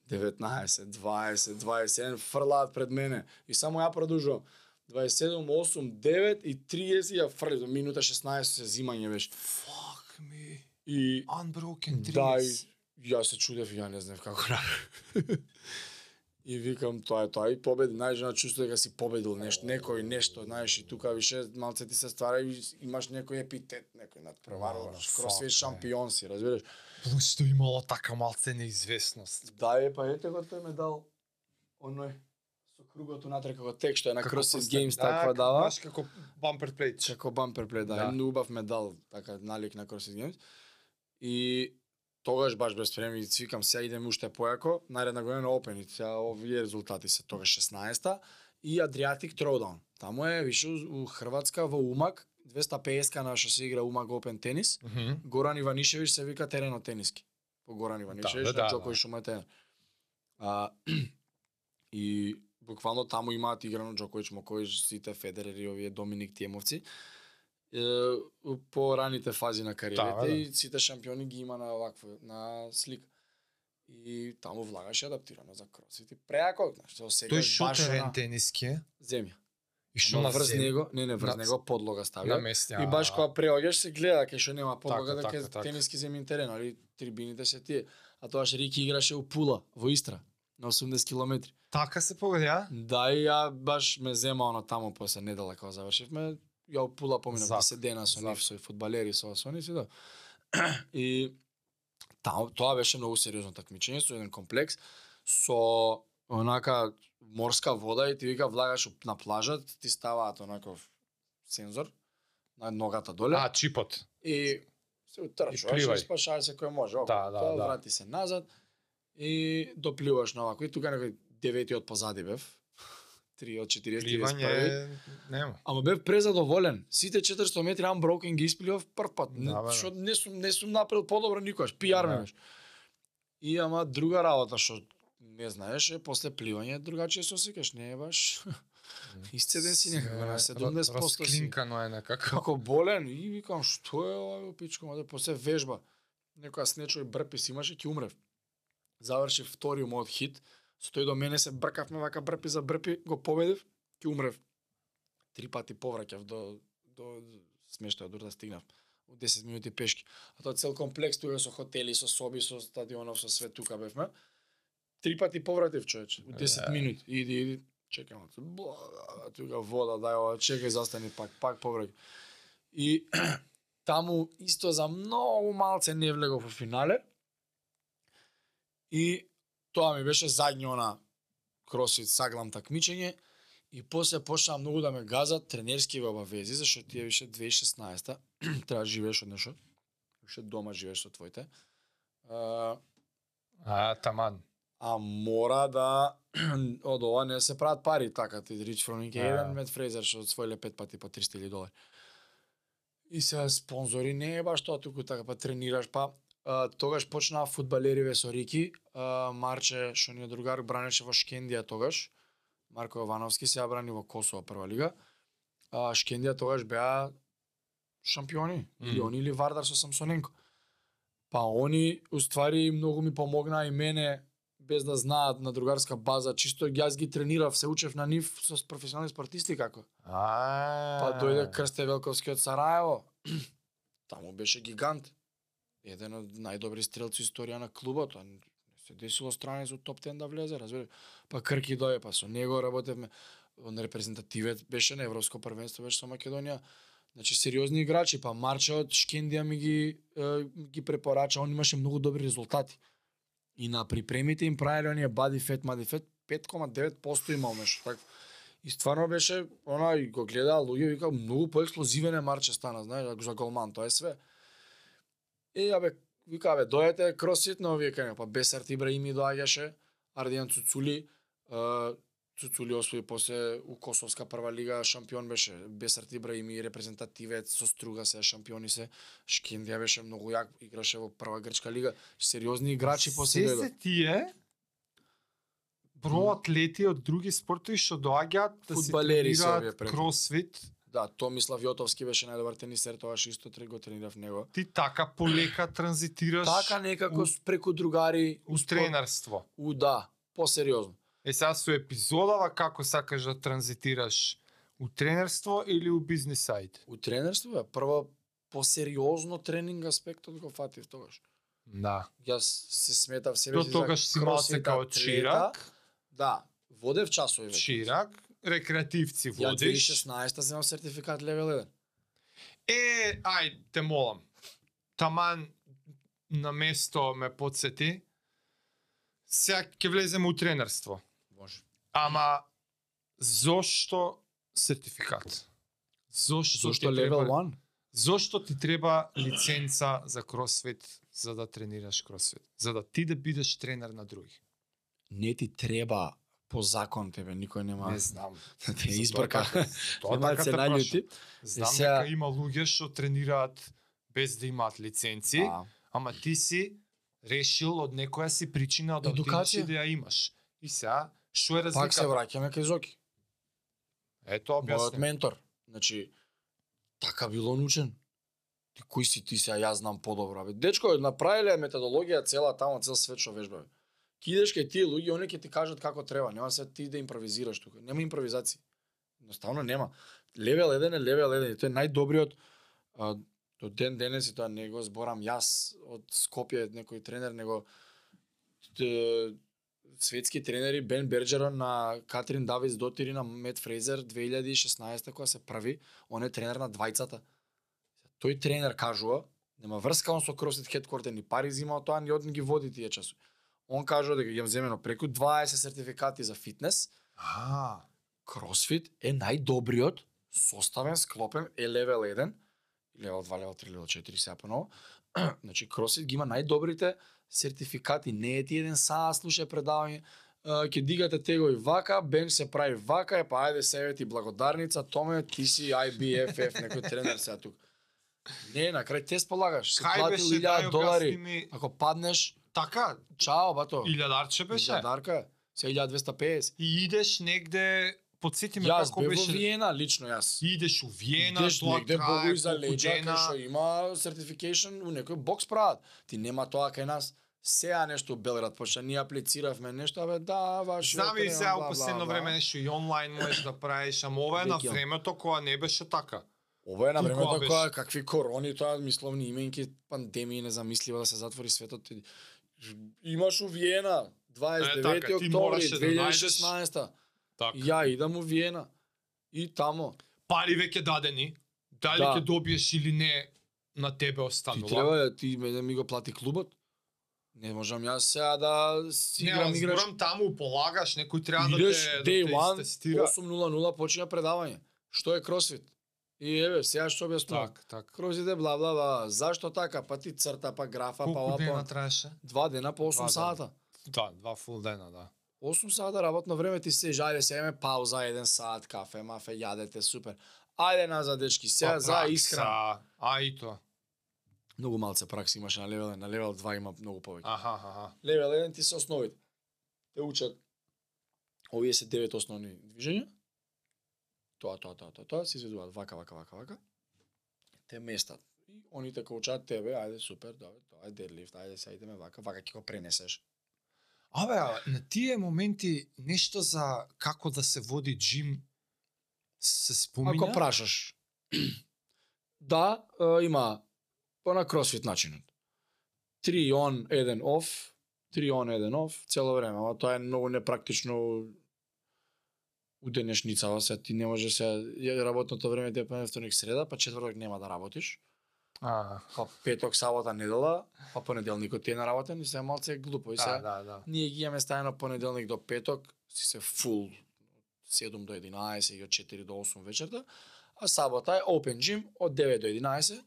19, 20, 21 фрлаат пред мене и само ја продолжувам. 27, 8, 9 и 30 ја фрли до минута 16 се зимање беше.
Fuck me.
И
Unbroken 30.
да, и јас се чудев, ја не знаев како направи. И викам тоа е тоа и победи, најдеш на чувство дека си победил нешто, некој нешто, знаеш, и тука више малце ти се ствара и имаш некој епитет, некој надпреваруваш, кросфит шампион си, разбираш?
Плюс што имало така малце неизвестност.
Да е, па ете го тој медал, оној, со кругото натре како тек, што е на CrossFit Games
Да,
таква дава.
Баш како бампер плейт.
Како бампер плей, да,
Да.
убав медал, така налик на CrossFit Games. И тогаш баш без време и цвикам сега идеме уште појако, наредна година на Open и сега овие резултати се тогаш 16-та и Adriatic Throwdown. Таму е више у Хрватска во Умак 250 на што се игра Умак Open тенис.
Мгм.
Горан Иванишевич се вика терено тениски. По Горан Иванишевич
да,
да,
да,
Джокович што му е тренер. А, и буквално таму имаат играно Джокович, Мокович, сите Федерери, овие Доминик Тиемовци. Е, по раните фази на кариерите
Да, да.
и сите шампиони ги има на ваква на слика. И таму влагаше адаптирано за кросфит и преако, знаеш, се
Тој
осекаш
шо
баш на
тениски е?
земја.
И што на
врз него, не не врз
На-
него подлога ставија.
На.
И баш кога преоѓаш се гледа кај што нема подлога
Така,
дека е
така, така.
тениски земјен терен, али трибините се тие. А тоа Рики играше у Пула, во Истра, на 80 километри.
Така се погоди,
Да, и ја баш ме зема оно таму после недела кога завршивме, ја у Пула поминав
Зак,
10 дена со нив, со фудбалери, со со нив и да. И таму тоа беше многу сериозно такмичење со еден комплекс со онака морска вода и ти вика влагаш на плажа, ти ставаат онаков сензор на ногата доле.
А, чипот.
И се утрчуваш и,
пливај.
спашај се кој може.
Да, да, да.
Врати се назад и допливаш на овако. И тука некој девети од позади бев. Три од 40
Пливање
41.
нема.
Ама бев презадоволен. Сите 400 метри unbroken ги испливав прв пат.
Да, бе, да.
што не сум не сум направил подобро никогаш. Пиар
Да.
И ама друга работа што не знаеш после пливање другачие се осекаш, не е баш исцеден си некако на 70% си.
Расклинкано е некако.
Како болен и викам што е ова пичко, да после вежба. Некоја снечој брпис имаше ќе умрев. заврши втори мојот хит, со тој до мене се бркавме вака брпи за брпи, го победив, ќе умрев. Три пати повраќав до до смештајот дори да стигнав. У 10 минути пешки. А тоа цел комплекс тука со хотели, со соби, со стадионов, со све тука бевме. Три пати повратив човече, у 10
Е.
минути. Иди, иди, чекам. Тука вода, дај ова, чекај, застани пак, пак повраќа. И таму исто за многу малце не влегов во финале. И тоа ми беше задње она кросфит саглам такмичење и после почнаа многу да ме газат тренерски обавези зашто тие више 2016 треба да живееш од нешто. Више дома живееш со твоите. А,
А, таман.
А мора да од ова не се прават пари така ти Рич Фронинг е еден Мет Фрейзер што освоиле пет пати по 300.000 долари. И сега спонзори не е баш тоа туку така па тренираш па а, тогаш почнаа фудбалериве со Рики, а, Марче што ни е другар бранеше во Шкендија тогаш. Марко Јовановски се брани во Косово прва лига. А Шкендија тогаш беа шампиони, или
Мгм.
они или Вардар со Самсоненко. Па они уствари многу ми помогнаа и мене без да знаат на другарска база, чисто јас ги тренирав, се учев на нив со професионални спортисти како.
А.
Па дојде Крсте Велковски од Сараево. Таму беше гигант. Еден од најдобри стрелци историја на клубот. а се десило странец од топ 10 да влезе, разбери. Па Крки дојде, па со него работевме. Он репрезентативет беше на Европско првенство, беше со Македонија. Значи сериозни играчи, па Марче од Шкендија ми ги е, ги препорача, он имаше многу добри резултати. И на припремите им правеле оние body fat, body fat 5,9% имал нешто такво. И стварно беше, она и го гледаа луѓе, вика многу поексплозивен е Марче стана, знаеш, за голман, тоа е све. Е, абе, вика, бе, дојдете кросфит на овие кај, па Бесарт Ибраими доаѓаше, Ардијан Цуцули, Цуцули освои после у Косовска прва лига шампион беше, Бесарт Ибраими репрезентативец со Струга се шампиони се, Шкендија беше многу јак, играше во прва грчка лига, сериозни играчи после
Се
дојдоа.
се тие бро атлети од други спортови што доаѓаат да
се овие
тренираат кросфит.
Да, Томислав Јотовски беше најдобар тенисер, тогаш исто тре го тренирав него.
Ти така полека транзитираш
Така некако
у-
преку другари
у
спорт-
тренерство.
У да, посериозно.
Е сега со епизодава како сакаш да транзитираш у тренерство или у бизнес сайт?
У тренерство е прво посериозно тренинг аспектот го фатив тогаш.
Да.
Јас се сметав себе
До тогаш си малце као
атлета.
чирак,
Да, водев часови веќе.
чирак, рекреативци
Ја
водиш.
2016 земав сертификат левел 1.
Е, ај, те молам. Таман на место ме подсети. Сега ќе влеземе у тренерство. Ама зошто сертификат? Зошто,
Зошто левел
треба,
1?
Зошто ти треба лиценца за кросфит за да тренираш кросфит? За да ти да бидеш тренер на други.
Не ти треба по закон тебе, никој нема
Не знам.
да те избрка.
Тоа,
Нема да
така
се наљути.
Знам
сега-
дека има луѓе што тренираат без да имаат лиценци,
Да.
ама ти си решил од некоја си причина да отидеш да ја имаш. И сега, што е
Пак се
разликата?
враќаме кај Зоки.
Ето,
Мојот
објасни.
ментор. Значи, така било научен. Ти кој си ти сега, јас знам подобро. Бе, дечко, направиле методологија цела таму, цел свет што вежба. Бе. Ки идеш кај тие луѓе, они ќе ти кажат како треба, нема се ти да импровизираш тука. Нема импровизација. Едноставно нема. Левел 1 е левел 1 и тој е најдобриот а, до ден денес и тоа не го зборам јас од Скопје некој тренер, него светски тренери Бен Берджерон на Катрин Давис Дотир и на Мет Фрейзер 2016 кога се прави, он е тренер на двајцата. Тој тренер кажува, нема врска он со CrossFit Headquarter ни пари зима од тоа, ни од ги води тие часови. Он кажува дека ја земено преку 20 сертификати за фитнес,
А,
CrossFit е најдобриот составен, склопен, е левел 1, левел 2, левел 3, левел 4, сега поново. значи, CrossFit ги има најдобрите сертификати, не е ти еден саа слуша предавање, ќе дигате тегови вака, бенч се прави вака, е па ајде себе ти благодарница, Томе, ти си IBFF, некој тренер сега тук. Не, на крај тест полагаш, се платил
беше
1000
дај
долари.
ми
Ако паднеш,
така,
чао, бато.
илјадарче беше.
Илјадарка, се 1250.
И идеш негде, подсети ме
Јас
како
бев во
беше.
Виена, лично јас.
Идеш у Виена,
Идеш
тоа
негде Богу за леѓа, кај што има certification, у некој бокс прават. Ти нема тоа кај нас. Сега нешто Белград почна, ние аплициравме нешто, абе да, ваш
Знам и сега у последно време нешто и онлайн можеш да правиш, ама ова е на времето кога не беше така.
Ова е на времето
беше.
кога какви корони, тоа мисловни имајќи пандемии незамисливо да се затвори светот. Имаш у Виена 29
Е, така,
октомври
да најдеш-
2016.
Така.
Ја идам у Виена. И тамо.
Пари веќе дадени, дали
Да.
ќе добиеш или не, на тебе
Ти
останува.
треба да ти ме да ми го плати клубот. Не можам јас сега да си
Не,
играм играш.
разборам таму полагаш, некој треба да
Идеш,
те, да
day
те
one,
истестира.
8.00 почина предавање. Што е кросфит? И еве, сега што објаснувам.
Так, так.
Кросфит е бла бла бла. Зашто така? Па ти црта, па графа, па
Колку
ова,
дена
па...
траеше?
Два дена по 8
Два дена.
сата.
Да, два фул дена, да.
8 сата работно време ти се жале, сега име пауза, еден сат, кафе, мафе, јадете, супер. Ајде назад, дечки, сега
Па,
за исхрана.
А и тоа.
Многу малце пракса имаше на левел 1, на левел 2 има многу повеќе.
Аха, аха.
Левел 1 ти се основите. Те учат овие се девет основни движења. Тоа, тоа, тоа, тоа, тоа, се изведуваат вака, вака, вака, вака. Те местат. И они те коучаат тебе, ајде супер, добре, тоа е deadlift, ајде сега идеме вака, вака ќе го пренесеш.
Абе, на тие моменти нешто за како да се води джим се спомина?
Ако прашаш. да, има по на кросфит начинот. 3 on, 1 off, 3 on, 1 off, цело време, ама тоа е многу непрактично у денешницава, се ти не може се работното време ти е па среда, па четврток нема да работиш,
А,
па петок, сабота, недела, па понеделникот е наработен и се малце глупо и
да,
се
да, да.
ние ги имаме стајано понеделник до петок, си се фул 7 до 11 и од 4 до 8 вечерта, а сабота е open gym од 9 до 11,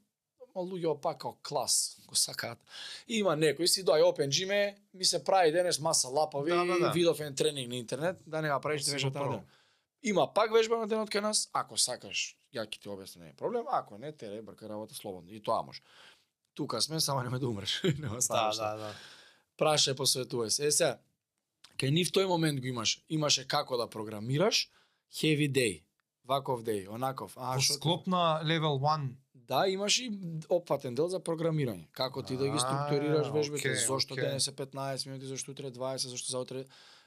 ама луѓе пак као клас го сакаат. Има некои си доај open gym е, ми се прави денес маса лапови,
Да, да, да.
видов еден тренинг на интернет, да не го правиш вежбата на ден. Има пак вежба на денот кај нас, ако сакаш, ја ќе ти објаснам, не е проблем, ако не, тере брка работа слободно. И тоа може. Тука сме, само нема да умреш. Нема
Да,
става
да, да.
праше посветувај се. Е сега, кај нив тој момент го имаш. Имаше како да програмираш, heavy day, ваков day, онаков. А, шо
склоп на level 1
Да, имаш и опфатен дел за програмирање. Како ти да ги
А,
структурираш вежбите,
окей,
зошто
окей.
денес е 15 минути, зошто утре е 20, зошто за утре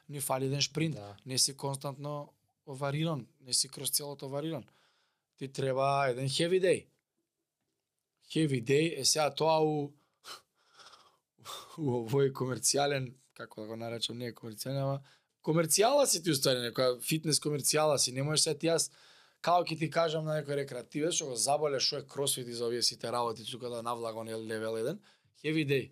ни фали еден шпринт.
Да.
Не си константно вариран, не си кроз целото вариран. Ти треба еден heavy day. Heavy day е сега тоа у у овој комерцијален, како да го наречам, не е комерцијален, ама комерцијала си ти устари, некоја фитнес комерцијала си, не можеш се ти јас Као ќе ти кажам на некој рекреативен што го заболе што е кросфит и за овие сите работи тука да навлага он левел 1, heavy day.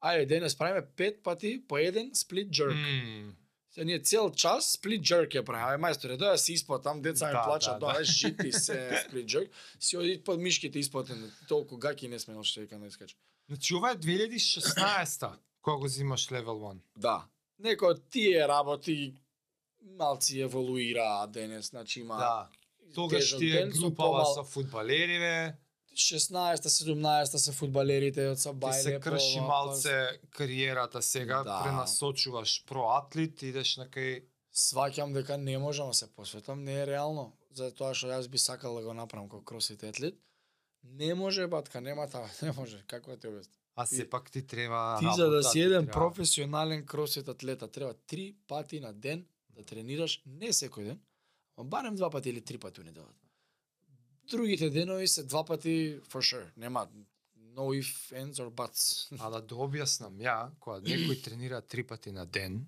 Ајде денес правиме пет пати по еден сплит jerk.
Mm.
Се ние цел час split jerk ја правиме. Ај мајсторе, доја си испод там, деца ми
Да,
плачат,
да,
доја
да.
жити се split jerk. Си оди под мишките испотен, толку гаки не сме што вика да искача.
Значи ова е 2016-та, кога го зимаш level 1.
Да. Некој од тие работи малци еволуира денес, значи има
Да. Тогаш ти е групава со фудбалериве,
16-та, 17-та се фудбалерите од са
ти се крши
по-
малце кариерата сега,
Да.
пренасочуваш проатлет, идеш на кај
Сваќам дека не можам да се посветам, не е реално. Затоа што јас би сакал да го направам како кросфит атлет. Не може, батка, нема таа, не може. Како да ти објаснам?
а сепак ти треба
Ти за да
работа,
си еден
треба-
професионален кросфит атлета, треба три пати на ден да тренираш, не секој ден, барем два пати или три пати у неделата. Другите денови се два пати for sure. Нема no if, ands or buts.
А да објаснам ја, кога некој тренира три пати на ден,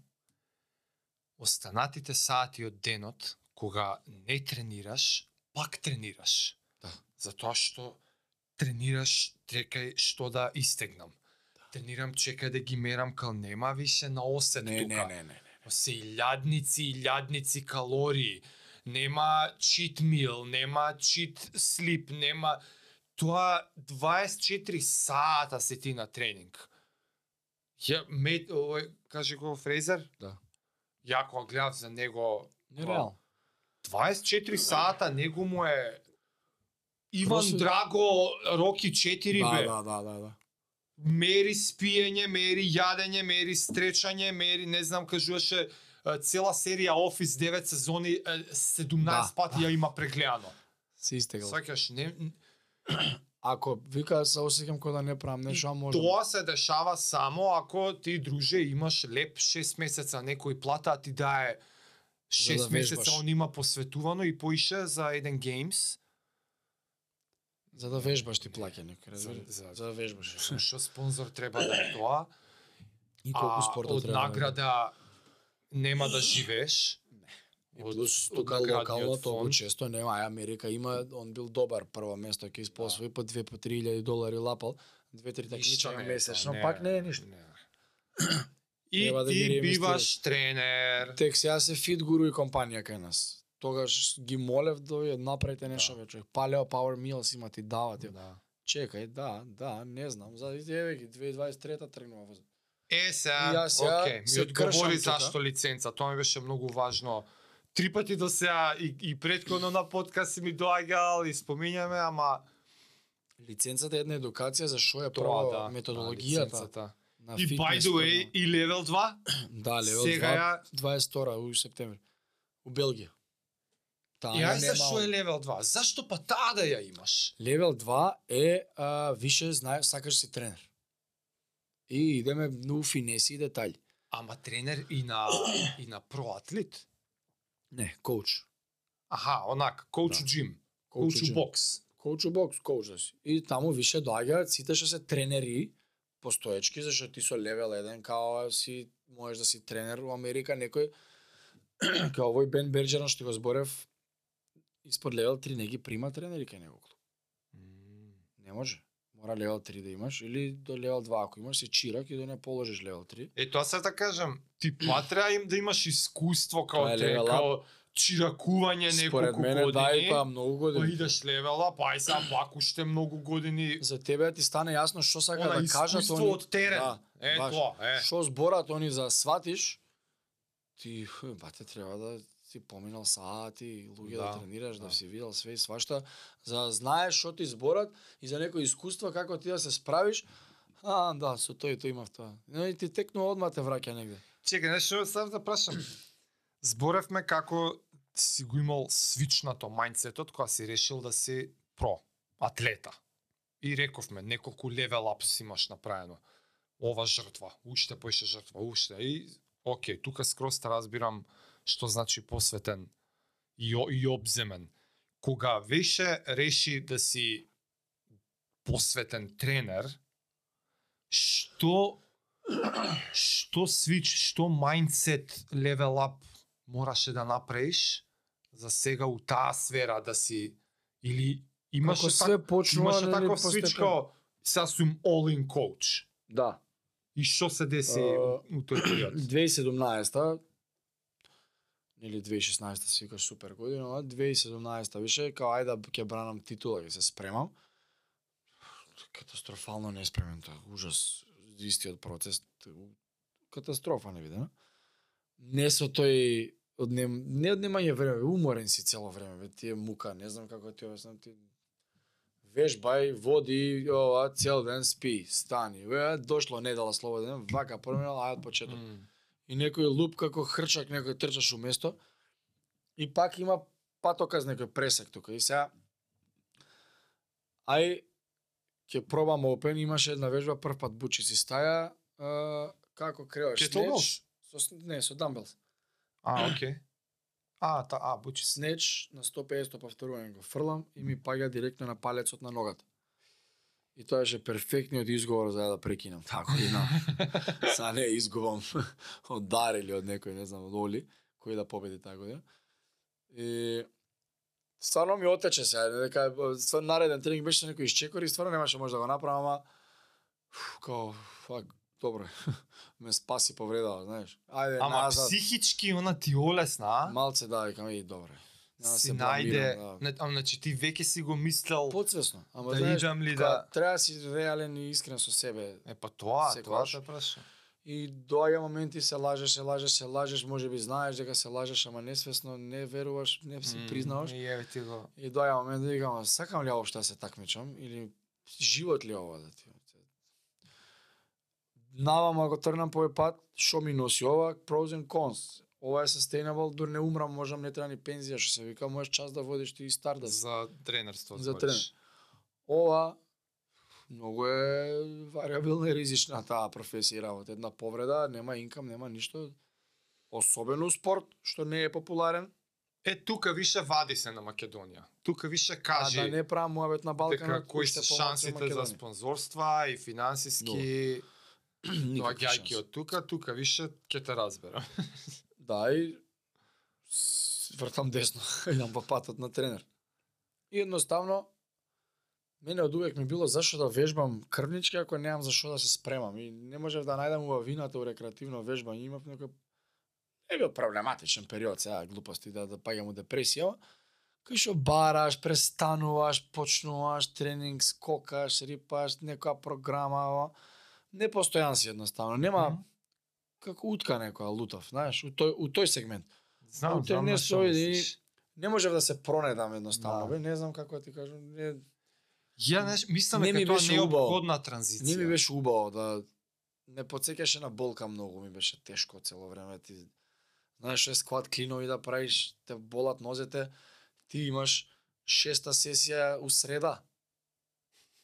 останатите сати од денот, кога не тренираш, пак тренираш.
Да.
Затоа што тренираш, трекај што да истегнам. Тренирам, чекај да ги мерам, кал нема више на осет
Не,
тука.
не, не, не. не.
се илјадници, илјадници калории, нема cheat meal, нема cheat sleep, нема тоа 24 сата се ти на тренинг. Ја мет овој каже го Фрейзер?
Да.
Ја кога гледав за него
Не реално.
24 сата него му е Иван
Кросфит-
Драго Роки 4
Да,
бе.
да, да, да, да.
мери спиење, мери јадење, мери стречање, мери не знам кажуваше цела серија Офис 9 сезони е, 17
Да,
пати ја има прегледано.
Се истегал.
Сваќаш не
Ако вика се осеќам кога да не правам нешто, а може.
Тоа се дешава само ако ти друже имаш леп 6 месеца некој плата, а ти дае
За
6
да
месеца
вежбаш.
он има посветувано и поише за еден геймс.
За да вежбаш ти плаќа некој?
За- за-
За да вежбаш.
Што спонзор треба да е тоа?
И колку спорта
од
треба. да има.
награда нема да живееш.
И плюс тука
наградниот
локално толку
фонд.
често нема, а Америка има, он бил добар прво место ќе испосвои по 2 по 3000 долари лапал, две три
Ништо
такмичења
не
месечно,
тоа,
пак не е ништо.
И
Треба да
ти биваш тренер.
Тек сега се фит гуру и компанија кај нас. Тогаш ги молев да направите нешто
Да.
човек. Paleo Power Meals има ти дават. Да.
Да.
Чекај, да, да, не знам. За еве ги 2023 тргнува.
Е,
И
сега,
јас сега
окей,
се
ми одговори зашто лиценца, тоа ми беше многу важно. Три пати до сега и, и предходно на подкаст ми доаѓал и спомињаме, ама
Лиценцата е една едукација за што е прво
да,
методологијата
лиценцата.
на
И by the way, и level 2,
да, левел
сега
2,
ја
22 у септември. У Белгија. Таа
ај
нема-
зашто е level 2? Зашто па таа да ја имаш?
Левел 2 е а, више знаеш сакаш си тренер. И идеме у финеси и детали.
Ама тренер и на и на проатлет.
Не, коуч.
Аха, онак, коуч
Да.
джим,
Коуч
бокс.
Коуч бокс, коуч да си. И таму више доаѓаат сите што се тренери постоечки, зашто ти со левел 1 као си можеш да си тренер у Америка некој као овој Бен Берджерон што го зборев испод левел 3 не ги прима тренери кај него клуб. Не може. Мора левел 3 да имаш или до левел 2 ако имаш си чирак и да не положиш левел 3.
Е, тоа се да кажам, ти па треба им да имаш искуство као
Тоа е
те,
up.
као чиракување неколку
Според мене
години.
да и тоа многу
Па
години.
идеш левела, па ај сега пак уште многу години
За тебе ти стане јасно што сака
она
да кажат
искуство
они.
од терен.
Да,
е,
баш.
тоа, е.
Што зборат они за сватиш, ти бате треба да си поминал сати, луѓе да,
Да,
тренираш, да.
да.
си видел све и свашта, за да знаеш што ти зборат и за некои искуства како ти да се справиш. А, да, со тој тој имав тоа. Но и ти текнува одма те враќа негде.
Чекај, нешто сам да прашам. Зборевме како си го имал свичнато мајндсетот кога си решил да си про, атлета. И рековме, неколку левел ап си имаш направено. Ова жртва, уште поише жртва, уште. И, окей, тука скроз те разбирам што значи посветен и, и обземен. Кога веше реши да си посветен тренер, што што свич, што мајндсет левел ап мораше да направиш за сега у таа сфера да си или имаше
Како све почнува
имаше таков свич као сега сум all in coach.
Да.
И што се деси
А,
у тој период?
2017 или 2016 си викаш супер година, а 2017 више као ајде да ќе бранам титула, ќе се спремам. Катастрофално не спремен, тоа, ужас, истиот процес, катастрофа не видена. Не со тој однем, не однемање време, уморен си цело време, бе, ти е мука, не знам како ти обяснам, ти вежбај, води, ова, цел ден спи, стани, бе, дошло недела слободен, вака проминал, ајде од почеток
Mm
и некој луп како хрчак, некој трчаш уместо. И пак има патоказ некој пресек тука. И сега ај ќе пробам опен, имаше една вежба прв пат бучи си стаја, а, како креаш
Кеттлбелс?
со не, со дамбелс.
А, окей. А, та, а, бучи.
Снеч на 150 повторување го фрлам и ми паѓа директно на палецот на ногата. И тоа беше перфектниот изговор за да прекинам таа година. Са не изгубам од Дар или од некој, не знам, од Оли, кој да победи таа година. И стварно ми отече сега, дека стварно нареден тренинг беше некој изчекор и стварно немаше може да го направам, ама као, фак, добро ме спаси повредава, знаеш. Ајде,
Ама
назад.
психички она ти олесна, а?
Малце да, викам, и добре.
Си
се
најде,
да.
не, а, значи ти веќе си го мислел,
Подсвесно, ама
да
знаеш,
идам ли да...
треба да си реален и искрен со себе.
Е, па тоа, тоа те прашам.
И доаѓа моменти се лажеш, се лажеш, се лажеш, може би знаеш дека се лажеш, ама несвесно не веруваш, не си признаваш.
И еве ти го.
И доаѓа момент да викам, сакам ли општо да се такмичам или живот ли ова да ти Навам ако тргнам по овој пат, што ми носи ова, pros and cons. Ова е sustainable, дур не умрам, можам не треба ни пензија, што се вика, можеш час да водиш ти и Stardust.
За тренерство.
За тренер. Ова многу е вариабилна и ризична таа професија и работа. Една повреда, нема инкам, нема ништо. Особено спорт, што не е популарен.
Е, тука више вади се на Македонија. Тука више
А
кажи
да не правам муабет на Балканот,
дека кои се шансите за спонзорства и финансиски
Никакви
доаѓајќи
шанси.
од тука, тука више ќе те разберам.
Да, и вртам десно, идам по патот на тренер. И едноставно, мене од увек ми било зашо да вежбам крвнички ако немам за што да се спремам. И не можев да најдам убавината у рекреативно вежбање. Имав некој е бил проблематичен период, сега глупости да, да паѓам у депресија, кај што бараш, престануваш, почнуваш тренинг, скокаш, рипаш, некоја програма, ова. Непостојан си едноставно. Нема
Мгм
како утка некоја лутав, знаеш, у тој у тој сегмент.
Знам, знам
не
мислиш.
Не можев да се пронедам едноставно,
Да.
бе, не знам како да ти кажам, не
Ја не мислам дека тоа не обходна транзиција.
не ми беше убаво да не подсеќаше на болка многу, ми беше тешко цело време ти знаеш е склад клинови да правиш, те болат нозете, ти имаш шеста сесија у среда.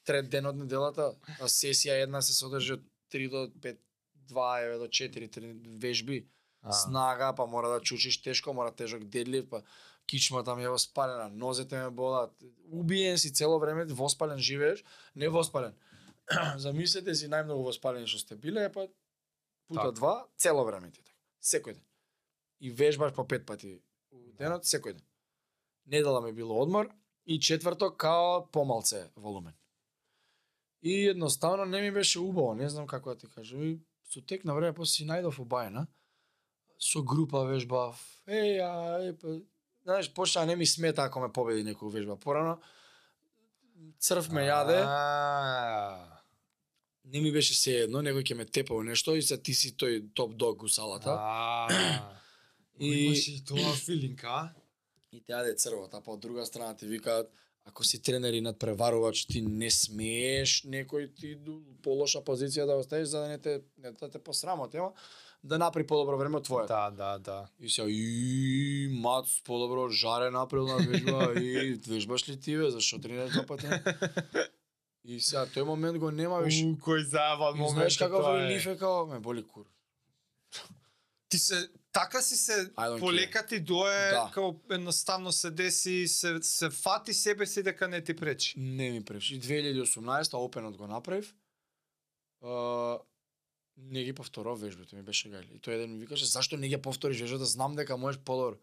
Трет ден од неделата, а сесија една се содржи од 3 до 5 2 еве до 4 трени- вежби.
А.
снага, па мора да чучиш тешко, мора тежок дедлив, па кичмата ми е воспалена, нозете ме болат. Убиен си цело време, воспален живееш, не воспален. Замислете си најмногу воспалени што сте биле, па пута
Така.
два, цело време ти така. Секој ден. И вежбаш по пет пати у денот, секој ден. Недела ми било одмор и четврто као помалце волумен. И едноставно не ми беше убаво, не знам како да ти кажам. И со тек на време после си најдов убајена. Со група вежбав. Еј, а, е, па, знаеш, почна не ми смета ако ме победи некој вежба. Порано црв ме јаде,
А,
не ми беше се едно, некој ќе ме тепа у нешто и се ти си тој топ дог у салата.
А,
И-
Имаш и тоа филинг, а?
и те јаде црвот, а па од друга страна ти викаат ако си тренер и надпреварувач, ти не смееш некој ти полоша позиција да оставиш за да не те не да те посрамот, ема да направи подобро време од твоето.
Да, да, да.
И сега и мац подобро жаре направил на вежба и вежбаш ли ти бе, зашо тренираш два пати? И сега тој момент го нема више.
Кој заебан
И
момент.
знаеш каков
е.
релиф е као ме боли кур.
Ти се така си се полека ти дое
Да.
као едноставно се деси се се фати себе си дека не ти пречи.
Не ми пречи. И 2018 опенот го направив. А, не ги повторов вежбите, ми беше гајле. И тој еден ми викаше, зашто не ги повториш вежбата, знам дека можеш подобро.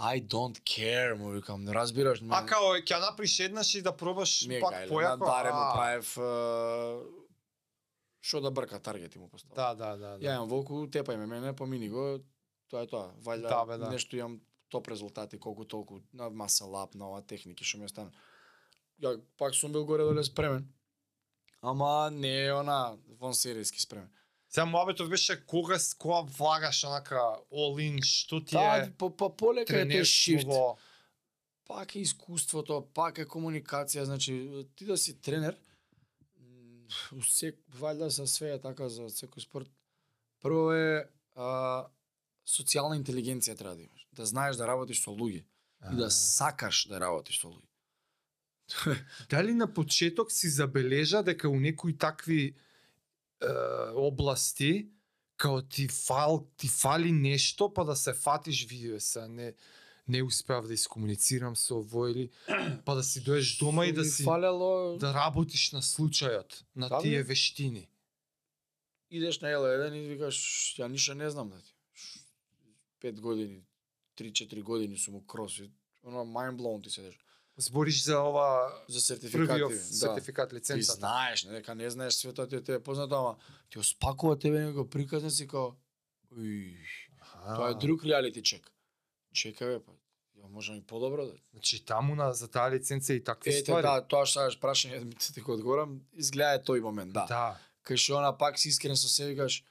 I don't care, му викам, не разбираш.
А као ќе направиш еднаш и да пробаш
ми
пак
гајле.
појако.
Даре му правев а, шо да брка таргети му постави.
Да, да, да. да.
Ја имам волку, тепај ме мене, помини го, тоа е тоа. Вајда
Да, бе, да.
нешто имам топ резултати, колку толку на маса лап, на ова техники што ми остана. Ја пак сум бил горе доле спремен. Ама не е она вон серијски спремен.
Сега муабетот беше кога с- кога влагаш онака all in, што ти
Таа
е
по, по полека е тој шифт.
тренерството.
Пак е искуството, пак е комуникација, значи ти да си тренер, м, у сек, вајда за све така за секој спорт. Прво е а, социјална интелигенција треба да имаш. Да знаеш да работиш со луѓе и да сакаш да работиш со луѓе.
Дали на почеток си забележа дека у некои такви е, области као ти фал ти фали нешто па да се фатиш видео се не не успеав да искомуницирам со овој или па да си доеш дома и да си
фалело
да работиш на случајот, на
бе.
тие вештини.
идеш на L1 и викаш ја ништо не знам да ти. Ш- Пет години, 3-4 години сум у кросфит. Оно mind blown ти седеш.
Збориш за ова
За сертификати.
првиот
да.
сертификат
Ти
лиценцата.
знаеш, не дека не знаеш светот ти те е познато, ама ти оспакува тебе него приказна си као уј, тоа е друг реалити чек. Чека бе, па. Ја можам и подобро да.
Значи таму на за таа лиценца и такви
Ете,
ствари.
да, тоа што сакаш прашање, ти го одговорам, изгледа тој момент, да.
да.
Кај што она пак си искрен со себе и кажеш,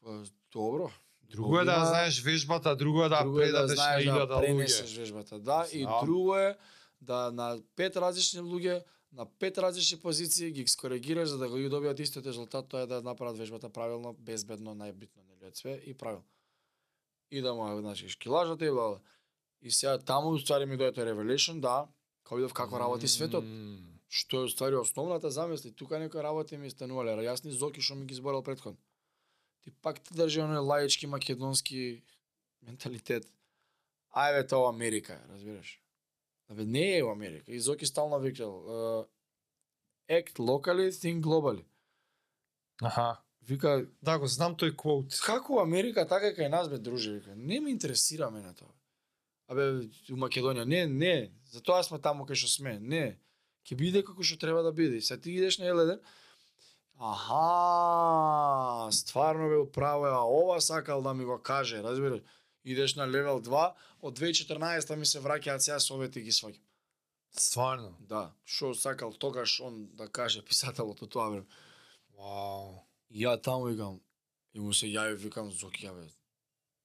па, добро.
Друго е да знаеш вежбата, друго е да
друго да
предадеш на
знаеш да
илјада
пренесеш
луѓе.
вежбата, да, и друго е да на пет различни луѓе на пет различни позиции ги скоригираш за да го добијат истиот резултат, тоа е да направат вежбата правилно, безбедно, најбитно нели од све и правилно. И да му значи шкилажата и бла. И сега таму ствари ми дојде Revelation, да, Кога видов како работи светот, што е уствари основната замисли, тука некои работи ми станувале, јасни зоки што ми ги зборал предходно. Ти пак те држи оној лаички македонски менталитет. Ајде тоа Америка, разбираш? Абе не е во Америка. И Зоки стално викал, uh, act locally, think globally.
Аха.
Вика,
Да, го знам тој квот.
како Америка, така и кај нас бе друже, вика. Не ме интересира мене тоа. Абе, у Македонија, не, не, затоа сме таму кај што сме, не. Ќе биде како што треба да биде. Сега ти идеш на Еледен, аха, стварно бе управо, а ова сакал да ми го каже, разбираш? Идеш на левел 2, од 2014 ми се враќаат сега совети ги сваќам.
Стварно.
Да, што сакал тогаш он да каже писателот од тоа време.
Вау.
Ја таму викам, и му се јави, викам, Зоки, бе,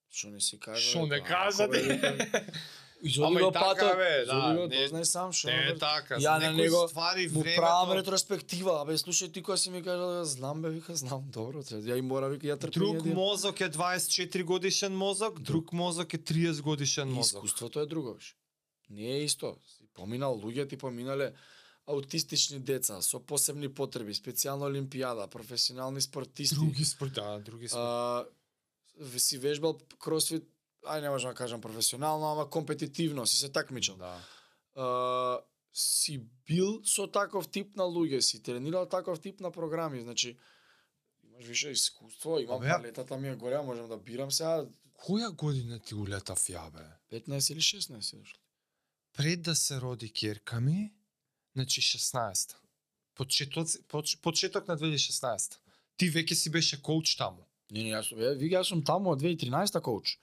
што не си кажа?
Што не кажа,
бе,
ти?
Изоди
Ама
го
и така,
патот,
да,
изоди го,
не-
дознај сам што
Не е така.
Ја на него
ствари
Му правам ретроспектива, абе слушај ти која си ми кажа знам бе, вика знам, добро. Ја и мора вика ја трпим.
Друг мозок е 24 годишен мозок, друг мозок е 30 годишен мозок.
Искуството е друго виш. Не е исто. Си поминал луѓе ти поминале аутистични деца со посебни потреби, специјална олимпијада, професионални спортисти.
Други спорт, да, други спорт.
А, си вежбал кросфит, ај не можам да кажам професионално, ама компетитивно, си се такмичал.
Да.
а, си бил со таков тип на луѓе, си тренирал таков тип на програми, значи имаш више искуство, имам
Абе, ја-
палетата ми е голема, можам да бирам сега
Која година ти улетав ја, бе?
15 или 16 дошло.
Пред да се роди керка ми, значи 16. Почеток, поч, почеток на 2016. Ти веќе си беше коуч таму.
Не, не, јас, ја, вика, јас сум таму од 2013 коуч.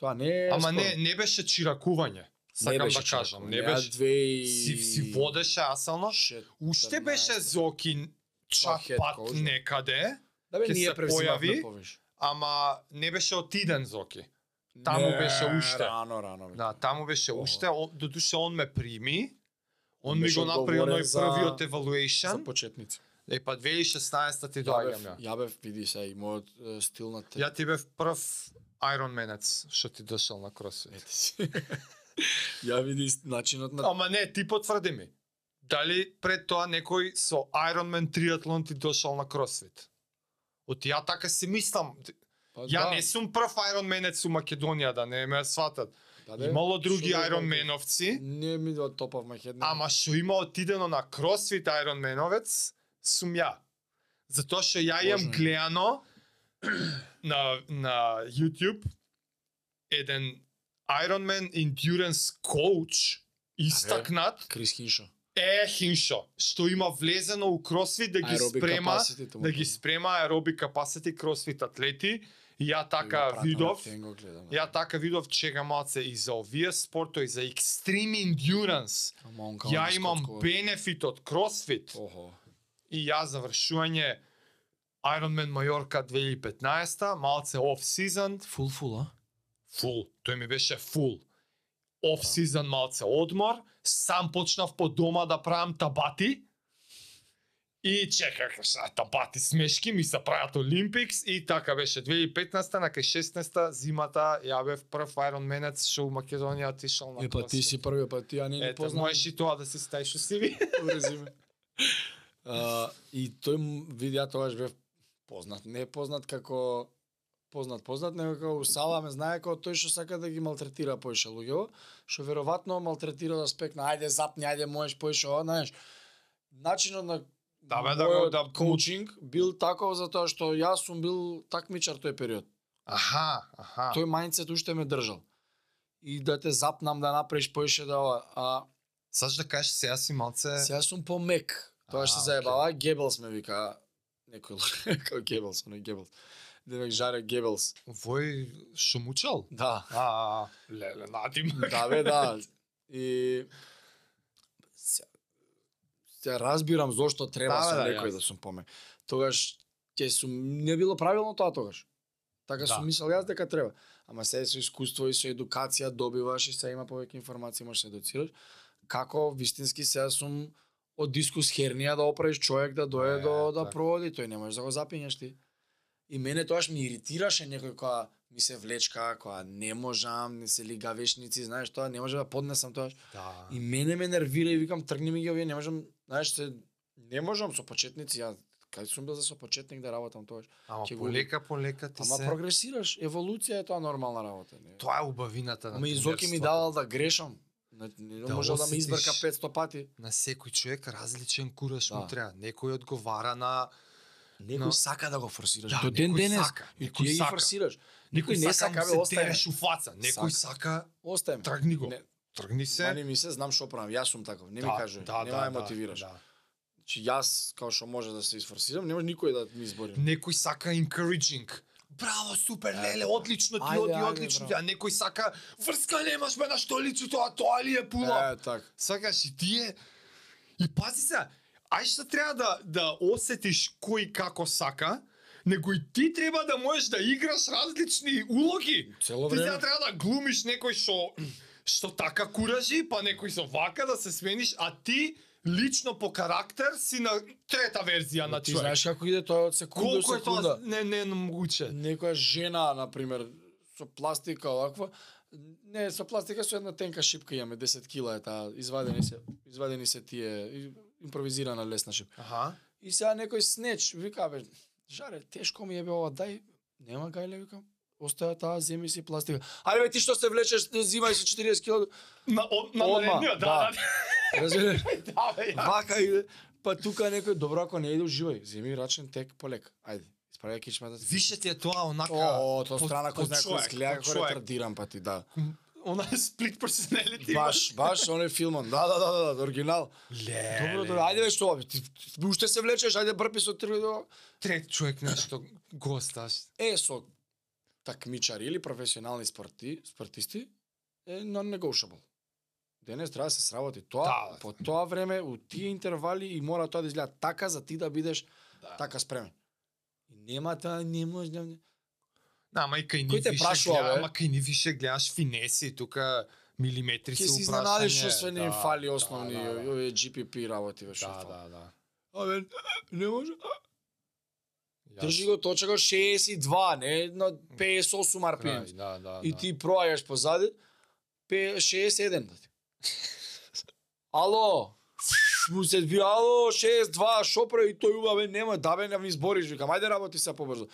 Тоа не е
Ама не, не беше чиракување. Сакам да кажам, не беше.
две
Си, си водеше асално. Уште беше Зоки чак
head
пат
coach, да.
некаде,
Да бе, ние
се појави. ама не беше отиден Зоки. Таму
Не,
беше уште.
Рано, рано. бе.
Да, таму беше
Ого.
уште, додуше он ме прими. Он ми го направи оној
за-
првиот
За
evaluation.
почетници.
Е па 2016 ти доаѓам ја.
ја бев, види се, и мојот стил на те.
Ја ти бев прв Iron Manец што ти дошол на кросфит.
Ете си. ја види начинот на
Ама не, ти потврди ми. Дали пред тоа некој со Ironman триатлон ти дошол на кросфит? От ја така си мислам.
Па
Ја не сум прв Ironmanец у Македонија, да не ме сватат.
да, да,
Имало други
да
Ironmanovци,
Не ми до топ of my head. не.
ама што има отидено на кросфит Ironmanovец, сум ја. Затоа што ја имам гледано на, на YouTube еден Ironman endurance coach истакнат
Крис Хиншо.
е Хиншо, што има влезено у кросфит да ги
Aerobic
спрема, да ги спрема аероби капасити кросфит атлети. Ја така
пратам
видов,
гледам.
ја така видов чега малце и за овие спортови, за extreme endurance.
Ама
Ја имам бенефит од кросфит.
Охо.
И ја завршување Ironman Majorka 2015, малце off season,
Фул фул, а?
фул, тој ми беше фул. Off season малце одмор, сам почнав по дома да правам табати. И чеках са табати смешки, ми се прават Олимпикс и така беше 2015 на кај 16 зимата ја бев прв Ironmanец што у Македонија отишол на
Е, па ти си први, па ти ја не
Ете,
познам.
можеш и тоа да се ставиш у себе.
Врзиме. А, и тој ја тогаш бев познат, не познат како познат познат, него како у сала ме знае како тој што сака да ги малтретира поише луѓето, што веројатно малтретира да спекна, ајде запни, ајде можеш поише ова, знаеш. Начинот на
Да, бе, да го- да-
коучинг бил таков затоа што јас сум бил такмичар тој период.
Аха, аха.
Тој мајндсет уште ме држал. И да те запнам да направиш поише да ова, а
Саш да кажеш сега си малце...
Сега сум помек. Тоа што заебава, Гебелс ме вика некој како Гебелс, оној Гебелс. Девек жаре Гебелс.
Вој што мучал?
Да.
А, леле, надим.
Да бе, да. И се, се разбирам зошто треба
Да,
со
да,
некој да сум помек. Тогаш ќе сум не било правилно тоа тогаш. Така
Да.
сум мислел јас дека треба. Ама се со искуство и со едукација добиваш и се има повеќе информации, можеш да се едуцираш. Како вистински сега сум од дискус хернија да оправиш човек да дојде
Е,
до да
така.
проводи, тој не можеш да го запињаш ти. И мене тоаш ми иритираше некој која ми се влечка, која не можам, не се лигавешници, знаеш тоа, не можам да поднесам тоа.
Да.
И мене ме нервира и викам тргни ми ги овие, не можам, знаеш се не можам со почетници, ја кај сум бил за со почетник да работам тоа.
Ама
го-
полека, полека ти
Ама
се...
прогресираш, еволуција е тоа нормална работа. Не?
Тоа е убавината на
Ама и Зоки ми давал да грешам. Не, не
Да
можел да ме избрка 500 пати.
На секој човек различен кураж
Да.
му треба. Некој одговара на
Некој
Но-
сака да го форсираш.
Да,
До ден
некој
денес.
сака,
И
некој
ти ја
сака.
форсираш.
Некој
Никој не сака, бе,
му се
остави.
тереш у фаца. Некој сака,
Остави.
тргни го.
Не,
тргни се.
Мани ми се, знам што правам. Јас сум таков. Не ми
Да,
кажи,
да,
нема
да,
ме мотивираш.
Да,
Значи јас као што може да се изфорсирам, не може никој да ми избори.
Некој сака encouraging. Браво, супер, леле, одлично ти
Ајде,
оди,
ајде,
одлично ти. А некој сака, врска немаш бе на што личи тоа, тоа ли е пула?
Е, така.
Сакаш и тие. И пази се, ај што треба да да осетиш кој како сака, него и ти треба да можеш да играш различни улоги.
Цело
Ти
време.
сега треба да глумиш некој што што така куражи, па некој со вака да се смениш, а ти лично по карактер си на трета верзија на
Ти
човек.
знаеш како иде тоа од секунда до
Колку е
секунда.
тоа не не е могуче.
Некоја жена, на пример, со пластика оваква, не со пластика со една тенка шипка имаме 10 кила е таа, извадени се, извадени се тие импровизирана лесна шипка.
Аха.
И сега некој снеч вика бе, жаре, тешко ми е бе ова, дај, нема гајле викам. Оставя таа, земи си пластика. Ајде бе ти што се влечеш, зимај со 40 кила.
На од- на
Одма,
наредниот, да, да.
Разбираш?
Да, бе, ја.
Вака иде. Па тука некој добро ако не иде уживај, земи рачен тек полека. Ајде, исправај кичмата.
Више ти е тоа онака
О, тоа страна кој знае кој изгледа
по
како ретардиран па ти, да.
Она е split personality.
Баш, баш, оној филмон. Да, да, да, да, да, оригинал.
Ле.
Добро, добро. Ајде што, бе, ти уште се влечеш, ајде брпи со три до
Трет човек нешто го осташ.
е со такмичари или професионални спорти, спортисти е non-negotiable. Денес треба да се сработи тоа,
Да,
по тоа време, у тие интервали и мора тоа да изгледа така за ти да бидеш
Да.
така спремен. И нема тоа, не може да...
Да, ама и кај ни више
прашува,
ама кај ни више гледаш финеси, тука милиметри се
си
упрашање.
изненадиш што све не им
Да,
фали
да,
основни
да, да.
овие GPP работи ве
Да, да, да.
Абе, не може. Држи го точка 62, не на 58 RPM.
Крај, Да, да,
И
да.
ти проаѓаш позади, пе 61 да ти. Ало, му се ви ало 62 шо прави тој уба бе нема да бе не ми избориш викам ајде работи се побрзо.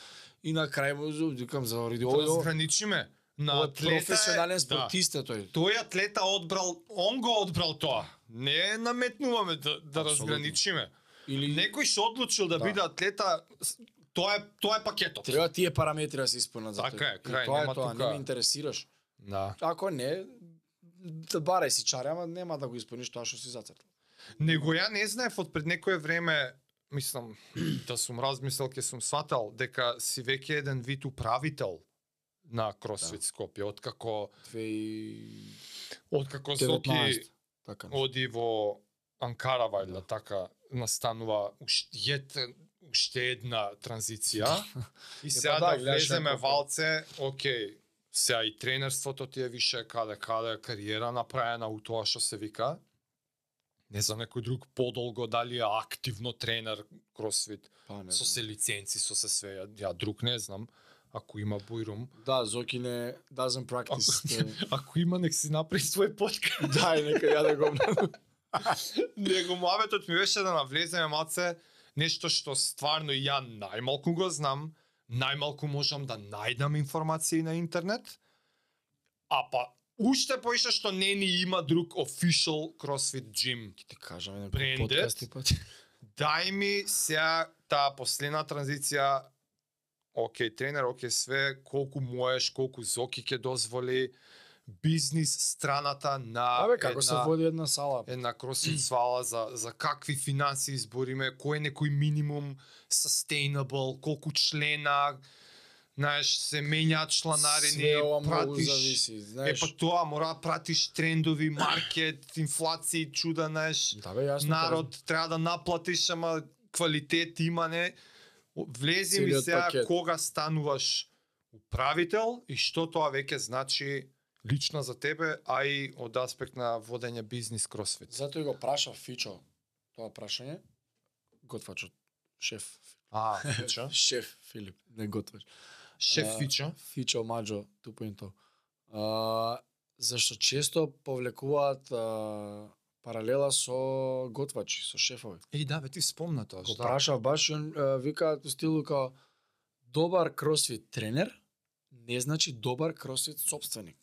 И на крај му викам за ориди
Да
ово
разграничиме. На атлета
професионален
да.
спортист е тој.
Тој атлета одбрал, он го одбрал тоа. Не наметнуваме да, да разграничиме.
Или
Некој што одлучил да,
Да.
биде атлета, тоа е тоа е пакетот.
треба тие параметри да се исполнат за
Така
тој.
е, крај,
тоа
нема
е тоа,
тука-
не ме интересираш.
Да.
Ако не, да барај си чаре, ама нема да го исполниш тоа што си зацртал.
Него ја не знаев од пред некое време, мислам, да сум размислел, ке сум сватал, дека си веќе еден вид управител на Кросфит
Да.
Скопје, откако,
2019.
откако Зоки
Така.
оди во Анкара, вајда, така настанува уште, уште една транзиција. и сега
па да,
да,
гледаш
влеземе валце, окей, сега и тренерството ти е више каде каде кариера направена у тоа што се вика. Не знам некој друг подолго дали е активно тренер кросфит,
Па, не
со се лиценци, со се све. Ја, ја друг не знам, ако има бујрум.
Да, Зоки не doesn't practice. the-
Ако има, нек си направи свој подкаст.
Дај, нека ја да го.
Него муабетот ми беше да навлеземе малце нешто што стварно и ја најмалку го знам, најмалку можам да најдам информации на интернет, а па уште поише што не ни има друг official CrossFit gym.
Ќе ти кажам еден
Брендет.
подкаст и пат.
Дај ми сега таа последна транзиција, окей, тренер, окей, све, колку можеш, колку зоки ќе дозволи, бизнис страната на
Абе, како се
една-
води една сала?
една кросфит свала за за какви финанси избориме, кој е некој минимум sustainable, колку члена, знаеш, се менјаат чланарини,
Све ова
пратиш
зависи,
Е
знаеш.
па тоа мора да пратиш трендови, маркет, инфлација, чуда, знаеш.
Да бе, јасно.
Народ треба да наплатиш, ама квалитет има не. Влези ми сега
пакет.
кога стануваш управител и што тоа веќе значи лично за тебе, а и од аспект на водење бизнис кросфит.
Затоа и го праша Фичо тоа прашање. Готвачот, шеф.
А, фича.
Шеф Филип, не готвач.
Шеф
А,
Фичо.
Фичо Маджо 2.0. А, зашто често повлекуваат а, паралела со готвачи, со шефови.
Еј, да, бе, ти спомна тоа,
Го
да.
прашав баш и он а, вика у стилу као добар кросфит тренер не значи добар кросфит собственик.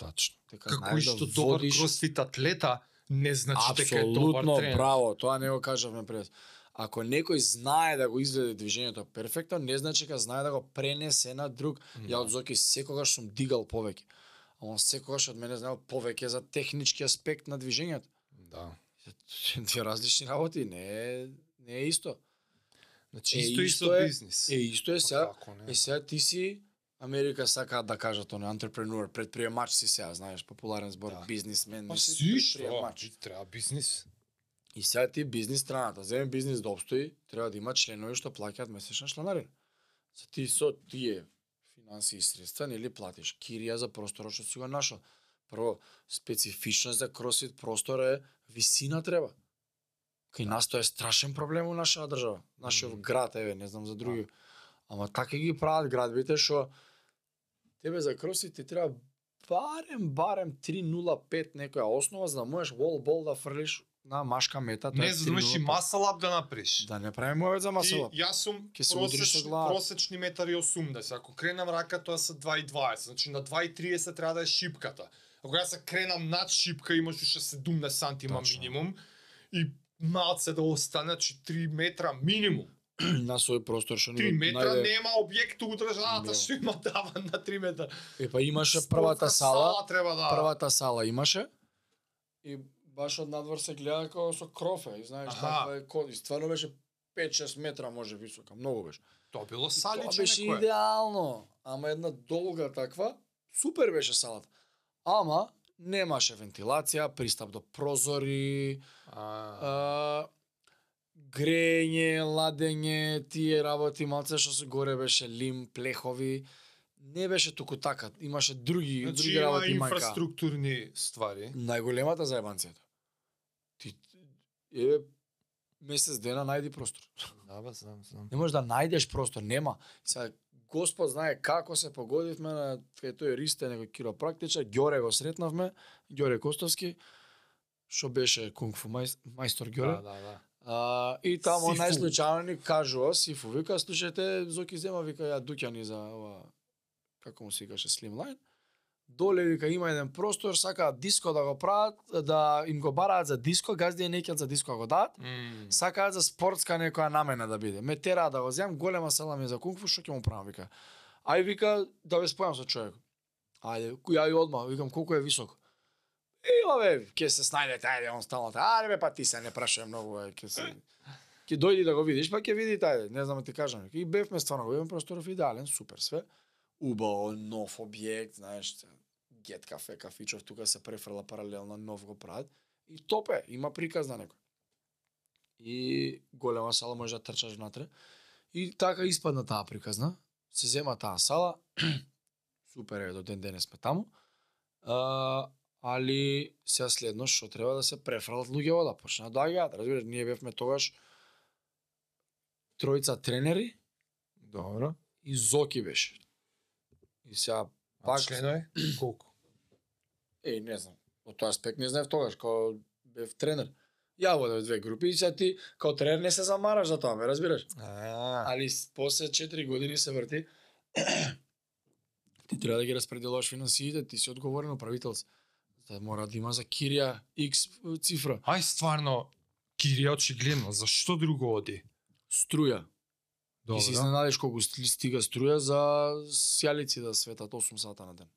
Тачно.
Дека
Како и што
да
добар
водиш
кросфит атлета не значи дека е добар
Апсолутно,
тренер.
браво, тоа не го кажавме пред. Ако некој знае да го изведе движењето перфектно, не значи дека знае да го пренесе на друг. Ја од Зоки секогаш сум дигал повеќе. А он секогаш од мене знаел повеќе за технички аспект на движењето.
Да.
Тие различни работи, не е, не е исто.
Значи
Е,
исто и
исто
со
е-
бизнис.
Е, исто е
Па
сега, е сега ти си Америка сака да кажат он антрепренуер, предприемач си сега, знаеш, популарен збор,
Да.
бизнисмен,
Па
си предприемач.
Треба бизнис.
И сега ти бизнис страната, земе бизнис да обстои, треба да има членови што плаќаат месечна чланарина. За ти со тие финанси и средства, нели платиш кирија за просторот што си го нашол. Прво, специфичност за кросфит простор е висина треба. Кај нас тоа е страшен проблем у нашата држава. Нашиот град, еве, не знам за други. Ама така ги прават градбите што тебе за кросфит ти треба барем барем 3.05 некоја основа за да можеш wall ball да фрлиш на машка мета.
Не за да можеш и
3.05.
масалап да направиш.
Да не правиме овој за масала.
И, јас сум
се
просеч, просечни метари 80. Ако кренам рака, тоа се 2,20. Значи на 2,30 треба да е шипката. Ако јас се кренам над шипка, имаш уште 17 сантима
Точно.
минимум. И малце да остане, значи 3 метра минимум.
на свој простор што
3
ни
метра
најде.
нема објект у државата што има таван на 3 метра.
Е па имаше првата сала,
треба да
првата сала имаше. И баш од надвор се гледа како со крофе, и знаеш
Аха.
таква е код. И стварно беше 5-6 метра може висока, многу беше.
Тоа било
Тоа
саличе
беше
некое.
идеално, ама една долга таква, супер беше салата. Ама немаше вентилација, пристап до прозори,
А,
а, грење, ладење, тие работи, малце што се горе беше лим, плехови. Не беше туку така, имаше други,
Значи
други работи манка.
инфраструктурни ствари.
Најголемата заебанцијата. Ти, еве, месец дена најди простор.
Да, бе, знам, знам.
Не можеш да најдеш простор, нема. Сега, Господ знае како се погодивме на кај тој Ристе, некој киропрактичар, Ѓоре го сретнавме, Ѓоре Костовски, што беше кунг-фу мајс- мајстор Ѓоре.
Да, да, да.
А, и тамо
Сифу.
најслучајно ни кажува, Сифу вика, слушајте, Зоки зема, вика, ја дуќани за ова, како му се викаше, Slimline. Доле, вика, има еден простор, сакаат диско да го прават, да им го бараат за диско, газди не за диско го дадат,
М,
сакаат за спортска некоја намена да биде. Ме тераат да го земам, голема сала ми за кунг-фу, што ќе му правам, вика. Ај вика, да ве спојам со човек. Ајде, ја и одма, викам, колку е висок? Ила бе, ќе се снајдете, ајде, он стало, така. Ајде бе, па ти се не прашај многу, бе, ќе се ќе дојди да го видиш, па ќе види ајде, не знам да ти кажам. И бевме стварно, го имам просторов идеален, супер све. Убаво, нов објект, знаеш, Гет кафе, кафичов, тука се префрла паралелно, нов го прават. И топе, има приказ на некој. И голема сала може да трчаш внатре. И така испадна таа приказна. Се зема таа сала. Супер е, до ден денес сме таму. А, али сега следно што треба да се префрлат луѓе да почнат да доаѓаат. Разбираш, ние бевме тогаш тројца тренери
Добро.
и Зоки беше. И сега
А
пак
членови? Колку?
Еј, не знам. Од тој аспект не знаев тогаш, као бев тренер. Ја водев две групи и сега ти, као тренер не се замараш за тоа, ме разбираш?
А,
Али после 4 години се врти, ти треба да ги распределуваш финансиите, ти си одговорен управител. Да мора да има за кирија X цифра.
Ај стварно, Кирија очигледно, зашто друго оди?
Струја. И се
Добро.
изненадиш колку ст- стига струја за сјалици да светат 8 сата на ден.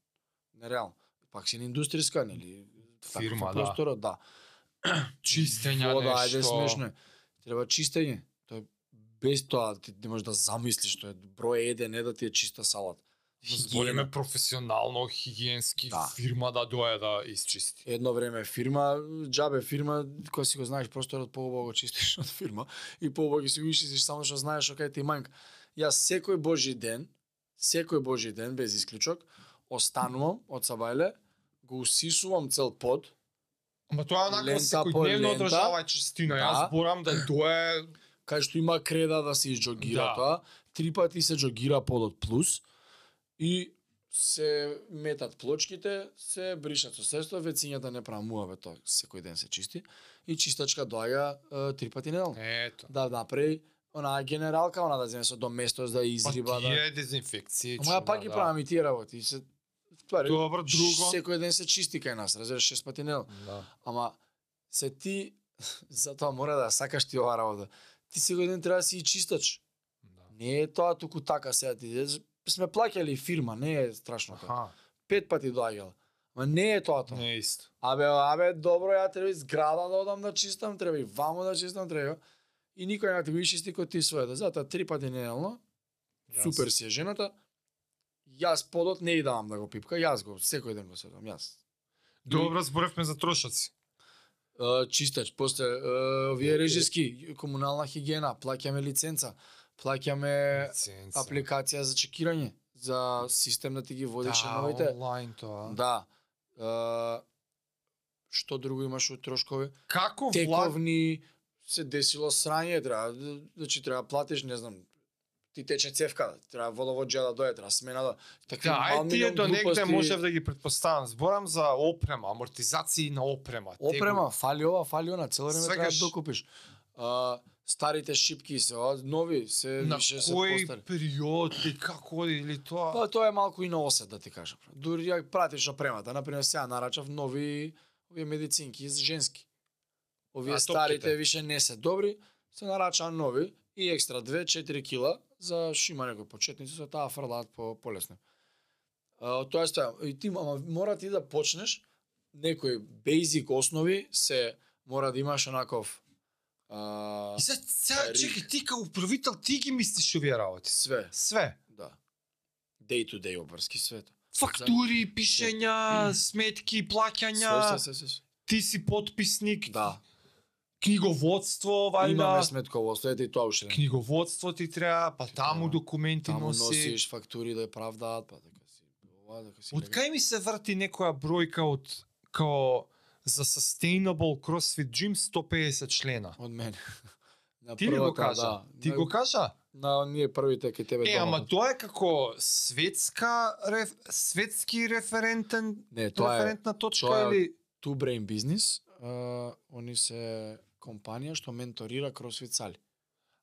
Нереално. Пак си на индустријска, нели?
Фирма, да.
простора, да.
Чистење
Вода,
нешто.
ајде смешно е. Треба чистење. Тоа е без тоа ти не можеш да замислиш, тоа е број еден е да ти е чиста салата.
Збориме професионално, хигиенски,
Да.
фирма да дое да исчисти.
Едно време фирма, џабе фирма, која си го знаеш просторот поубаво го чистиш од фирма и поубаво ги си го исчистиш само што знаеш што кај ти манка. Јас секој божи ден, секој божи ден без исклучок, останувам од Сабајле, го усисувам цел под,
Ама тоа е
по
секојдневно одржава чистина.
Да.
Јас зборам да дое
кај што има креда да се изџогира
Да.
тоа, три пати се џогира подот плюс и се метат плочките, се бришат со средство, вецињата не прават муаве, тоа секој ден се чисти и чистачка доаѓа три пати неделно.
Ето.
Да направи онаа генералка, она да земе со доместос да
Па
изриба да.
тие дезинфекција.
Ама ја пак ги правам и тие работи. и Се ствари,
Добро, друго.
Секој ден се чисти кај нас, разбираш, шест пати неделно.
Да.
Ама се ти затоа мора да сакаш ти оваа работа. Ти секој ден треба да си и чистач.
да.
Не е тоа туку така сега ти. Сме плаќали фирма, не е страшно тоа. Пет пати доаѓала. Ма не е тоа тоа.
не е исто.
Абе, абе, добро, ја треба и зграда да одам да чистам, треба и вамо да чистам, треба. И никој не ти го ишисти кој ти својата. Затоа три пати неделно, супер си е жената. Јас подот не и давам да го пипка, јас го секој ден го седам, јас.
Добро, зборевме за трошаци.
Чистач, после е, овие режиски, комунална хигиена, плаќаме лиценца, плаќаме апликација за чекирање, за систем да ти ги водиш
да,
новите.
онлайн тоа.
Да. Е, што друго имаш од трошкови?
Како влад...
Тековни се десило срање, треба да- значи треба платиш, не знам, ти тече цевка, треба водовоđа да дојде, треба смена да такви
Да, ај тие до негде можев да ги предпоставам. Зборам за опрема, амортизации на опрема.
Опрема, фали ова, фали она, цело време треба да докупиш. А, старите шипки се, а, нови, се
На
више се
кој
постари.
период и како или тоа?
Па тоа е малку и на осет да ти кажам. Дури ја пратиш опремата, например сега нарачав нови овие медицинки женски. Овие
А,
старите
топките?
више не се добри, се нарачаа нови и екстра 2-4 кила за шима некои почетници со таа фрлаат по полесно. Тоа е стоја. И ти ама мора ти да почнеш некои basic основи се мора да имаш онаков а,
И сега, сега
Рик.
чекай, ти како управител, ти ги мислиш овие работи.
све,
Све.
да. Day to day обврски свето.
Фактури, пишења, сметки, плаќања,
Све, све, све,
ти си подписник,
Да.
книговодство,
Имаме
вајда,
сметководство, ете и тоа уште.
книговодство ти треба, па таму
Да.
документи
Таму
носи.
носиш фактури да ја правдаат, па дека си ова, дека си.
Од кај ми се врти некоја бројка од као за Sustainable CrossFit Gym 150 члена.
Од мене. На
Ти го кажа?
Да.
Ти
на,
го кажа?
На ние првите кај тебе
Е, ама тоа е како светска реф, светски референтен
Не, тоа е
референтна точка
тоа е-
или
Two Brain Business. Uh, они се компанија што менторира CrossFit сали.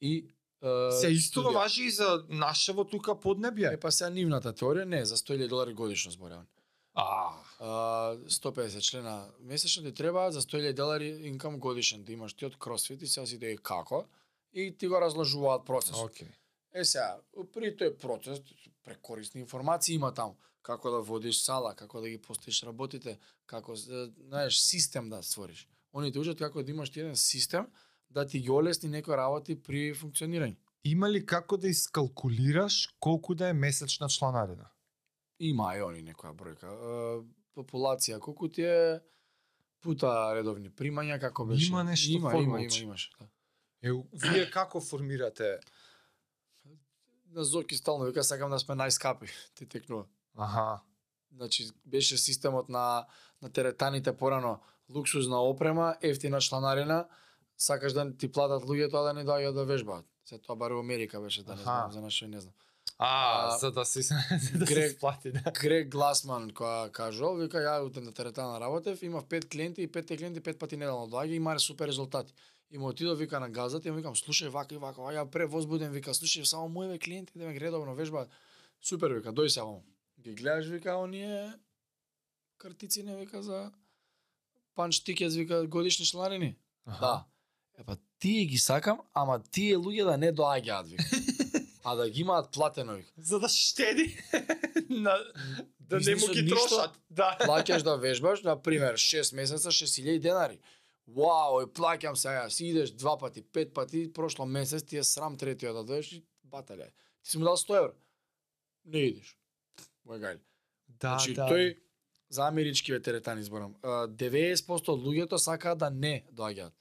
И uh,
се исто важи и за нашево тука
Е,
поднебје.
па сега нивната теорија не, за 100.000 долари годишно зборевам.
А,
А, 150 члена месечно ти треба за 100.000 долари инкам годишен да имаш ти од CrossFit и сега си да како и ти го разложуваат процесот.
окей.
Е сега, при тој процес, прекорисни информации има таму. Како да водиш сала, како да ги постиш работите, како, знаеш, систем да створиш. Они те учат како да имаш ти еден систем да ти ги олесни некои работи при функционирање.
Има ли како да искалкулираш колку да е месечна чланарина?
Има и они некоја бројка. Популација, колку ти е пута редовни примања, како беше?
Има нешто
има, има, има,
формулче.
имаш. Да.
Е, вие како формирате?
На Зоки стално вика сакам да сме најскапи. Ти текнува.
Аха.
Значи беше системот на на теретаните порано луксузна опрема, ефтина чланарина, сакаш да ти платат луѓето а да не доаѓаат да вежбаат. Се тоа бар во Америка беше да не знам, за нашој не знам.
А,
А,
за да се за да се
Грег-
сплати, да.
Грег Гласман која кажал, вика ја утре на теретана работев, имав пет клиенти и петте клиенти пет пати неделно доаѓа и имаре супер резултати. И му отидов вика на газата и му викам слушај вака и вака, а ја превозбуден вика слушај само моите клиенти да ме редовно вежбаат. Супер вика, дој сега омо. Ги гледаш вика оние картици не вика за панч тикет вика годишни чланарини. Да. Е па тие ги сакам, ама тие луѓе да не доаѓаат вика. а да ги имаат платено вика.
За да штеди на да не му ги
ништо.
трошат. Да.
плаќаш да вежбаш, на пример, 6 месеца 6000 денари. Вау, и плаќам сега, си идеш два пати, пет пати, прошло месец ти е срам третиот да дојдеш и батале. Ти си му дал 100 евро. Не идеш. Мој гај.
Да,
значи,
да.
тој за амерички ветеретани зборам. а, 90% од луѓето сакаат да не доаѓаат.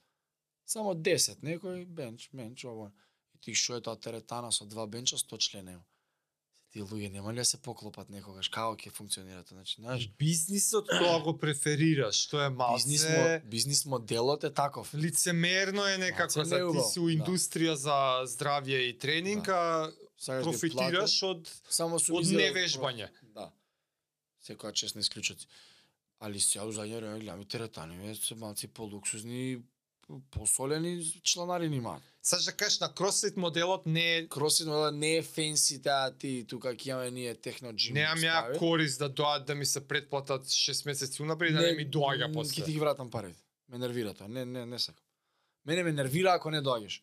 Само 10, некој бенч, менч, ово. Ти што е тоа теретана со два бенча, 100 члена има. Тие луѓе нема ли да се поклопат некогаш како ќе функционира тоа? Значи, знаеш,
Бизнисот тоа го преферираш, тоа е
бизнис,
малце
мо, бизнис моделот е таков.
лицемерно е некако за ти си у
да.
индустрија за здравје и тренинг, а
да ти
профитираш од
само со
од невежбање.
Да. Секоја чест на исклучоци. Али сега у задње време гледам и теретани, се малци полуксузни, посолени чланарини имаат.
Саш да кажеш на кросфит моделот не е
Кросфит модела не е фенси таа ти тука ќе имаме ние техно джим.
Немам ја корист да доаат да ми се предплатат 6 месеци унапред да не ми доаѓа после.
Ќе ти ги вратам парите. Ме нервира тоа. Не, не, не сакам. Мене ме нервира ако не доаѓаш.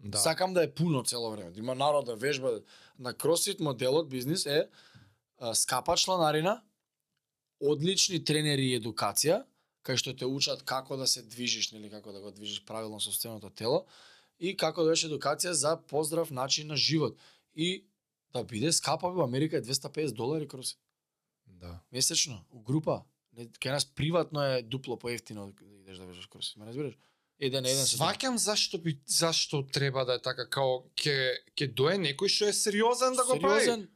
Да.
Сакам да е пуно цело време. Да има народ да вежба. На кросфит моделот бизнис е а, скапа чланарина, одлични тренери и едукација, кај што те учат како да се движиш, нели како да го движиш правилно собственото тело и како да беше едукација за поздрав начин на живот. И да биде скапа во Америка е 250 долари кросфит
Да.
месечно у група. Не, кај нас приватно е дупло поевтино да идеш да вежбаш кросфит. Ме разбираш? Еден на еден се
Сваќам зашто би зашто треба да е така као ќе ќе дое некој што е сериозен да го прави.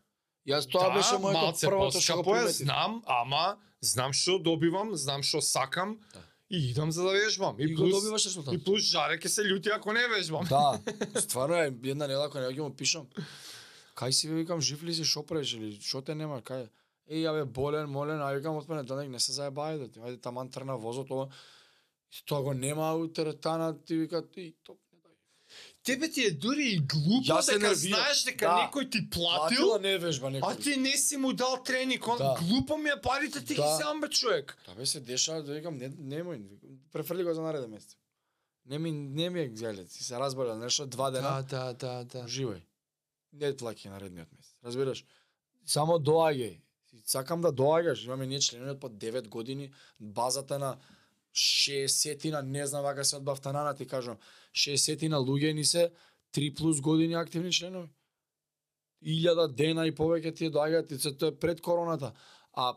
Јас тоа беше моето првото што го
е,
приметив.
знам, ама знам што добивам, знам што сакам
Да.
и идам за да вежбам.
И,
И, плюс,
добиваш резултат.
и плюс жаре ќе се љути ако не вежбам.
Да, стварно е една недела кога ќе му пишам. Кај си викам жив ли си шо правиш или шо те нема кај? Еј ја бе болен, молен, а викам од понеделник не се заебај да ти ајде таман трна возот ова. И тоа го нема у теретана, ти вика ти не дај.
Тебе ти е дури и глупо
се
дека
нервирам.
знаеш дека
Да.
некој ти платил,
Платила не вежба
а
некој.
ти не си му дал тренинг. Он
Да.
глупо ми е парите ти ги
Да.
сам бе човек.
Тоа бе се дешава да викам не немој, викам, префрли го за нареден месец. Не ми не ми е гзеле, си се разболел нешто два дена.
да, да, да.
Живај. Не плаќај наредниот месец. Разбираш? Само доаѓај. Сакам да доаѓаш. Имаме ние членови по 9 години, базата на 60 не знам вака се од Бафтанана ти кажам, 60 луѓе ни се 3 плюс години активни членови. Илјада дена и повеќе ти доаѓаат и се тоа е пред короната. А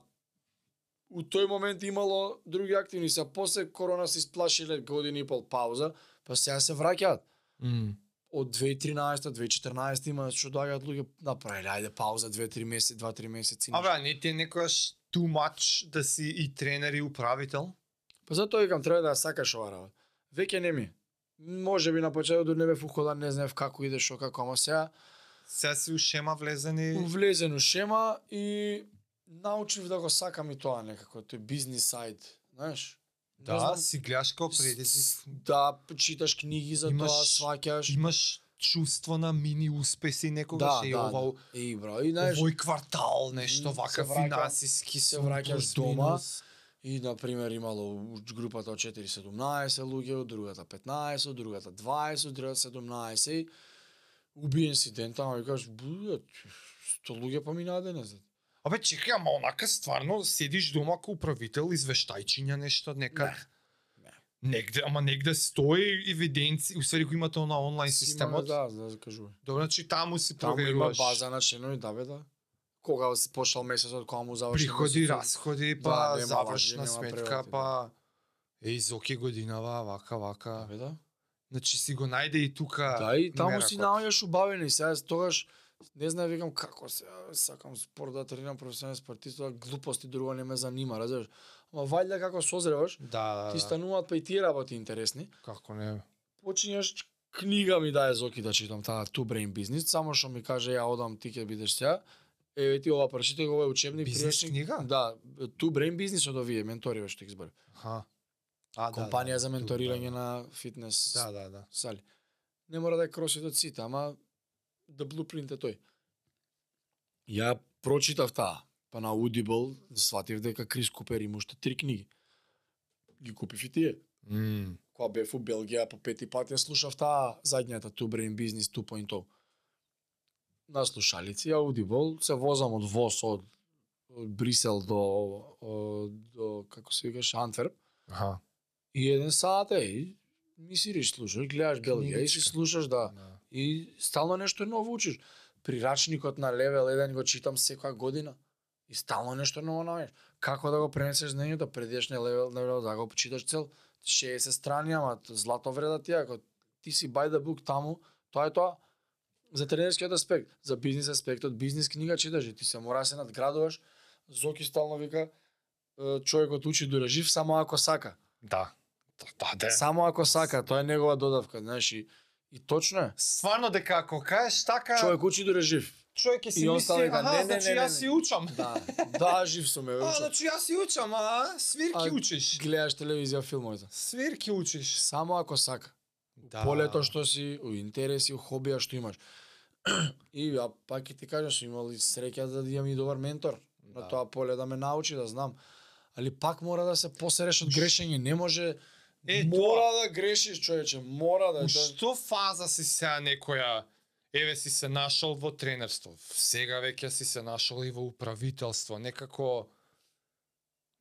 у тој момент имало други активни, се после корона се исплашиле години и пол пауза, па сега се враќаат
Mm.
од 2013 2014 има што доаѓаат луѓе направиле ајде пауза 2-3 месеци, 2-3 месеци.
Абе, не ти е некојаш too much да си и тренер и управител?
Па затоа викам треба да сакаш ова работа. Веќе не ми. Може би на почетокот не бев уходан, не знаев како иде шо како, ама сега
Сега си у шема влезени.
влезен у шема и научив да го сакам и тоа некако, тој бизнис сайд, знаеш?
Да,
знам,
си гледаш како предизвик.
Да, читаш книги за
Имаш-
тоа, сваќаш.
Имаш чувство на мини успеси некогаш
Да,
е
да,
ова
да. И бро, и знаеш,
овој квартал нешто вака финансиски
се враќаш дома,
минус.
И, на пример, имало групата од 4-17 луѓе, од другата 15, од другата 20, од другата 17 и уби инцидент, ама викаш, бујат, сто луѓе поминаа денес.
Абе, чекај, ама онака стварно седиш дома како управител, извештајчиња нешто некад.
Не,
Негде, ама негде стои евиденци, усвари го имате на онлайн
Си
системот.
имаме, Да, да кажувам.
Добро, значи таму си
Таму има
проверуваш
база на членови, да бе, да. Кога се почнал месецот, кога му заврши
приходи,
месецот.
расходи,
Да,
па
нема
завршна
лажи, нема
сметка, па еј зоки годинава, вака,
Да,
вака.
бе, да.
Значи си го најде и тука.
Да, и таму си наоѓаш убавени. Сега тогаш не знам викам како се сакам спорт да тренирам професионален спортист, тоа глупости друго не ме занима, разбираш. Ама вајде како созреваш,
Да, да,
ти
да.
стануваат па и тие работи интересни.
Како не?
Почињаш книга ми дае Зоки да читам таа Two Brain Business, само што ми каже ја одам ти ќе бидеш сега. Еве ти ова прочитај го, ова е учебник
Бизнес книга?
Да, Two Brain Business од овие ментори што ги избори.
Аха. А,
Компанија за
ту,
менторирање
да.
на фитнес
Да, да, да.
сали. Не мора да е кросфит од сите, ама да блупринт е тој. Ја прочитав таа, па на Audible сватив дека Крис Купер има уште три книги. Ги купив и тие.
Мм.
Кога бев у Белгија по пети пат ја слушав таа задњата Two Brain Business 2.0. На слушалици, Audible, се возам од ВОС од, Брисел до, до како се викаш, Антверп.
Аха.
И еден саат е, и ми сириш слушаш, гледаш Белгија и си слушаш, да.
Да.
И стално нешто ново учиш. Прирачникот на левел 1 го читам секоја година. И стално нешто ново наоѓаш. Како да го пренесеш знаењето, предиш на левел, на левел да го читаш цел 60 страни, ама злато вреда ти ако ти си by the book таму, тоа е тоа. За тренерскиот аспект, за бизнис аспектот, бизнис книга читаш и ти се мора да се надградуваш. Зоки стално вика, е, човекот учи дури жив само ако сака.
Да. Да, да.
Само ако сака, тоа е негова додавка, знаеш, и, и точно е.
Стварно дека ако кажеш така,
Човек учи дури жив.
човек ќе си
И
мисли, аха,
не, не,
значи
не,
јас си учам.
Да, да, жив сум, е,
А,
учам.
значи јас си учам, а свирки
А,
учиш.
Гледаш телевизија, филмовите.
Свирки учиш.
Само ако сака.
Да.
Полето што си, у интереси, у хобија што имаш. И а пак ќе ти кажам, сум имал среќа да имам и добар ментор на
Да.
тоа поле да ме научи да знам. Али пак мора да се посереш од грешење, не може
Е,
мора
тоа.
да грешиш, човече, мора да
У што фаза си сега некоја Еве си се нашол во тренерство. Сега веќе си се нашол и во управителство. Некако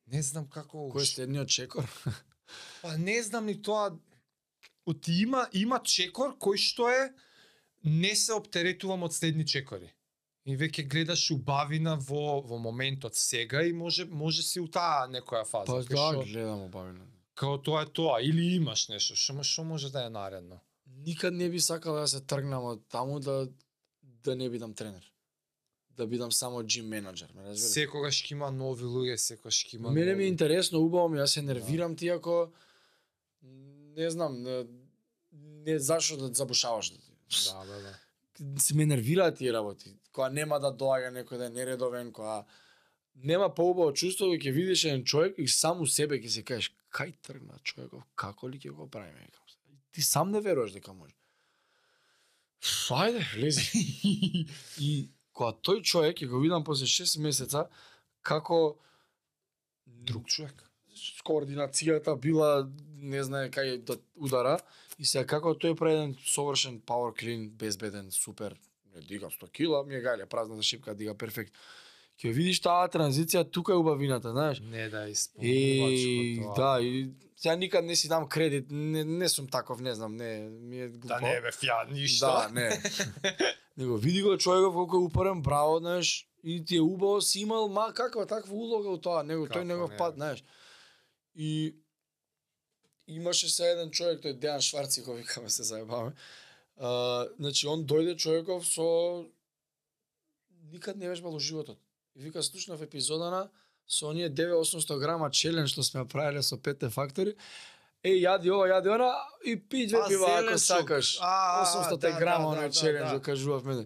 не знам како
кој е следниот чекор?
Па не знам ни тоа От има има чекор кој што е не се оптеретувам од следни чекори. И веќе гледаш убавина во во моментот сега и може може си у таа некоја фаза.
Па да, гледам обавено.
Као тоа е тоа или имаш нешто што што може да е наредно.
Никад не би сакал да се тргнам од таму да да не бидам тренер. Да бидам само джим менаџер, ме разбираш?
Секогаш ќе има нови луѓе, секогаш ќе има.
Мене ми е
нови-
интересно, убаво ми, јас се нервирам ти ако не знам, не, не зашо да забушаваш.
Да, да, да.
Се ме нервираат тие работи. Кога нема да доаѓа некој да е нередовен, кога нема поубаво чувство кога ќе видиш еден човек и сам у себе ќе се кажеш кај тргна човеков, како ли ќе го правиме? Ти сам не веруваш дека може. Ајде, лези. и кога тој човек ќе го видам после 6 месеца како
Друг човек.
координацијата била не знае кај да удара и сега како тој прави еден совршен power clean, безбеден, супер, не дига 100 кила, ми е гајле, празната шипка дига перфект. Ќе видиш таа транзиција, тука е убавината, знаеш.
Не да
И да, и сега никад не си дам кредит, не, не сум таков, не знам, не, ми е глупо.
Да не бе ја ништо.
Да, не. Него види го човеков колку е упорен, браво, знаеш, и ти е убаво си имал ма каква таква улога у тоа, него тој негов
не,
пат, знаеш. И имаше се еден човек, тој Дејан Шварци, кој викаме се заебаваме. А, значи он дојде човеков со никад не вежбал у животот. И вика слушнав епизодана со оние 9-800 грама челен што сме правиле со петте фактори. Е, јади ова, јади она и пи две пива ако сакаш.
А,
800
да,
грама
да, да,
челен,
да.
кажувавме.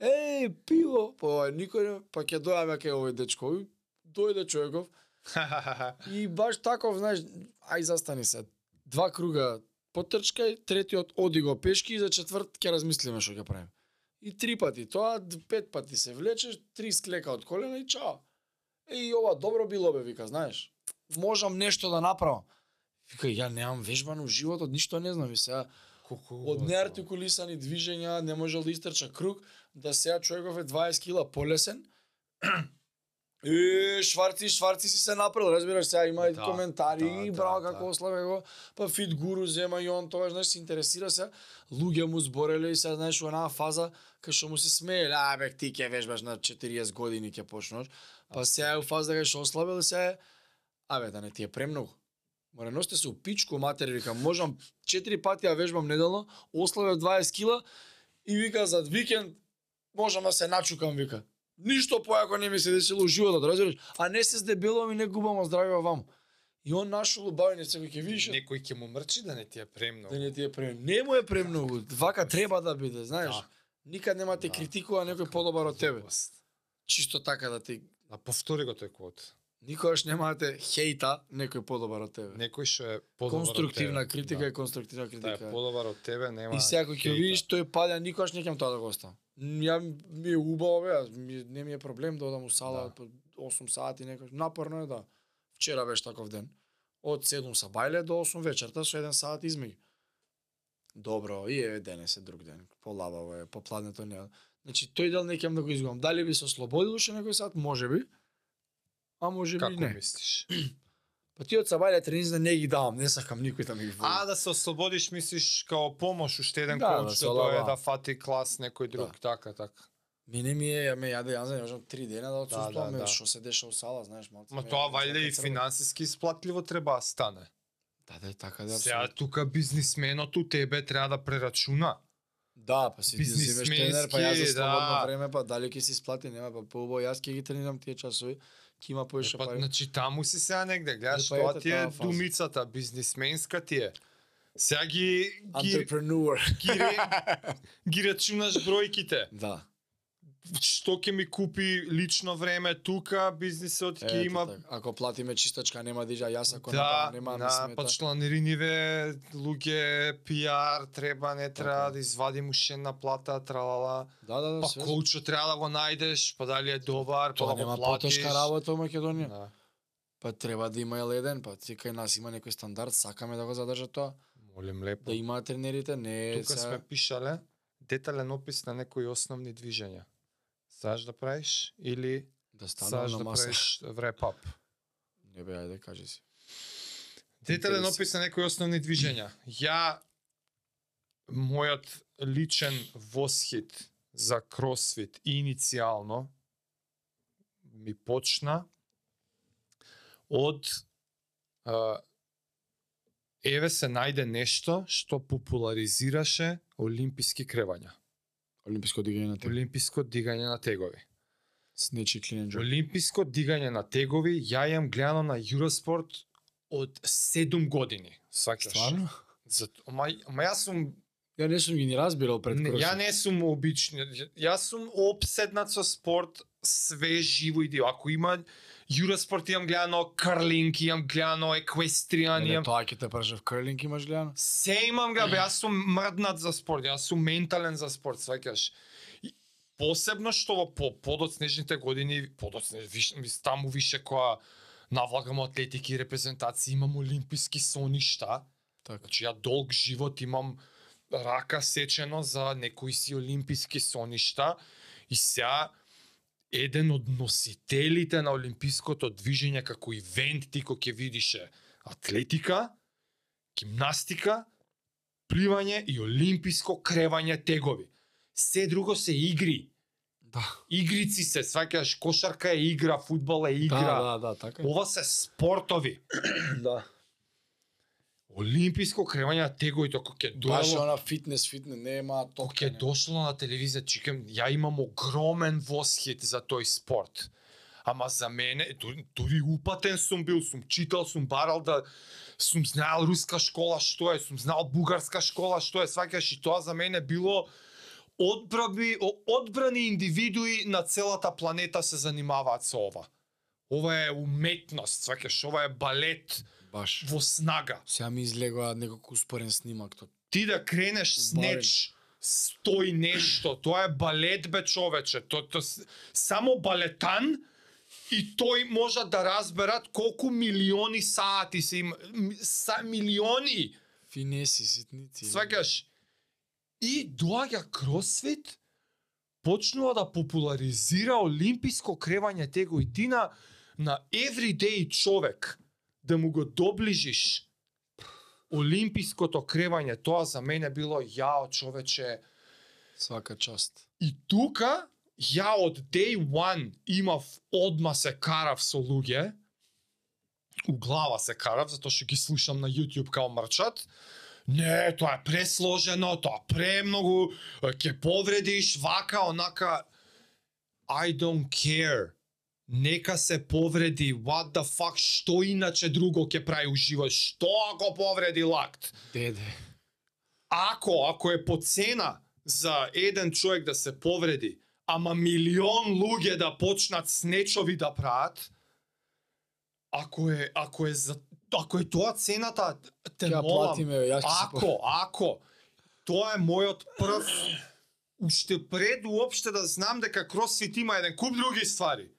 Еј, пиво, па никој не, па ќе дојаме кај овој дечко. И дојде човеков и баш таков, знаеш, ај застани се. Два круга потрчкај, третиот оди го пешки и за четврт ќе размислиме што ќе правиме. И три пати тоа, пет пати се влечеш, три склека од колена и чао. Еј, ова добро било бе, вика, знаеш. Можам нешто да направам. Вика, ја немам вежбано у животот, ништо не знам и сега
Колку
од неартикулисани движења, не можел да истрча круг, да сега човеков е 20 кила полесен. Е, Шварци, Шварци си се направил, разбираш, сега има и
Да,
коментари,
да,
и
да,
браво
да.
како ославе го, па Фит Гуру зема и он тоа, знаеш, се интересира се, луѓе му збореле и сега, знаеш, онаа фаза, кај што му се смееле, а бе, ти ќе вежбаш на 40 години ќе почнеш, па сега е у фаза кај што ослабел, сега е, а бе, да не ти е премногу. Море носите се у пичку матери, викам, можам 4 пати ја вежбам неделно, ослабев 20 кила и вика за викенд можам да се начукам, вика. Ништо појако не ми се десило у животот, разбираш? А не се здебелувам и не губам здравје ваму. И он нашол убавење, секој ќе видиш,
Некој ќе му мрчи да не ти е премногу.
да не ти е премногу. Не му е премногу, вака треба да биде, знаеш?
Да.
Никад нема те
Да.
критикува некој подобар од тебе. Чисто така да ти
А повтори го тој код.
Никогаш нема да те хејта некој подобар од тебе.
Некој што е подобар од
Конструктивна
тебе.
критика
да.
и конструктивна критика.
е подобар од тебе, нема.
И сега кој ќе видиш тој паѓа, никогаш не ќе тоа да го оставам. Ја ми е убаво бе, ми, не ми е проблем да одам у сала
Да.
по 8 сати некој. Напорно е да. Вчера беше таков ден. Од 7 са бајле до 8 вечерта со 1 сат измеѓу. Добро, и е денес е друг ден. Полабаво е, попладнето не. е. Значи тој дел не ќе да го изгубам. Дали би се ослободил уште некој сат? Може би. А може би
Како
не.
мислиш?
Па ти од сабајле тренинзи да не ги давам, не сакам никој да ми ги води.
А да се ослободиш, мислиш као помош уште еден
Да, да
коуч
се
да дое
олава.
да фати клас некој друг,
Да.
така, така.
Мене ми е, ме јаде, јас не можам три дена да отсуствувам,
да, да.
што се деша у сала, знаеш, малце.
Ма тоа
ме
вајде и финансиски исплатливо треба да стане.
Да, да, така да.
Сега
апсолутно.
тука бизнисменот у тебе треба да прерачуна.
Да, па си земеш тренер, па јас за
Бизнисменски,
слободно
да.
време, па дали ќе си сплати, нема, па поубаво јас ќе ги тренирам тие часови, ќе има поише
Па,
пари.
значи таму си сега негде, гледаш,
па
тоа ти е думицата, бизнисменска ти е. Сега ги, ги, ги, ги рачунаш бројките.
Да.
Што ќе ми купи лично време тука, бизнисот ќе има
така. Ако платиме чистачка нема иđа, јас ако
Да,
нема да, смета.
па чланериниве, луѓе, пиар, треба, не треба
Така.
да извадим уште една плата, тралала.
Да, да, да,
Па коучот треба да го најдеш, па дали е добар, па да
нема
платиш.
потешка работа во Македонија.
Да.
Па треба да има еледен, па ти кај нас има некој стандард, сакаме да го задржат тоа,
Молим лепо.
да има тренерите, не
Тука
се
сме пишале детален опис на некои основни движења. Саш да правиш или
да станам на
да
маса.
правиш wrap up?
Не бе, ајде, кажи си.
Детален
Интересно.
опис на некои основни движења. Ја мојот личен восхит за кросфит иницијално ми почна од а, еве се најде нешто што популаризираше олимписки кревања.
Олимписко дигање на тегови.
Олимписко дигање на тегови.
Снечи клинен джок.
Олимписко дигање на тегови ја имам гледано на Eurosport од 7 години. Сваќаш?
Стварно?
За, ама, ама јас сум
Ја не сум ги ни разбирал пред кросот.
ја не сум обични. Јас сум обседнат со спорт све живо и диво. Ако има Eurosport имам гледано карлинг, имам гледано еквестријан,
Не,
имам
тоа ќе те пржев крлинг имаш гледано?
Се имам га, бе, јас сум мрднат за спорт, јас сум ментален за спорт, сваќаш. Посебно што во по подоцнежните години, подоцнеж, виш, мис, таму више која навлагам атлетики и репрезентации, имам олимписки соништа.
Така.
Значи ја долг живот имам рака сечено за некои си олимписки соништа и сега еден од носителите на олимпиското движење како ивент ти кој ќе видише атлетика, гимнастика, пливање и олимписко кревање тегови. Се друго се игри.
Да.
Игрици се, сваќаш, кошарка е игра, фудбал е игра.
Да, да, да, така. е.
Ова се спортови.
Да.
Олимписко кревање на тегови, тоа кога ќе
Баш она фитнес, фитнес, нема топка.
ќе дошло на телевизија, чекам, ја имам огромен восхит за тој спорт. Ама за мене, дури, упатен сум бил, сум читал, сум барал да сум знаел руска школа што е, сум знаел бугарска школа што е, сваќаш и тоа за мене било одбраби, о- одбрани индивидуи на целата планета се занимаваат со ова. Ова е уметност, сваќаш, ова е балет
Баш.
во снага.
Сега ми излегува некој успорен снимак тоа.
ти да кренеш с
Барем.
неч стои нешто, тоа е балет бе човече, то, то, само балетан и тој може да разберат колку милиони сати се има, м- са, милиони,
Финеси, ситници.
сваќаш. И доаѓа кросфит, почнува да популаризира олимписко кревање tego и ти на, на everyday човек да му го доближиш олимпиското кревање, тоа за мене било јао човече.
Свака част.
И тука ја од day one имав одма се карав со луѓе, у глава се карав, затоа што ги слушам на YouTube као мрчат. Не, тоа е пресложено, тоа премногу, ќе повредиш, вака, онака. I don't care. Нека се повреди, what the fuck, што иначе друго ќе прави у живот, што ако повреди лакт?
Деде.
ако ако е по цена за еден човек да се повреди, ама милион луѓе да почнат снечови да прават, ако е ако е за ако е тоа цената, те
ја
молам.
платиме, се
Ако, ако тоа е мојот прв уште пред уопште да знам дека кросфит има еден куп други ствари.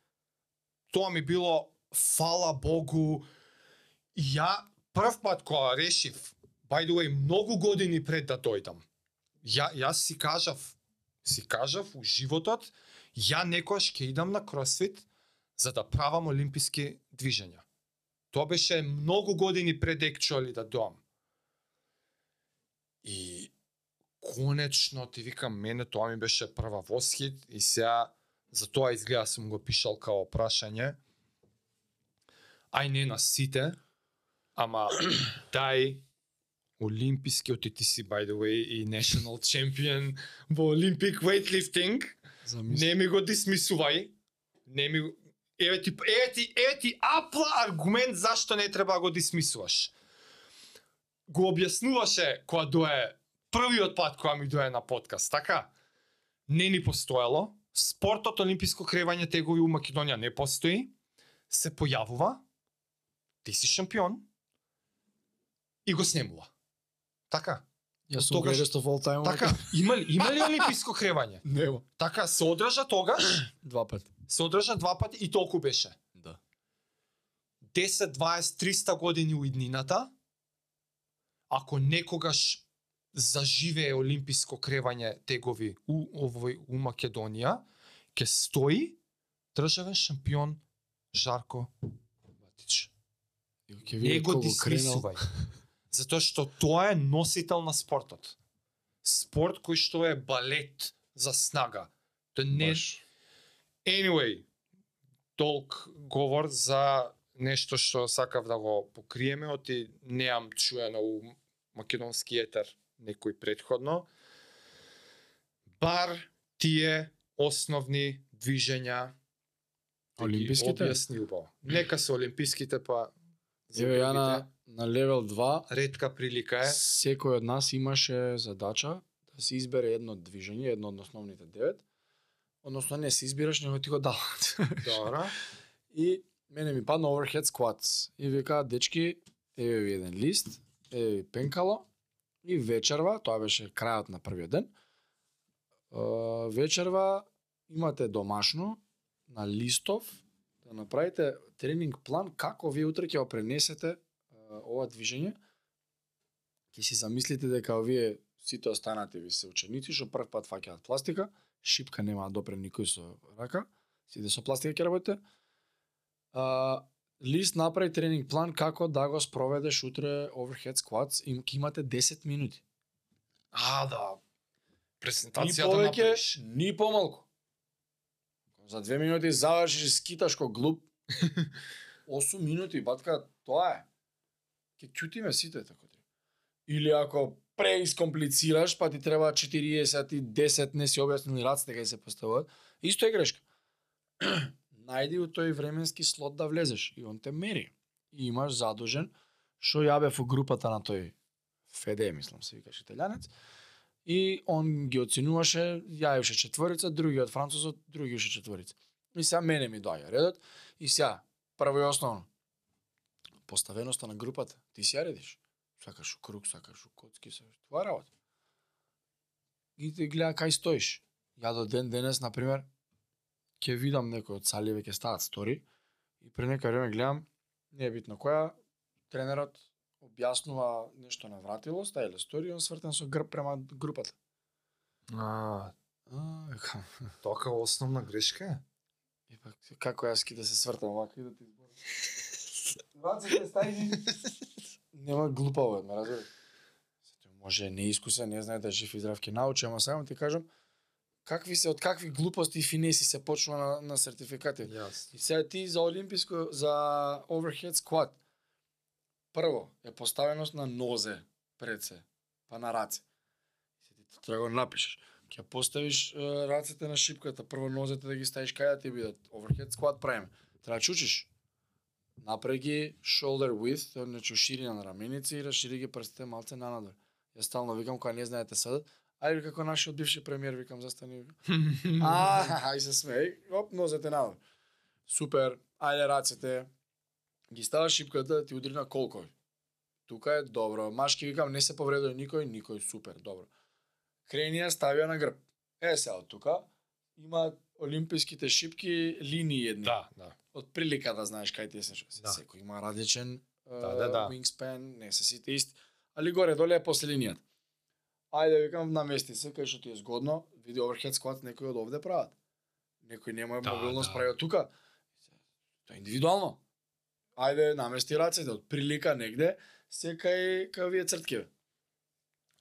Тоа ми било фала Богу. Ја прв пат кога решив, by the way, многу години пред да дојдам. Ја јас си кажав, си кажав у животот, ја некојаш ќе идам на кросфит за да правам олимписки движења. Тоа беше многу години пред екчуали да доам. И конечно ти викам мене тоа ми беше прва восхит и сега за тоа изгледа сум го пишал као прашање. Ај не на сите, ама дај олимпискиот и ти си by the way и national champion во Olympic weightlifting.
Замисли.
Не ми го дисмисувај. Не ми Еве ти еве ти еве ти апла аргумент зашто не треба да го дисмисуваш. Го објаснуваше кога дое првиот пат кога ми дое на подкаст, така? Не ни постоело. Спортот олимписко кревање тегови у Македонија не постои. Се појавува. Ти си шампион. И го снемува. Така.
Јас сум
тогаш-
greatest of all time.
Така, има ли, има ли олимписко кревање?
Нема.
Така, се одржа тогаш,
Два пати.
се одржа два пати и толку беше.
Да.
10, 20, 300 години у иднината, ако некогаш заживее олимписко кревање тегови у овој у Македонија, ќе стои државен шампион Жарко Батич. Не го дисмисувај. Затоа што тоа е носител на спортот. Спорт кој што е балет за снага. Тоа не
Баш.
Anyway, толк говор за нешто што сакав да го покриеме, оти неам чуено у македонски етер некој предходно. Бар тие основни движења да
Олимписките?
Објасни убаво. Нека се олимписките па
Еве ја на, на левел 2
ретка прилика е.
секој од нас имаше задача да се избере едно движење, едно од основните девет. Односно не се избираш, него ти го дават.
Добро.
И мене ми падна overhead squats. И вика, дечки, еве ви еден лист, еве ви пенкало, и вечерва, тоа беше крајот на првиот ден, вечерва имате домашно, на листов, да направите тренинг план како вие утре ќе го пренесете ова движење. Ќе си замислите дека вие сите останати ви се ученици што прв пат фаќаат пластика, шипка нема да допре никој со рака, сите со пластика ќе работите. А, лист направи тренинг план како да го спроведеш утре overhead squats и имате 10 минути.
А, да.
Ни
Презентацијата
повеќе,
направиш.
ни помалку. За две минути завршиш и скиташ ко глуп. 8 минути, батка, тоа е. Ке ќутиме сите така ти. Или ако преискомплицираш, па ти треба 40 и 10 не си објаснили раците кај се поставуваат, исто е грешка. Најди у тој временски слот да влезеш и он те мери. И имаш задужен, што ја бев во групата на тој ФД, мислам се викаш италјанец, и он ги оценуваше, ја јавеше четворица, другиот французот, други еше четворица. И сега мене ми доаѓа редот, и сега, прво и основно, поставеноста на групата, ти си ја редиш. Сакаш у круг, сакаш у коцки, сакаш това работа. И ти гледа кај стоиш. Ја до ден денес, например, ќе видам некој од саливе ќе стават стори и пред нека време гледам, не е битно која, тренерот објаснува нешто на вратило, стајле стори, он свртен со грб према групата.
А,
А,
тока основна грешка е.
и пак, како јас ки да се свртам вака и да ти изборам. Рацете стајни. Нема глупаво, ме. Сето може неискусен, не знае да жив и здрав ќе научи, ама само ти кажам, какви се од какви глупости и финеси се почнува на, на сертификати.
Јас.
И сега ти за олимписко, за overhead squat, прво е поставеност на нозе пред се, па на раце. Се ти треба да го напишеш. Ќе поставиш е, рацете на шипката, прво нозете да ги ставиш кај да ти бидат. Overhead squat правиме. Треба да чучиш. Направи ги shoulder width, значи ширина на раменици и расшири ги прстите малце нанадвор. Ја стално викам кога не знаете седат, ајде како нашиот бивши премиер викам застани. А, ај се смеј, оп, нозете надвор. Супер, ајде рацете, ги ставаш шипката ти удри на колкови. Тука е добро. Машки викам не се повредува никој, никој супер, добро. Крени ја ставија на грб. Е се од тука има олимписките шипки линии едни.
Да, да.
Од прилика да знаеш кај ти се.
Да.
Секој има различен
Да, да, да.
wingspan, не се сите исти. Али горе доле е после линијата. Ајде викам намести се кај што ти е згодно, види overhead squat некој од овде прават. Некој нема
Да,
мобилност
да.
прави од тука. Тоа е индивидуално. Ајде намести рацете од прилика негде, се кај кај овие црткиве.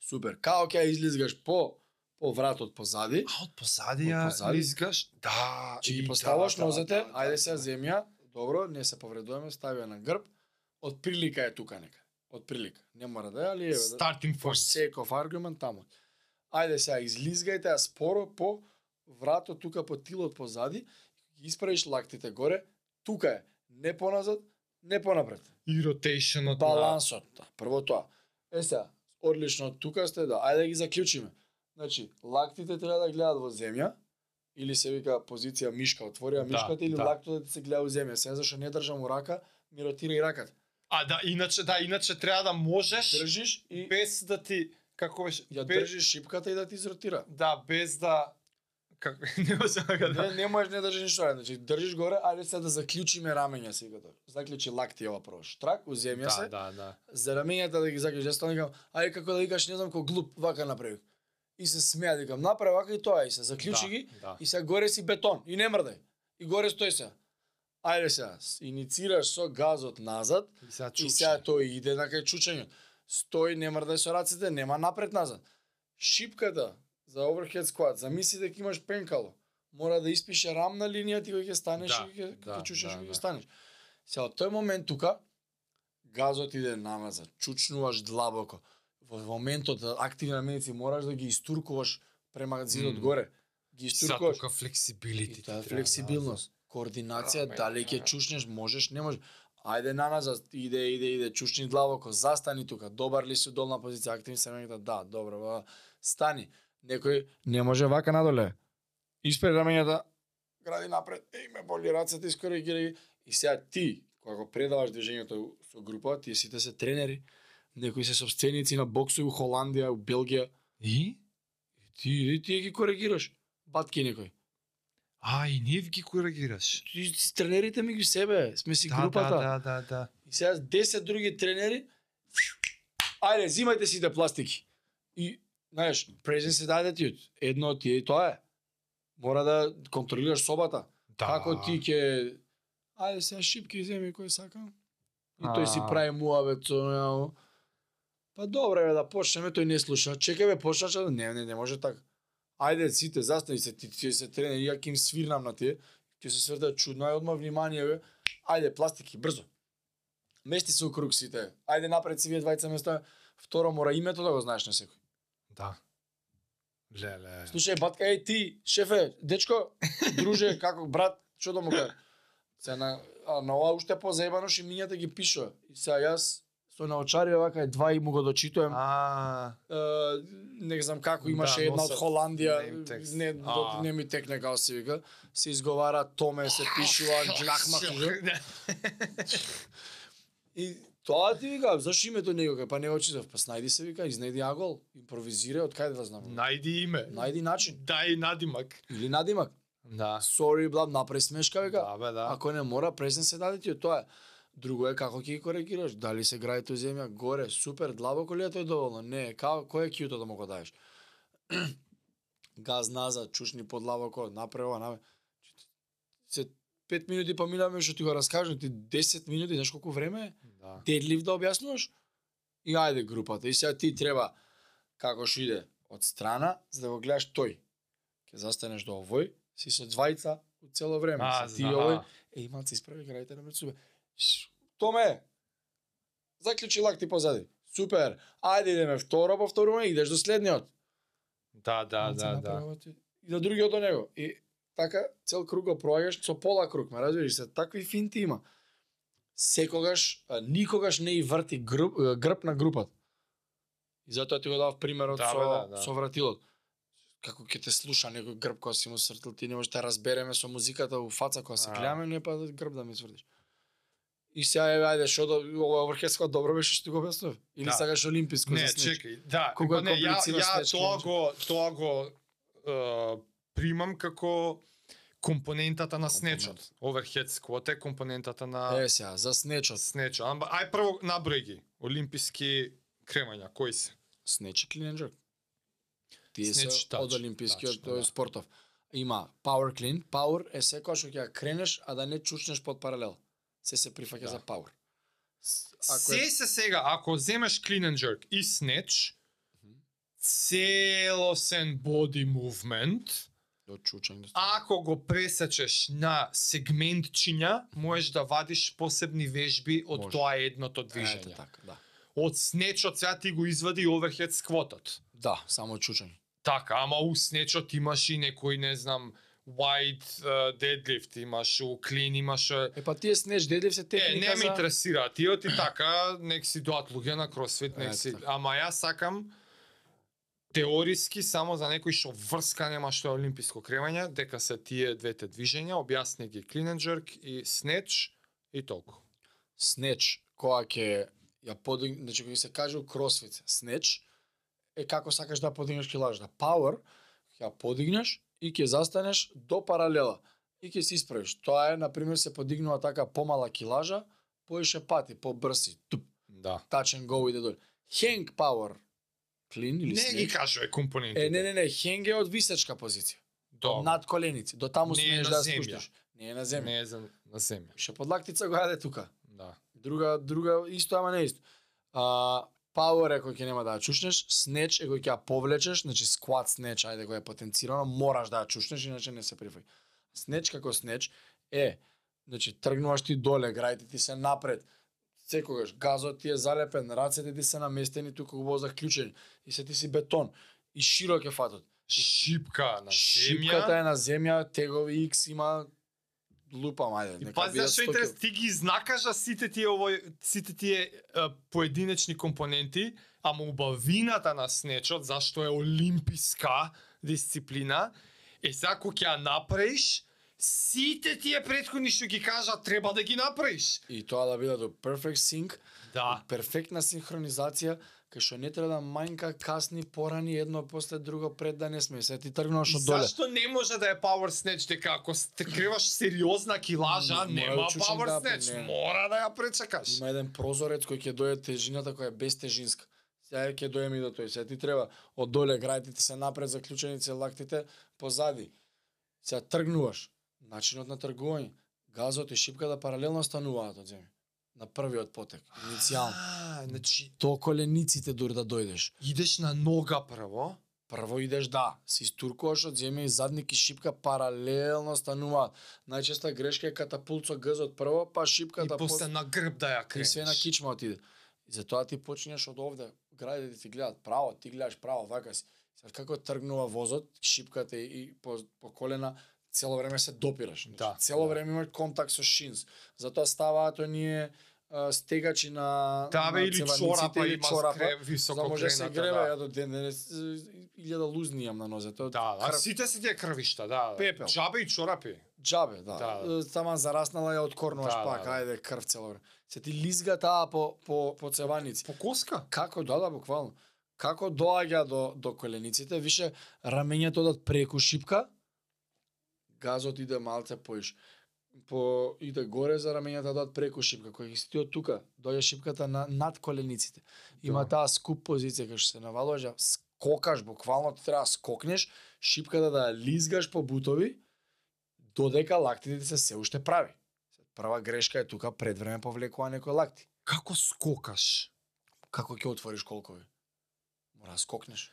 Супер. Као ќе излизгаш по по вратот позади,
А од позади ја
позади?
изгаш? Да.
Ќе ги
и
поставаш
да, да,
нозете,
да,
ајде
да,
сега
да.
земја, добро, не се повредуваме, стави ја на грб, од прилика е тука нека. Отприлика. Не мора да е, али еве. да-
Starting
for sake of argument таму. Ајде сега излизгајте ја споро по врато тука по тилот позади, ги исправиш лактите горе, тука е, не поназад, не понапред.
И ротейшнот на...
Балансот, да, прво тоа. Е сега, одлично, тука сте, да, ајде да ги заклучиме. Значи, лактите треба да гледат во земја, или се вика позиција мишка, отворија
Да,
мишката, или
да.
лактот да се гледа у земја. Сега зашто не држам у рака, ми ротира и раката.
А да, иначе да, иначе треба да можеш
Држиш и
без да ти како беше
ја
без,
држиш шипката и да ти изротира.
да без да како не може да
Не, не можеш не држиш ништо, значи држиш горе, ајде сега да заклучиме рамења се вика тоа. Заклучи лакти ова прво. Штрак у земја
да,
се,
да, да.
за рамењата да ги заклучиш. Јас тоа викам, ајде како да викаш, не знам кој глуп вака направи. И се смеа, викам, направи вака и тоа и се заклучи
да,
ги
Да.
и сега горе си бетон и не мрдај. И горе стои се. Ајде сега, иницираш со газот назад
И сега
и сега тој иде на кај чучењето. Стои, не мрдај со раците, нема напред назад. Шипката за overhead squat, замисли дека имаш пенкало. Мора да испише рамна линија ти кој ќе станеш
Да,
и ќе
да,
чучеш
да,
и ќе
да.
станеш. Сега од тој момент тука газот иде намаза, чучнуваш длабоко. Во моментот да активна медици мораш да ги истуркуваш према зидот
Мм.
горе. Ги истуркуваш.
тука флексибилити.
Тоа е флексибилност. Координација,
Аме,
дали ќе
аме.
чучнеш, можеш, не можеш. Ајде на назад, иде, иде, иде, чучни длабоко, застани тука, добар ли си долна позиција, активни се да, добро, ба, стани. Некој не може вака надоле. Испре рамењата, гради напред, еј ме боли рацете, искоригирај ги. И сега ти, кога го предаваш движењето со група, тие сите се тренери, некои се собственици на боксу у Холандија, у Белгија,
И?
и ти, и ти ги коригираш. Батки некој.
А, и ние ги коригираш.
Ти- ти- тренерите ми ги себе, сме си
Да,
групата.
да, да, да, да.
И сега 10 други тренери, ајде, зимајте сите пластики. И, знаеш, презен се даде ти едно од тие и тоа е. Мора да контролираш собата.
Да.
Како ти ќе Ајде сега шипки земи кој сака. И тој си прави со него. Па добре бе да почнеме, тој не слуша. Чекај бе почнача, не, не, не може така. Ајде сите застани се ти, ти се тренери, ја ќе им свирнам на тие. Ќе се сврта чудно, ај одма внимание бе. Ајде пластики брзо. Мести се у круг сите. Ајде напред си вие двајца места. Второ мора името да го знаеш на секој.
Да. Леле.
Слушај, батка, еј ти, шефе, дечко, друже, како брат, што да му кажа? Се на на ова уште позаебано ше мињата ги пишува. И сега јас со наочари вака е два и му го дочитувам.
А,
Е, не знам како имаше
Да,
една од Холандија, не
А.
не ми текне како се вика. Се изговара Томе, се пишува Джахмах. И тоа ти вика, зашо името него кај па не го читав, па снајди се вика, изнеди агол, импровизира, од каде да знам.
Најди име.
Најди начин
Дај надимак.
или надимак.
Да.
Sorry, блам, направи смешка вика.
Да, бе, да.
Ако не мора, презен се даде ти тоа. е. Друго е како ќе ги коригираш. Дали се гради тој земја горе, супер, длабоко ли е тој доволно? Не, како кој е кјуто да му го даеш? Газ назад, чушни подлабоко, направи ова, направи. Се 5 минути поминавме што ти го раскажам, ти 10 минути, знаеш колку време е?
Да.
Дедлив да објаснуваш? И ајде групата. И сега ти треба, како што иде, од страна, за да го гледаш тој. Ке застанеш до овој, си со двајца цело време.
А,
Си ти овој,
а.
Еј, малце исправи граѓате на себе. Томе, заклучи лакти позади. Супер. Ајде идеме второ, повторуваме, идеш до следниот.
Да, да, да, да.
ти. И до другиот до него. И така цел круг го проаѓаш со пола круг, ме разбираш се, такви финти има. Секогаш, никогаш не и врти груп, грб на групата. И затоа ти го дав примерот
Да,
со,
да, да.
со вратилот. Како ќе те слуша некој грб кога си му свртил, ти не можеш да разбереме со музиката у фаца кога се гледаме, не па да грб да ми свртиш. И сега еве ајде што до ова врхеско добро беше што го објаснив. Или
Да.
сакаш олимписко
Не,
за снеч?
чекај, да,
Кога
па не, ја, ја тоа го, тоа го е, примам како компонентата на
Компонент.
снечот. Overhead squat е компонентата на
Е сега, за снечот.
снечот. Ама, Ај прво наброј ги. Олимписки кремања, кои се?
Снеч и клин and jerk. Тие
Снеч,
се од олимпискиот
да.
спортов. Има power clean, power е секоја што ќе кренеш, а да не чучнеш под паралел. Се се прифаќа
Да.
за power. С-
Се
е,
се сега, ако земеш clean and jerk и snatch, целосен body movement,
до
ако го пресечеш на сегментчиња, можеш да вадиш посебни вежби од
Може.
тоа едното
Ете
движење.
така, да.
од снечот сега ти го извади оверхед сквотот.
Да, само чучање.
Така, ама у снечот имаш и некој, не знам, wide uh, deadlift, имаш у клин, имаш...
Е па тие снеж дедлив се
Е,
техника
не ме
за...
интересира. Тие ти така, нек си доат луѓе на кросфит, нек си... Ама јас сакам теориски само за некој што врска нема што е олимписко кремање, дека се тие двете движења, објасни ги clean and jerk и snatch и толку.
снеч кога ќе ја подиг, значи кога се каже у кросфит снеч е како сакаш да подигнеш килажа. Power ќе ја подигнеш и ќе застанеш до паралела и ќе се исправиш. Тоа е на пример се подигнува така помала килажа, поише пати, побрси, туп,
Да.
and go иде доле. Hang power clean или
Не ги
снеч.
кажуве компонентите.
Е, не, не, не, hang е од висечка позиција.
Добро.
Над коленици, до таму смееш да спуштиш. Не е на земја.
Не е за на земја.
Ше под лактица го јаде тука.
Да.
Друга, друга, исто, ама не исто. А, Power е кој ќе нема да ја чушнеш, снеч е кој ќе ја повлечеш, значи squat снеч, ајде кој е потенцирано, мораш да ја чушнеш, иначе не се прифаќа. Снеч како снеч е, значи тргнуваш ти доле, грајте ти се напред, секогаш газот ти е залепен, рацете ти се наместени тука во заклучени и се ти си бетон и широк е фатот.
Шипка на
Шипката
земја.
е на земја, тегови X има лупам, ајде. Нека
пази зашто
100
интерес, ти ги знакаш а сите тие овој сите тие а, поединечни компоненти, ама убавината на снечот зашто е олимписка дисциплина, е сега кога ќе ја направиш, сите тие претходни што ги кажа треба да ги направиш.
И тоа да биде до perfect sync,
Да.
перфектна синхронизација, кај што не треба да мањка касни порани едно после друго пред да не сме. Се ти тргнуваш од доле.
зашто не може да е power snatch дека ако стркриваш сериозна килажа,
Не,
нема
да
power
да,
snatch,
не.
мора да ја пречекаш.
Има еден прозорец кој ќе дојде тежината која е безтежинска. Сега ќе дојдеме и до тој. Сега ти треба од доле грајтите се напред, заклученици лактите позади. Сега тргнуваш. Начинот на тргување. Газот и шипката паралелно стануваат од земја. На првиот потек, иницијално.
Значи
До колениците дур да дојдеш.
идеш на нога прво,
Прво идеш да, се истуркуваш од земја и задник и шипка паралелно стануваат. Најчеста грешка е катапулт со гзот прво, па
и
шипката
после на грб да ја
и
кренеш.
све на кичма отиде. И затоа ти почнеш од овде, граѓаните ти гледат право, ти гледаш право, вака си. Сега како тргнува возот, шипката и, и по, по колена, цело време се допираш. Значи,
Да,
цело
да.
време имаш контакт со шинс. Затоа ставаат оние стегачи на
Да, бе,
на
или чорапа
или чорапа,
високо
за може се
крената,
гребе,
да.
ја до ден денес илјада лузни имам на нозете. од
Да, да,
крв.
сите се тие крвишта, да. да.
Пепел.
Джабе и чорапи.
Джабе, да.
Да,
да. Таман зараснала ја откорнуваш
Да,
пак,
да, да.
ајде крв цело време. Се ти лизга таа по по по цеваници.
По коска?
Како да да буквално. Како доаѓа до до колениците, више рамењето одат преку шипка, газот иде малце поиш. По иде горе за рамењата одат преку шипка, кој ги од тука, доаѓа шипката на над колениците. Има
Да.
таа скуп позиција што се навалуваш, да скокаш буквално ти треба да скокнеш, шипката да лизгаш по бутови, додека лактите ти се се уште прави. Прва грешка е тука пред време повлекува некој лакти.
Како скокаш?
Како ќе отвориш колкови? Мора да скокнеш.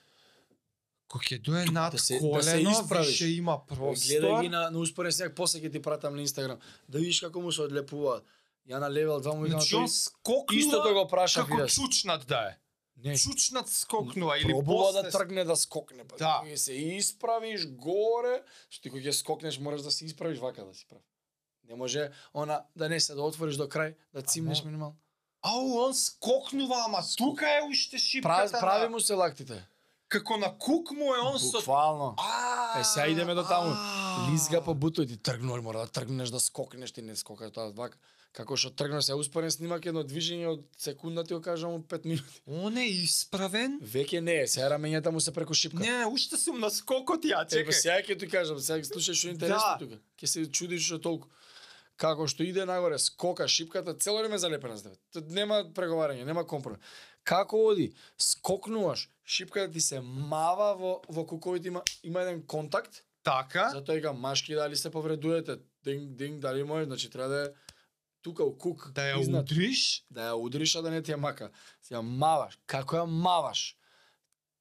Кога ќе дое над
Да се- да
колено,
се исправиш.
више има
Гледај
простор.
ги на, на успорен снег, после ќе ти пратам на Инстаграм. Да видиш како му се одлепуваат. Ја на левел 2 му
Значи он
тој
скокнува
истото го праша
како
видеш.
чучнат да е.
Не,
Чучнат скокнува или
пробува
после
да тргне да скокне. Па,
Да.
Кога се исправиш горе, што ти кога ќе скокнеш мораш да се исправиш вака да си прав. Не може она да не се да отвориш до крај, да цимнеш
Ама-
минимално.
Ау, он скокнува, ама тука е уште
Прави,
шипката.
прави
на...
му се лактите.
Како на кук му е он со...
Буквално.
А,
Е, сега идеме до таму. Лизга по бутој, ти тргнуваш, мора да тргнеш да скокнеш, ти не скокаш тоа вака. Како што тргнеш, се успорен снимак едно движење од секунда ти го кажам од 5 минути.
Он е исправен?
Веќе не е, сега рамењата му се преку шипка.
Не, уште сум на скокот ја,
Е, па
чекај.
сега ќе ти кажам, сега слушаш што е интересно
Да.
тука. Ќе се чудиш што толку. Како што иде нагоре, скока шипката, цело време залепена за тебе. Нема преговарање, нема компромис. Како оди, скокнуваш, шипката ти се мава во во куковите има има еден контакт,
Така?
затоа ига машки дали се повредуете, динг динг дали може, значи треба да е тука у кук.
Да ја
изнад.
удриш?
да ја удриш, а да не ти ја мака. Се ја маваш. Како ја маваш?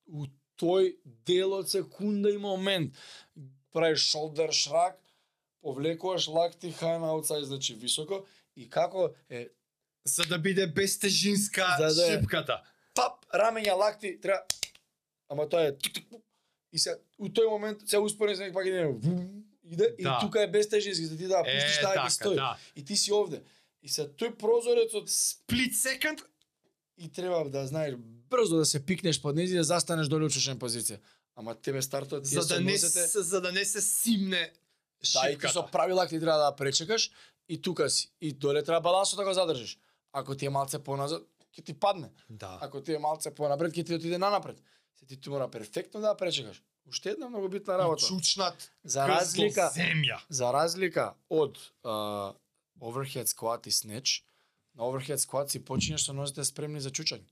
У тој дел од секунда и момент правиш shoulder shrug, повлекуваш лакти high outside, значи високо, и како е
За да биде безтежинска
За да е.
шипката.
пап, рамења, лакти, треба Ама тоа е тук, тук, тук. и се у тој момент се успорен се пак иде иде и
Да.
тука е безтежински за ти да
Е,
пуштиш таа
така,
ги стои.
да.
И ти си овде. И се тој прозорец од
Сплит секонд,
и треба да знаеш брзо да се пикнеш под нези и да застанеш доле учешен позиција. Ама тебе стартот е
за да не
носете,
се, за да не се симне
да и ти со
шипката.
правила ти треба да пречекаш и тука си. И доле треба балансот да го задржиш. Ако ти е малце поназад, ќе ти падне.
Да.
Ако ти е малце понапред, ќе ти отиде нанапред. Се ти мора перфектно да пречекаш. Уште една многу битна работа.
Чучнат
За разлика
земја.
за разлика од uh, overhead squat и snatch, на overhead squat си починеш со нозете спремни за чучање.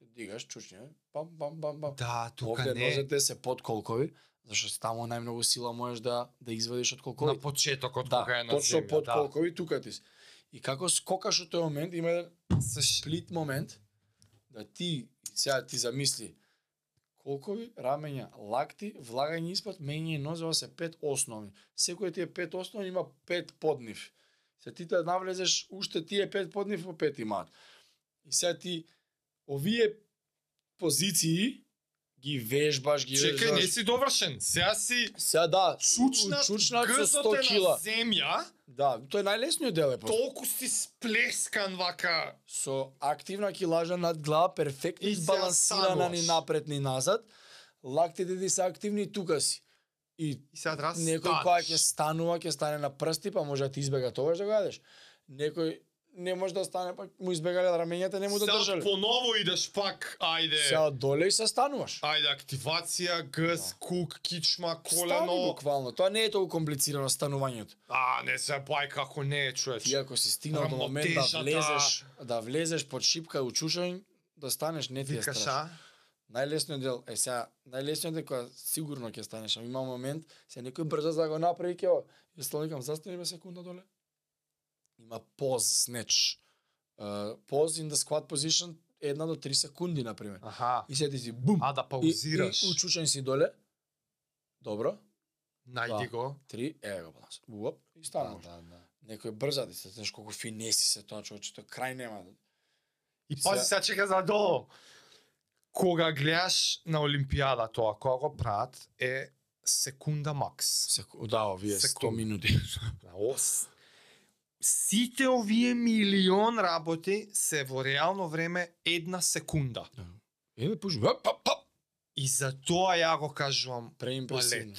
Дигаш, чучње, пам, пам, пам, пам.
Да, тука
Овде
не.
нозете се под колкови, зашто таму најмногу сила можеш да да извадиш од
На
колкови.
почетокот
да,
кога е на
точно
земја.
под
да.
колкови тука ти си. И како скокаш од тој момент, има еден
Се
сплит момент да ти сега ти замисли колкови, рамења, лакти, влагање испод, мење и нозе, се пет основни. Секој тие пет основни има пет поднив. Се ти да навлезеш уште тие пет поднив по пет имаат. И сега ти овие позиции ги вежбаш, ги
Чекај, не
вежбаш.
си довршен. Сега си
Сега да,
чучнат,
чучнат со
грзот
100
е
кила.
на земја,
Да, тој е најлесниот дел е
толку си сплескан вака.
со активна килажа над глава, перфектно избалансирана ни напред ни назад. Лактите ти се активни тука си. И
И сега
некој која ќе станува, ќе стане на прсти, па може да ти избега тоа да го јадеш. Некој не може да стане, па му избегале рамењата, не му да
Сега
држале.
поново идеш пак, ајде.
Сега доле и се стануваш.
Ајде, активација, гъс, кук, кичма,
Стани
колено.
буквално. Тоа не е толку комплицирано станувањето.
А, не се бај како не е, човеч.
Ти ако си стигнал до момент да влезеш, да влезеш под шипка у чушање, да станеш не ти е страшно. Најлесниот дел, е сега, најлесниот дел кога сигурно ќе станеш, ама има момент, се некој брза за да го направи ќе, ја застани бе секунда доле. Има поз, snatch. Uh, pause in the squat position една до 3 секунди, например.
Аха.
И се ти си бум.
А да
и,
паузираш.
и учучен си доле. Добро.
Најди го.
Три, е го баланс. Уоп, и стануваш.
да, да.
Некој брза ти се, знаеш колку финеси се тоа човече, тоа крај нема.
И пази сега чека за долу. Кога гледаш на Олимпијада тоа, кога го прават, е секунда макс.
Секу... Да, овие 100
Секунди.
минути.
Ос- Сите овие милион работи се во реално време една секунда.
Еве пуш.
И за тоа ја го кажувам
Преимпресивно.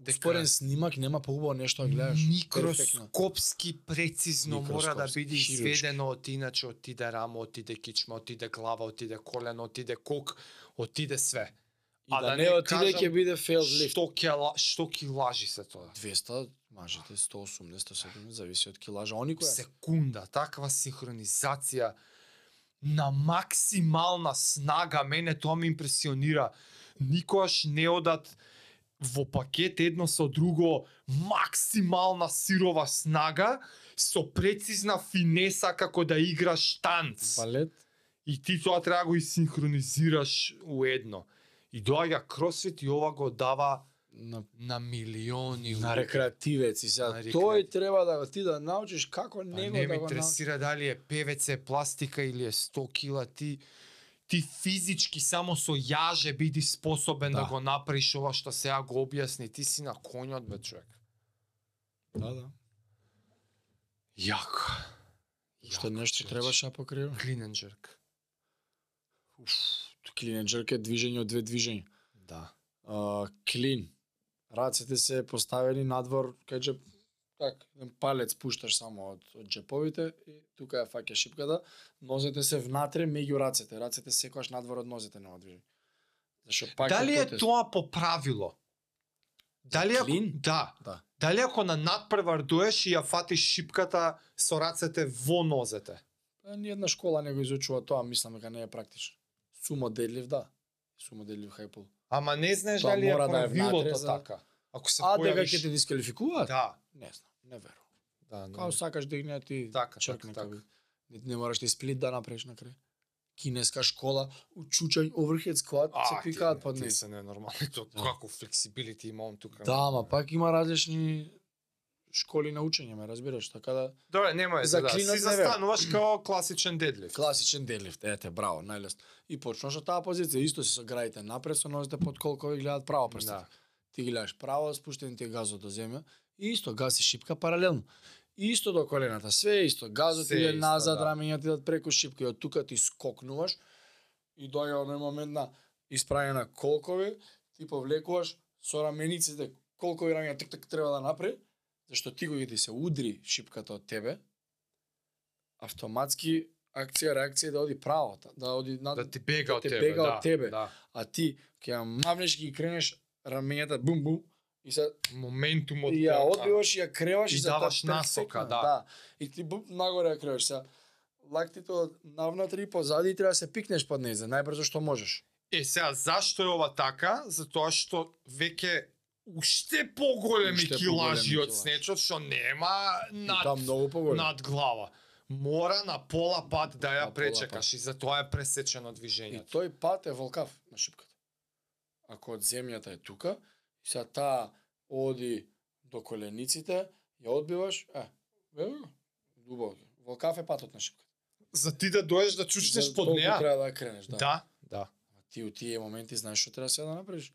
Дека
Спорен снимак нема поубаво нешто да гледаш.
Микроскопски прецизно мора да биде изведено од иначе отиде рамо, отиде кичма, отиде глава, отиде колено, отиде кок, отиде све.
И
А
да,
да
не
не
отиде ќе биде failed lift.
Што ќе што ки лажи се тоа?
200, мажите 180, 170, зависи од килажа. Они која?
секунда, таква синхронизација на максимална снага, мене тоа ме импресионира. Никогаш не одат во пакет едно со друго максимална сирова снага со прецизна финеса како да играш танц.
Балет.
И ти тоа треба да го синхронизираш уедно. И доаѓа кросфит и ова го дава
На,
на милиони
на рекреативец и сега
На
тој треба да ти да научиш како
Па
него
не
да
ме
го
интересира дали е ПВЦ, пластика или е 100 кила, ти ти физички само со јаже биди способен да,
Да.
го направиш ова што сега го објасни. Ти си на конјот, бе, човек.
Да, да.
Јако.
Што нешто требаше да покрива?
Клинен джерк.
Клинен джерк е движење од две движења.
Да.
Клин. Рацете се поставени надвор, кај джеп, так, еден палец пушташ само од, од джеповите и тука ја фаќа шипката, нозете се внатре меѓу рацете, рацете секогаш надвор од нозете нема движење. Зашо пак
Дали е тоа по правило? Дали ако, да.
Да.
Дали ако на надпревар доеш и ја фатиш шипката со рацете во нозете?
Па, Ни една школа не го изучува тоа, мислам дека не е практично. Сумо дедлив, да. Сумо дедлив хајпул.
Ама не знаеш
Тоа
дали е
да
правилото
за-
така. Ако се
А дека
појавиш...
ќе те дисквалификуваат?
Да,
Не знам, не верувам.
да,
Као сакаш да игне ти
Така,
черкне
така,
како- Не, не мораш ти сплит да направиш на крај. Кинеска школа, учучањ, overhead squat, се пикаат под
Ти
нес.
се ненормални, то
Да.
како флексибилити имам тука.
Да, ама пак има различни школи на учење, ме разбираш, така да
Добре, нема е
За
да.
клинот
Си застануваш као класичен дедлифт.
класичен дедлифт, ете, браво, најлесно. И почнаш од таа позиција, исто си со граите напред, со нозите под колкови гледаат право прстите.
Да.
Ти ги гледаш право, спуштен ти е газот до земја, и исто гаси шипка паралелно. И исто до колената, све е исто, газот
Се
иде
исто,
назад,
да.
рамењата идат преку шипка и од тука ти скокнуваш и доаѓа оној момент на испрањена колкови, ти повлекуваш со рамениците колкови рамења тик тик треба да направи, зашто ти кога ти се удри шипката од тебе, автоматски акција реакција да оди право, да оди над,
Да ти бега од
те
тебе,
бега
да.
од тебе.
Да.
а ти ќе ја мавнеш ги кренеш раменјата бум бум и се
Моментумот
и ја
кој-
одбиваш и ја креваш
И
и,
даваш насока, да.
да. И ти бум нагоре ја креваш се. Лактите од навнатре и позади и треба да се пикнеш под незе, најбрзо што можеш.
Е, сега, зашто е ова така? Затоа што веќе уште поголеми
Уште
килажи од снечот, што нема
И
над, над глава. Мора на пола пат да ја
На
пречекаш и затоа е пресечено
И
движењето.
тој пат е волкав на шипката. Ако од земјата е тука, и сега таа оди до колениците, ја одбиваш, е, го, дубоко. Волкав е патот на шипката.
За ти да доеш да чучнеш под неа.
Треба да кренеш, да.
Да, да.
А ти у тие моменти знаеш што треба сега да направиш.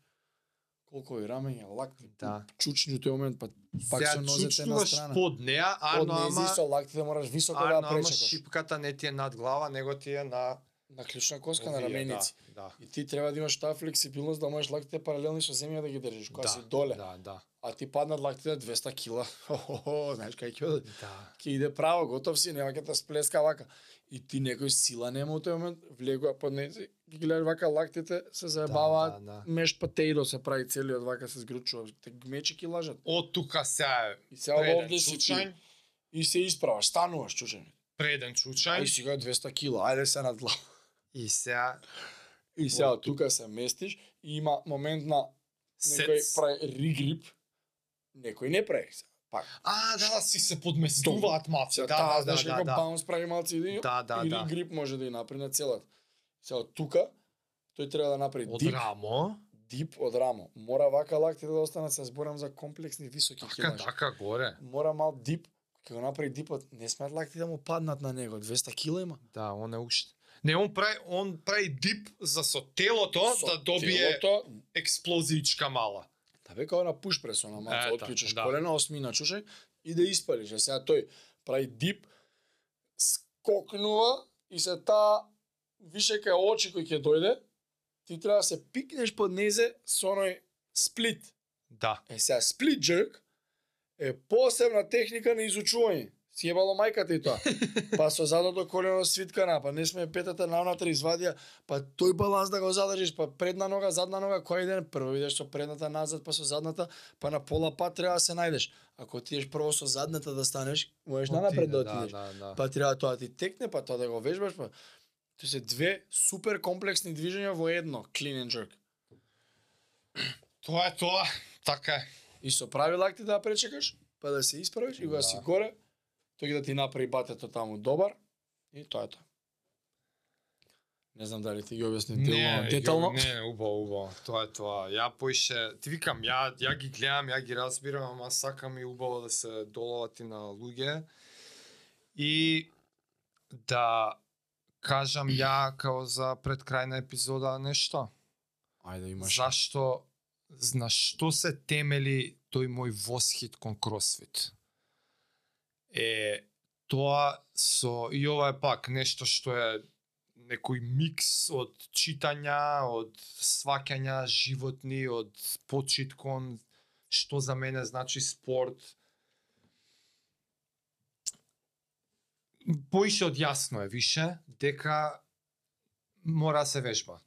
Колко и рамења, лакти,
Да.
чучни тој момент, па пак со нозете на страна.
под неа, арно ама,
со лактите мораш високо да
арно
пречекаш.
шипката не ти е над глава, него ти е на
На клучна коска на
овие,
раменици.
Да, да.
И ти треба да имаш таа флексибилност да можеш лактите паралелни со земја да ги држиш, кога си доле.
Да, да.
А ти паднат лактите 200 кила. Хо-хо-хо, знаеш кај ќе?
Да.
Ќе иде право, готов си, нема ќе те сплеска вака. И ти некој сила нема у тој момент, влегува под нези, ги гледаш вака лактите се заебаваат,
да, да.
меш потејдо се прави целиот вака се згручува, те гмечи ги лажат.
Од тука сега
И
преден
овде
чучањ,
И се исправаш, стануваш чучен.
преден чучањ
сега 200 кила, ајде се над глава.
и сега
И сега од тука се местиш и има момент на некој прави ригрип, некој не прави. Пак.
А, да, да, си се подместуваат маци. Да,
таа,
да,
знаеш
да,
како
да.
баунс прави малци и,
Да, да,
и
да.
ригрип може да ја направи на целата. Сега тука тој треба да направи
Од
дип,
рамо,
дип од рамо. Мора вака лактите да останат, се зборам за комплексни високи
така,
килажи.
така, горе.
Мора мал дип, ќе го направи дипот, не смеат лакти да му паднат на него, 200 кила има.
Да, он е уште. Не, он прави, он прави дип за со телото
Со
да добие
телото,
експлозиичка мала.
Бе као на пуш прес, она малце,
Ета,
отклучиш
да.
колена, осмина чушај и да испалиш. А сега тој прави дип, скокнува и се таа више кај очи кој ќе дојде, ти треба да се пикнеш под незе со оној сплит.
Да.
Е сега сплит джерк е посебна техника на изучување. Си ебало мајката и тоа. Па со задното колено свиткана, па не сме петата навнатре извадија, па тој баланс да го задржиш, па предна нога, задна нога, кој ден прво идеш со предната назад, па со задната, па на пола пат треба да се најдеш. Ако ти еш прво со задната да станеш, можеш напред да отидеш.
Да, да, да.
Па треба тоа да ти текне, па тоа да го вежбаш, па Тоа се две супер комплексни движења во едно, clean and jerk.
Тоа е тоа. Така е.
И со прави лакти да пречекаш, па да се исправиш и кога
Да.
си горе, тој ќе да ти направи батето таму добар и тоа е тоа. Не знам дали ти ги објасни делно, детално.
Не, не, убаво, убаво. Тоа е тоа. Ја поише, ти викам, ја ја ги гледам, ја ги разбирам, ама сакам и убаво да се доловати на луѓе. И да кажам ја као за пред крајна епизода нешто.
Ајде имаш.
Зашто на што се темели тој мој восхит кон кросфит? Е тоа со и ова е пак нешто што е некој микс од читања, од сваќања животни, од почит кон што за мене значи спорт. Поише од јасно е више дека мора се вежба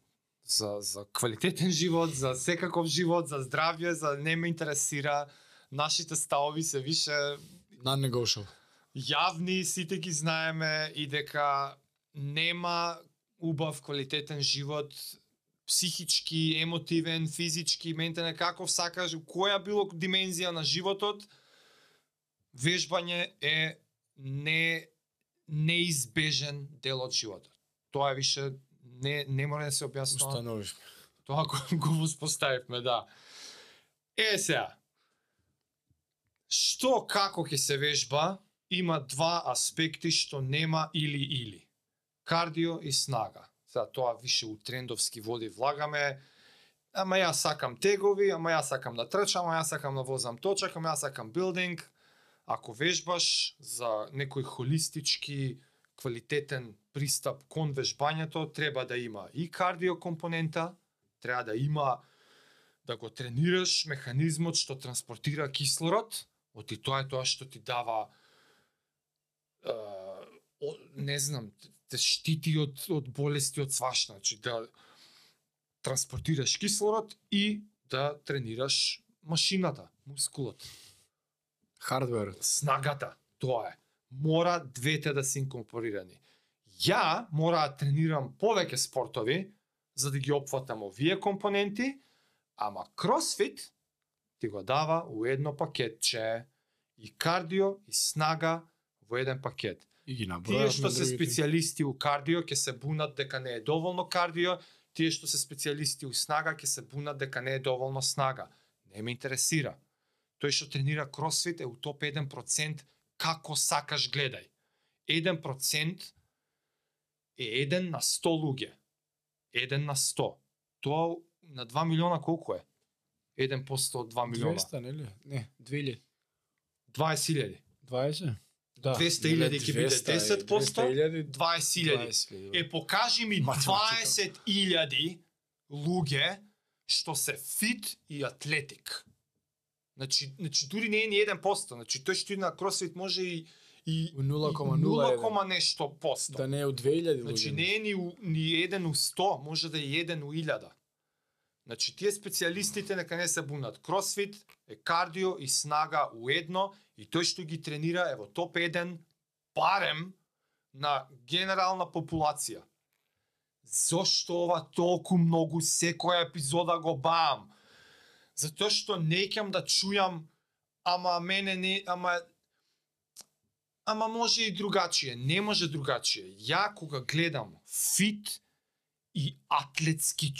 за за квалитетен живот, за секаков живот, за здравје, за не ме интересира нашите ставови се више
Non-negotiable.
јавни, сите ги знаеме и дека нема убав квалитетен живот психички, емотивен, физички, ментален, каков сакаш, која било димензија на животот, вежбање е не неизбежен дел од животот. Тоа е више не не мора да се објаснува.
Установив.
Тоа го, го воспоставивме, да. Е сега. Што како ќе се вежба, има два аспекти што нема или или. Кардио и снага. За тоа више у трендовски води влагаме. Ама јас сакам тегови, ама јас сакам да трчам, ама јас сакам да возам точак, ама јас сакам билдинг. Ако вежбаш за некој холистички, квалитетен пристап кон вежбањето, треба да има и кардио компонента, треба да има да го тренираш механизмот што транспортира кислород, оти тоа е тоа што ти дава е, о, не знам, те штити од од болести од свашна, значи да транспортираш кислород и да тренираш машината, мускулот,
Хардвер.
снагата, тоа е. Мора двете да се инкорпорирани. Ја мора да тренирам повеќе спортови за да ги опфатам овие компоненти, ама кросфит ти го дава у едно пакетче и кардио и снага во еден пакет.
И ги
Тие што се специјалисти у кардио ќе се бунат дека не е доволно кардио, тие што се специјалисти у снага ќе се бунат дека не е доволно снага. Не ме интересира. Тој што тренира кросфит е у топ 1% како сакаш гледај. 1% е 1 на 100 луѓе. 1 на 100. Тоа на 2 милиона колку е? 1% од 2 милиона.
200, нели? Не, 2000.
20.000.
20? Да.
200.000 ќе биде 10%,
200.000,
20.000.
20.000.
Е, покажи ми
Математика.
20.000 луѓе што се фит и атлетик. Значи, значи дури не е ни 1%, значи тој што иде на кросфит може и и
У 0,01.
0, нешто посто.
Да не е у 2000
Значи
луѓе.
не е ни, у- ни 1 у 100, може да е 1 у 1000. Значи тие специјалистите нека не се бунат. Кросфит е кардио и снага у едно и тој што ги тренира е во топ 1 барем на генерална популација. Зошто ова толку многу секоја епизода го баам? Затоа што не да чујам ама мене не ама ама може и другачие, не може другачие. Ја кога гледам фит и атлетски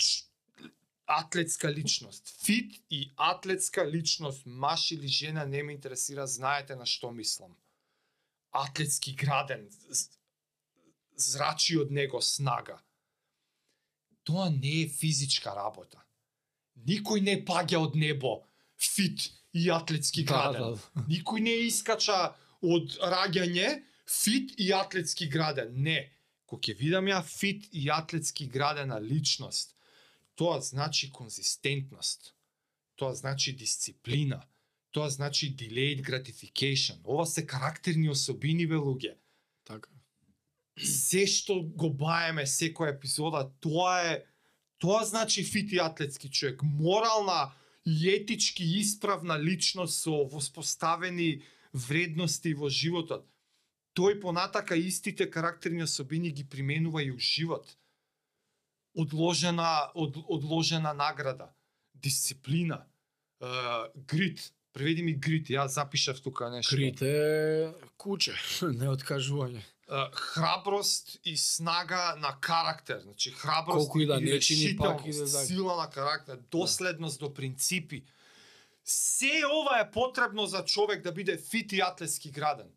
атлетска личност, фит и атлетска личност, маш или жена, не ме интересира, знаете на што мислам. Атлетски граден, зрачи од него снага. Тоа не е физичка работа. Никој не паѓа од небо фит и атлетски
Да,
граден.
да.
Никој не искача од раѓање фит и атлетски граден. Не. Кога ќе видам ја фит и атлетски градена личност, тоа значи конзистентност. Тоа значи дисциплина. Тоа значи delayed gratification. Ова се карактерни особини бе луѓе.
Така.
Се што го баеме секоја епизода, тоа е тоа значи фит и атлетски човек. Морална и етички исправна личност со воспоставени вредности во животот. Тој понатака истите карактерни особини ги применува и у живот. Одложена, од, одложена награда, дисциплина, е, грит. Преведи ми грит, ја запишав тука нешто.
Крит е куче, не откажување.
Е, храброст и снага на карактер, значи храброст
Колку и да не чини, пак
решителност,
иде за-
сила на карактер, доследност до принципи. Се ова е потребно за човек да биде фит и атлетски граден.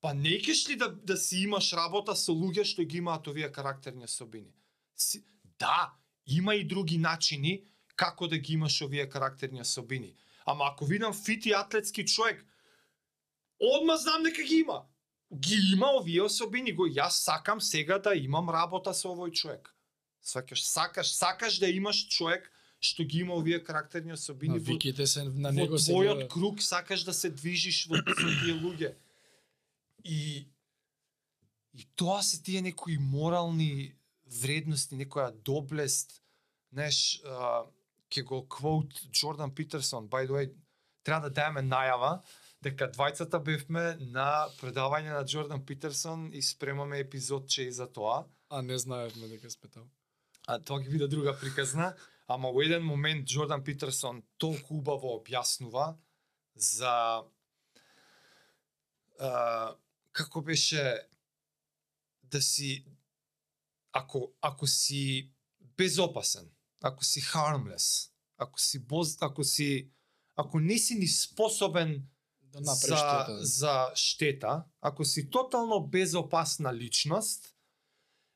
Па не кеш ли да, да си имаш работа со луѓе што ги имаат овие карактерни особини? Си, да, има и други начини како да ги имаш овие карактерни особини. Ама ако видам фит и атлетски човек, одма знам дека ги има. Ги има овие особини, го јас сакам сега да имам работа со овој човек. Сваќаш, сакаш, сакаш да имаш човек што ги има овие карактерни особини во,
Навиките се на
во
него се
твојот круг, сакаш да се движиш во тие луѓе. И и тоа се тие некои морални вредности, некоја доблест, знаеш, ќе го квоут Джордан Питерсон, by the way, треба да даеме најава дека двајцата бевме на предавање на Джордан Питерсон и спремаме епизодче и за тоа.
А не знаевме дека сме таму.
А тоа ќе биде друга приказна, ама во еден момент Джордан Питерсон толку убаво објаснува за а, како беше да си ако ако си безопасен, ако си harmless, ако си боз, ако си ако не си ни способен
Да
за,
штета. да.
за штета, ако си тотално безопасна личност,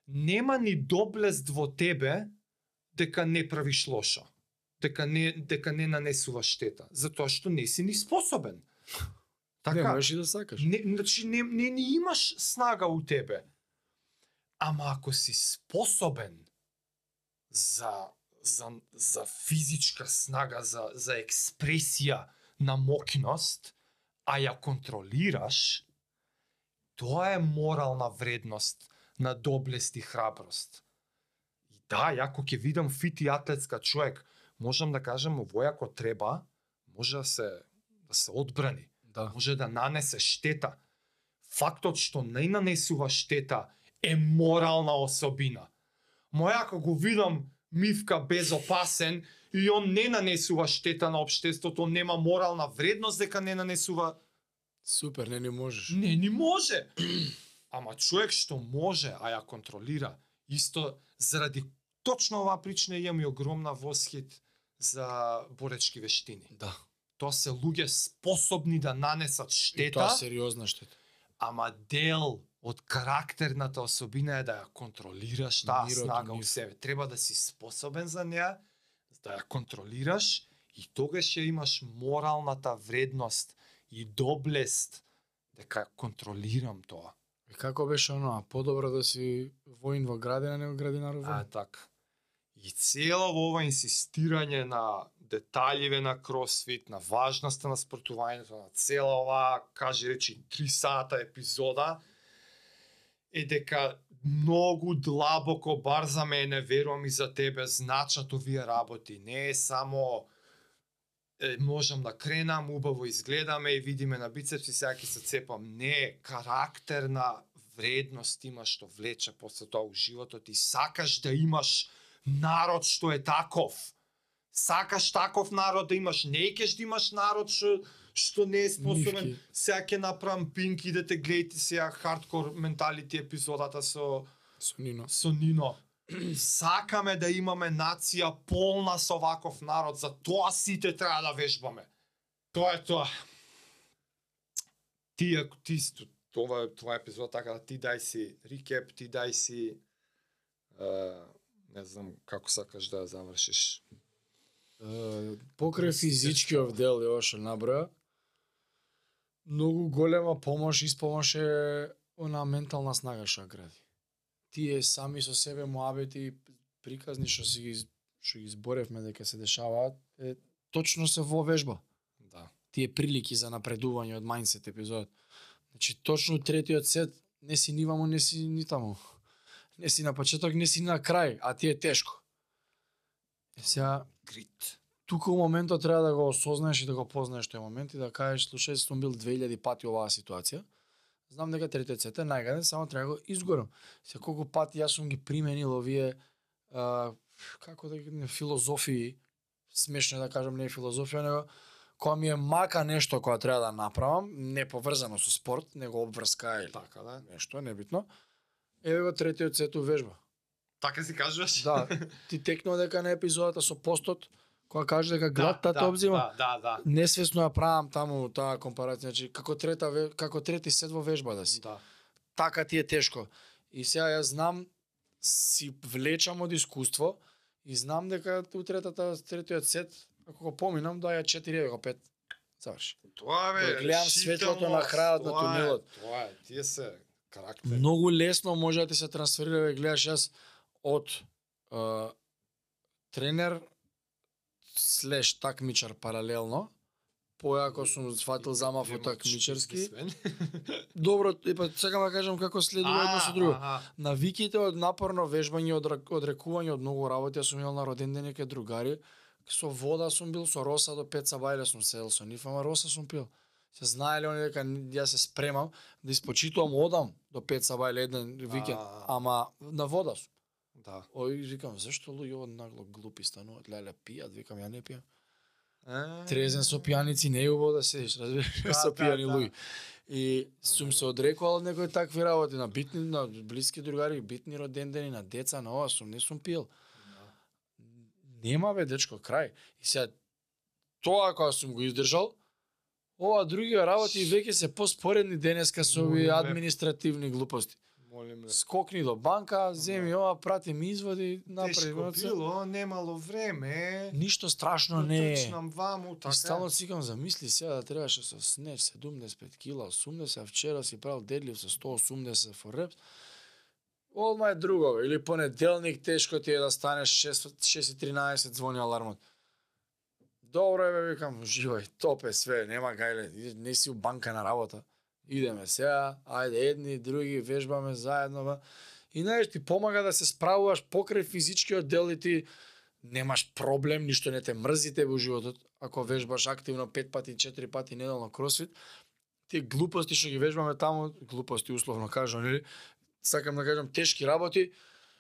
нема ни доблест во тебе дека не правиш лошо. Дека не, дека не нанесуваш штета. Затоа што не си ни способен.
Не можеш и да сакаш.
Не, значи не, не, не имаш снага у тебе. Ама ако си способен за за за физичка снага, за за експресија на моќност, а ја контролираш, тоа е морална вредност на доблест и храброст. И да, ја ако ќе видам фит и атлетска човек, можам да кажам овој ако треба, може да се да се одбрани
Да.
може да нанесе штета. Фактот што не нанесува штета е морална особина. Моја ако го видам Мивка безопасен и он не нанесува штета на општеството, нема морална вредност дека не нанесува
Супер, не не можеш.
Не, не може. Ама човек што може, а ја контролира, исто заради точно оваа причина имам и огромна восхит за боречки вештини.
Да.
Тоа се луѓе способни да нанесат
И
штета,
тоа сериозна штета.
ама дел од карактерната особина е да ја контролираш таа снага у себе. Треба да си способен за неа, да ја контролираш и тогаш ќе имаш моралната вредност и доблест дека ја контролирам тоа.
И како беше оно, подобро да си воин во градина него градинар во
А
воин?
така. И цело во ова инсистирање на детаљиве на кросфит, на важноста на спортувањето, на цела оваа, кажи речи, 3 сата епизода, е дека многу длабоко, бар за мене, верувам и за тебе, значат овие работи. Не е само е, можам да кренам, убаво изгледаме и видиме на бицепси, сега ќе се цепам. Не, карактерна вредност има што влече после тоа у животот и сакаш да имаш народ што е таков. Сакаш таков народ да имаш, не кеш да имаш народ што што не е способен.
Нивки.
Сега ќе направам пинк, идете гледайте сега хардкор менталити епизодата со
Со Нино.
со Нино. Сакаме да имаме нација полна со ваков народ, за тоа сите треба да вежбаме. Тоа е тоа. Ти ако ти е твоја епизод така да ти дај си рекеп, ти дај си е, не знам како сакаш да ја завршиш.
Е, Покрај физичкиот дел и ова што наброја, многу голема помош и испомош е она ментална снага што гради. Тие сами со себе муабети приказни што си ги што ги зборевме дека се дешаваат, е точно се во вежба.
Да.
Тие прилики за напредување од мајнсет епизод. Значи точно третиот сет не си ни вамо, не си ни таму. Не си на почеток, не си на крај, а ти е тешко. Сега
Грит.
Тука у моментот треба да го осознаеш и да го познаеш тој момент и да кажеш слушај сум бил 2000 пати оваа ситуација. Знам дека третиот сет е најгаден, само треба да го изгорам. Се колку пати јас сум ги применил овие а, како да ги не филозофии, смешно да кажам не е филозофија, него кога ми е мака нешто кога треба да направам, не поврзано со спорт, него обврска или
Така да.
нешто, небитно. Еве го третиот сет вежба.
Така си кажуваш?
Да, ти текнува дека на епизодата со постот, кога кажа дека глад
да,
тата обзима,
Да, да, да.
несвесно ја правам таму таа компарација, значи како трета како трети сет во вежба да си.
Да.
Така ти е тешко. И сега ја знам си влечам од искуство и знам дека у третата третиот сет ако го поминам да ја 4 еве го 5 заврши.
Тоа бе,
Го гледам светлото на крајот на тунелот.
Тоа е, тие се карактери.
Многу лесно може да ти се трансферира, гледаш јас од е, тренер слеш такмичар паралелно, појако сум сватил замав од такмичарски. Добро, епа сакам да кажам како следува едно со друго. Навиките од напорно вежбање, од одрекување од многу работи, јас сум имал на роден ден неке другари, со вода сум бил, со роса до пет бајле сум седел со нив, ама роса сум пил. Се знаеле они дека јас се спремам да испочитувам одам до пет бајле еден викенд, ама на вода сум.
Да.
Ој, викам, зашто луѓе од нагло глупи стануваат, леле пијат, викам, ја не пијам.
Е,
Трезен со пијаници не е убаво да седиш, разбираш,
Да,
со
да,
пијани
да.
луѓе. И сум се одрекувал од некои такви работи, на битни, на блиски другари, битни родендени, на деца, на ова, сум не сум пил. Нема бе, дечко, крај. И сега, тоа кога сум го издржал, Ова други работи веќе се поспоредни денеска со овие административни глупости.
Молим ле.
Скокни до банка, земи ова, прати ми изводи, направи
Тешко
ноце.
било, немало време.
Ништо страшно не е.
Трчнам ваму,
И
така.
стално сикам, замисли сега да требаше со снеж 75 кила, 80, а вчера си правил дедлив со 180 for reps. Одма е друго, или понеделник тешко ти е да станеш 6, 6.13 звони алармот. Добро е, бе, викам, живај, топ е све, нема гајле, не си у банка на работа. Идеме сега, ајде едни, други, вежбаме заедно, ба. И знаеш, ти помага да се справуваш покрај физичкиот дел и ти немаш проблем, ништо не те мрзи тебе во животот. Ако вежбаш активно пет пати, четири пати неделно кросфит, тие глупости што ги вежбаме таму, глупости условно кажам, нели? Сакам да кажам тешки работи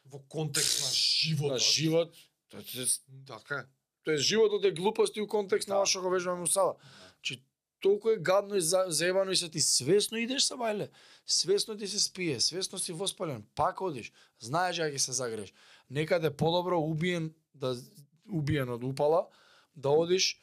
Во контекст на животот.
на живот. Тоа е
Така е.
Тоест животот е глупости у контекст на
Да.
ова што го вежбаме у сала. Чи толку е гадно и за- заебано и се ти свесно идеш са бајле. Свесно ти се спие, свесно си воспален, пак одиш. Знаеш дека ќе се загреш. Некаде подобро убиен да убиен од упала да одиш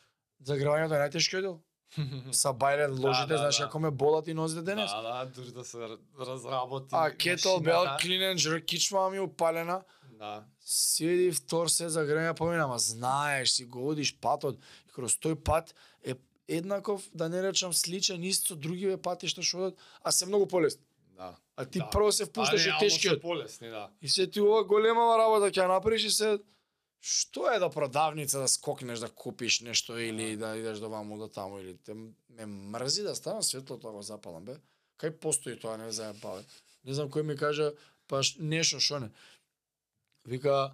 загревањето е најтешкиот дел. Са бајле ложите,
да,
знаеш
да.
како ме болат и нозите денес.
Да, да, дури да се разработи.
А кеттлбел
машината.
клинен жр кичма ми упалена.
Да.
Седи втор се за грење помина, ама знаеш си го одиш патот и кроз тој пат еднаков, да не речам сличен ист со другиве патишта што одат, а се многу полесни.
Да.
А ти
Да.
прво се впушташ
А
и
реално
тешкиот.
се полесни, да.
И се ти ова голема работа ќе направиш и се што е да продавница да скокнеш да купиш нешто или да идеш до ваму до таму или те ме мрзи да ставам светлото го запалам бе. Кај постои тоа не заебаве. Не знам кој ми кажа па нешто што не. Вика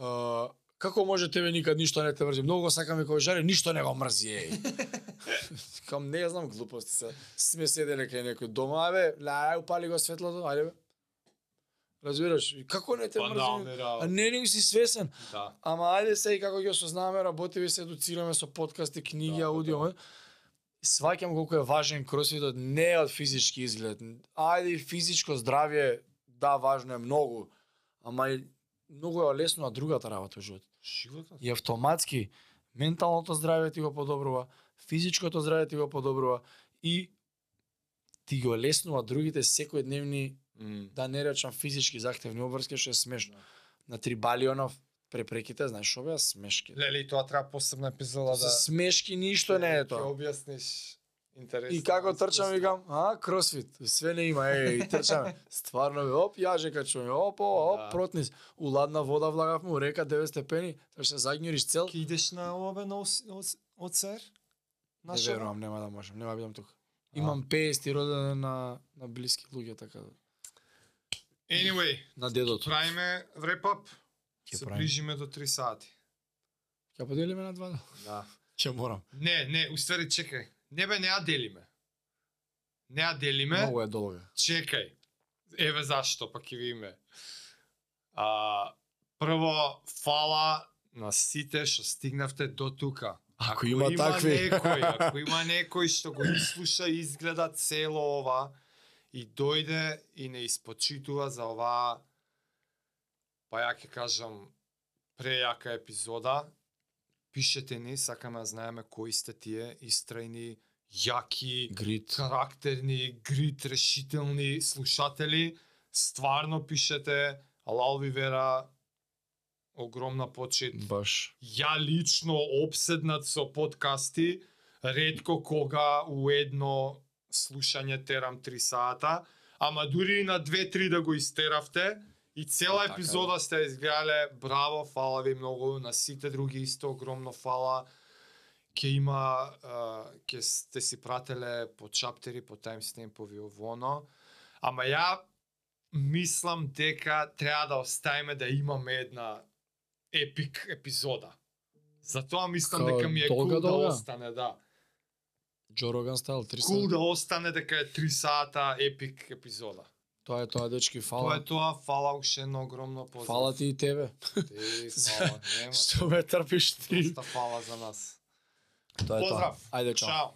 а, како може тебе никад ништо не те мрзи? Многу го сакам и кој жаре, ништо не го мрзи еј. Кам не знам глупости се. Сме седеле кај некој дома, бе, ла, упали го светлото, ајде бе. Разбираш? Како не те
Па
мрзи?
намера.
А не, не си свесен.
Да.
Ама ајде се и како ги осознаваме, работиме се едуцираме со подкасти, книги,
Да,
аудио. ме. Сваќам колку е важен кросфитот не од физички изглед. Ајде и физичко здравје, да, важно е многу. Ама и многу е лесно а другата работа во животот.
Животот.
И автоматски менталното здравје ти го подобрува, физичкото здравје ти го подобрува и ти го леснува другите секојдневни
М.
да не речам физички захтевни обврски што е смешно.
Да.
На Трибалионов препреките, знаеш што беа смешки.
Леле, и тоа треба посебна епизода да
смешки ништо не е
Ќе
тоа.
објасниш интересно.
И како трчам викам, а, кросфит, све не има, е, и трчаме. Стварно бе, оп, јаже качуваме, оп, оп,
Да.
оп, протниз. Уладна вода влагавме, у река 9 степени, треш се загњуриш цел.
Ке идеш на ова на ос- ос- оцер?
Не верувам, нема да можам, нема да бидам тука. Имам 50 роден на, на блиски луѓе, така да.
Anyway,
На дедото.
правиме wrap-up.
Ќе
Се ближиме до 3 сати.
Ќе поделиме на два?
Да.
Ќе морам.
Не, не, уствари чекај. Не бе, не ја делиме. Не ја делиме.
Многу е долга.
Чекај. Еве зашто, па ќе видиме. А, прво, фала на сите што стигнавте до тука.
Ако има такви.
некој, ако има некој што го изслуша и изгледа цело ова и дојде и не испочитува за оваа па ја ќе кажам прејака епизода, пишете ни, сакаме да знаеме кои сте тие истрајни, јаки,
Грит.
карактерни, грит, решителни слушатели. Стварно пишете, Алал ви вера, огромна почит.
Баш.
Ја лично обседнат со подкасти, ретко кога у едно слушање терам 3 сата, ама дури и на 2-3 да го истеравте, и цела
Така
епизода сте изгледале, браво, фала ви многу, на сите други исто огромно фала. Ке има, ке сте си прателе по чаптери, по таймстемпови овоно, ама ја мислам дека треба да оставиме да имаме една епик епизода. Затоа мислам
Као
дека ми е
долга,
кул да остане, да.
Джо Роган стайл 3
Кул да остане дека е 3 сата епик епизода.
Тоа е тоа, дечки,
Тоа
фала.
е тоа, фала уште едно огромно поздрав.
Фала ти и тебе.
Ти, фала, нема.
Што ме трпиш ти.
Доста фала за нас.
Тоа е тоа.
Поздрав.
Ајде, чао.
Чао.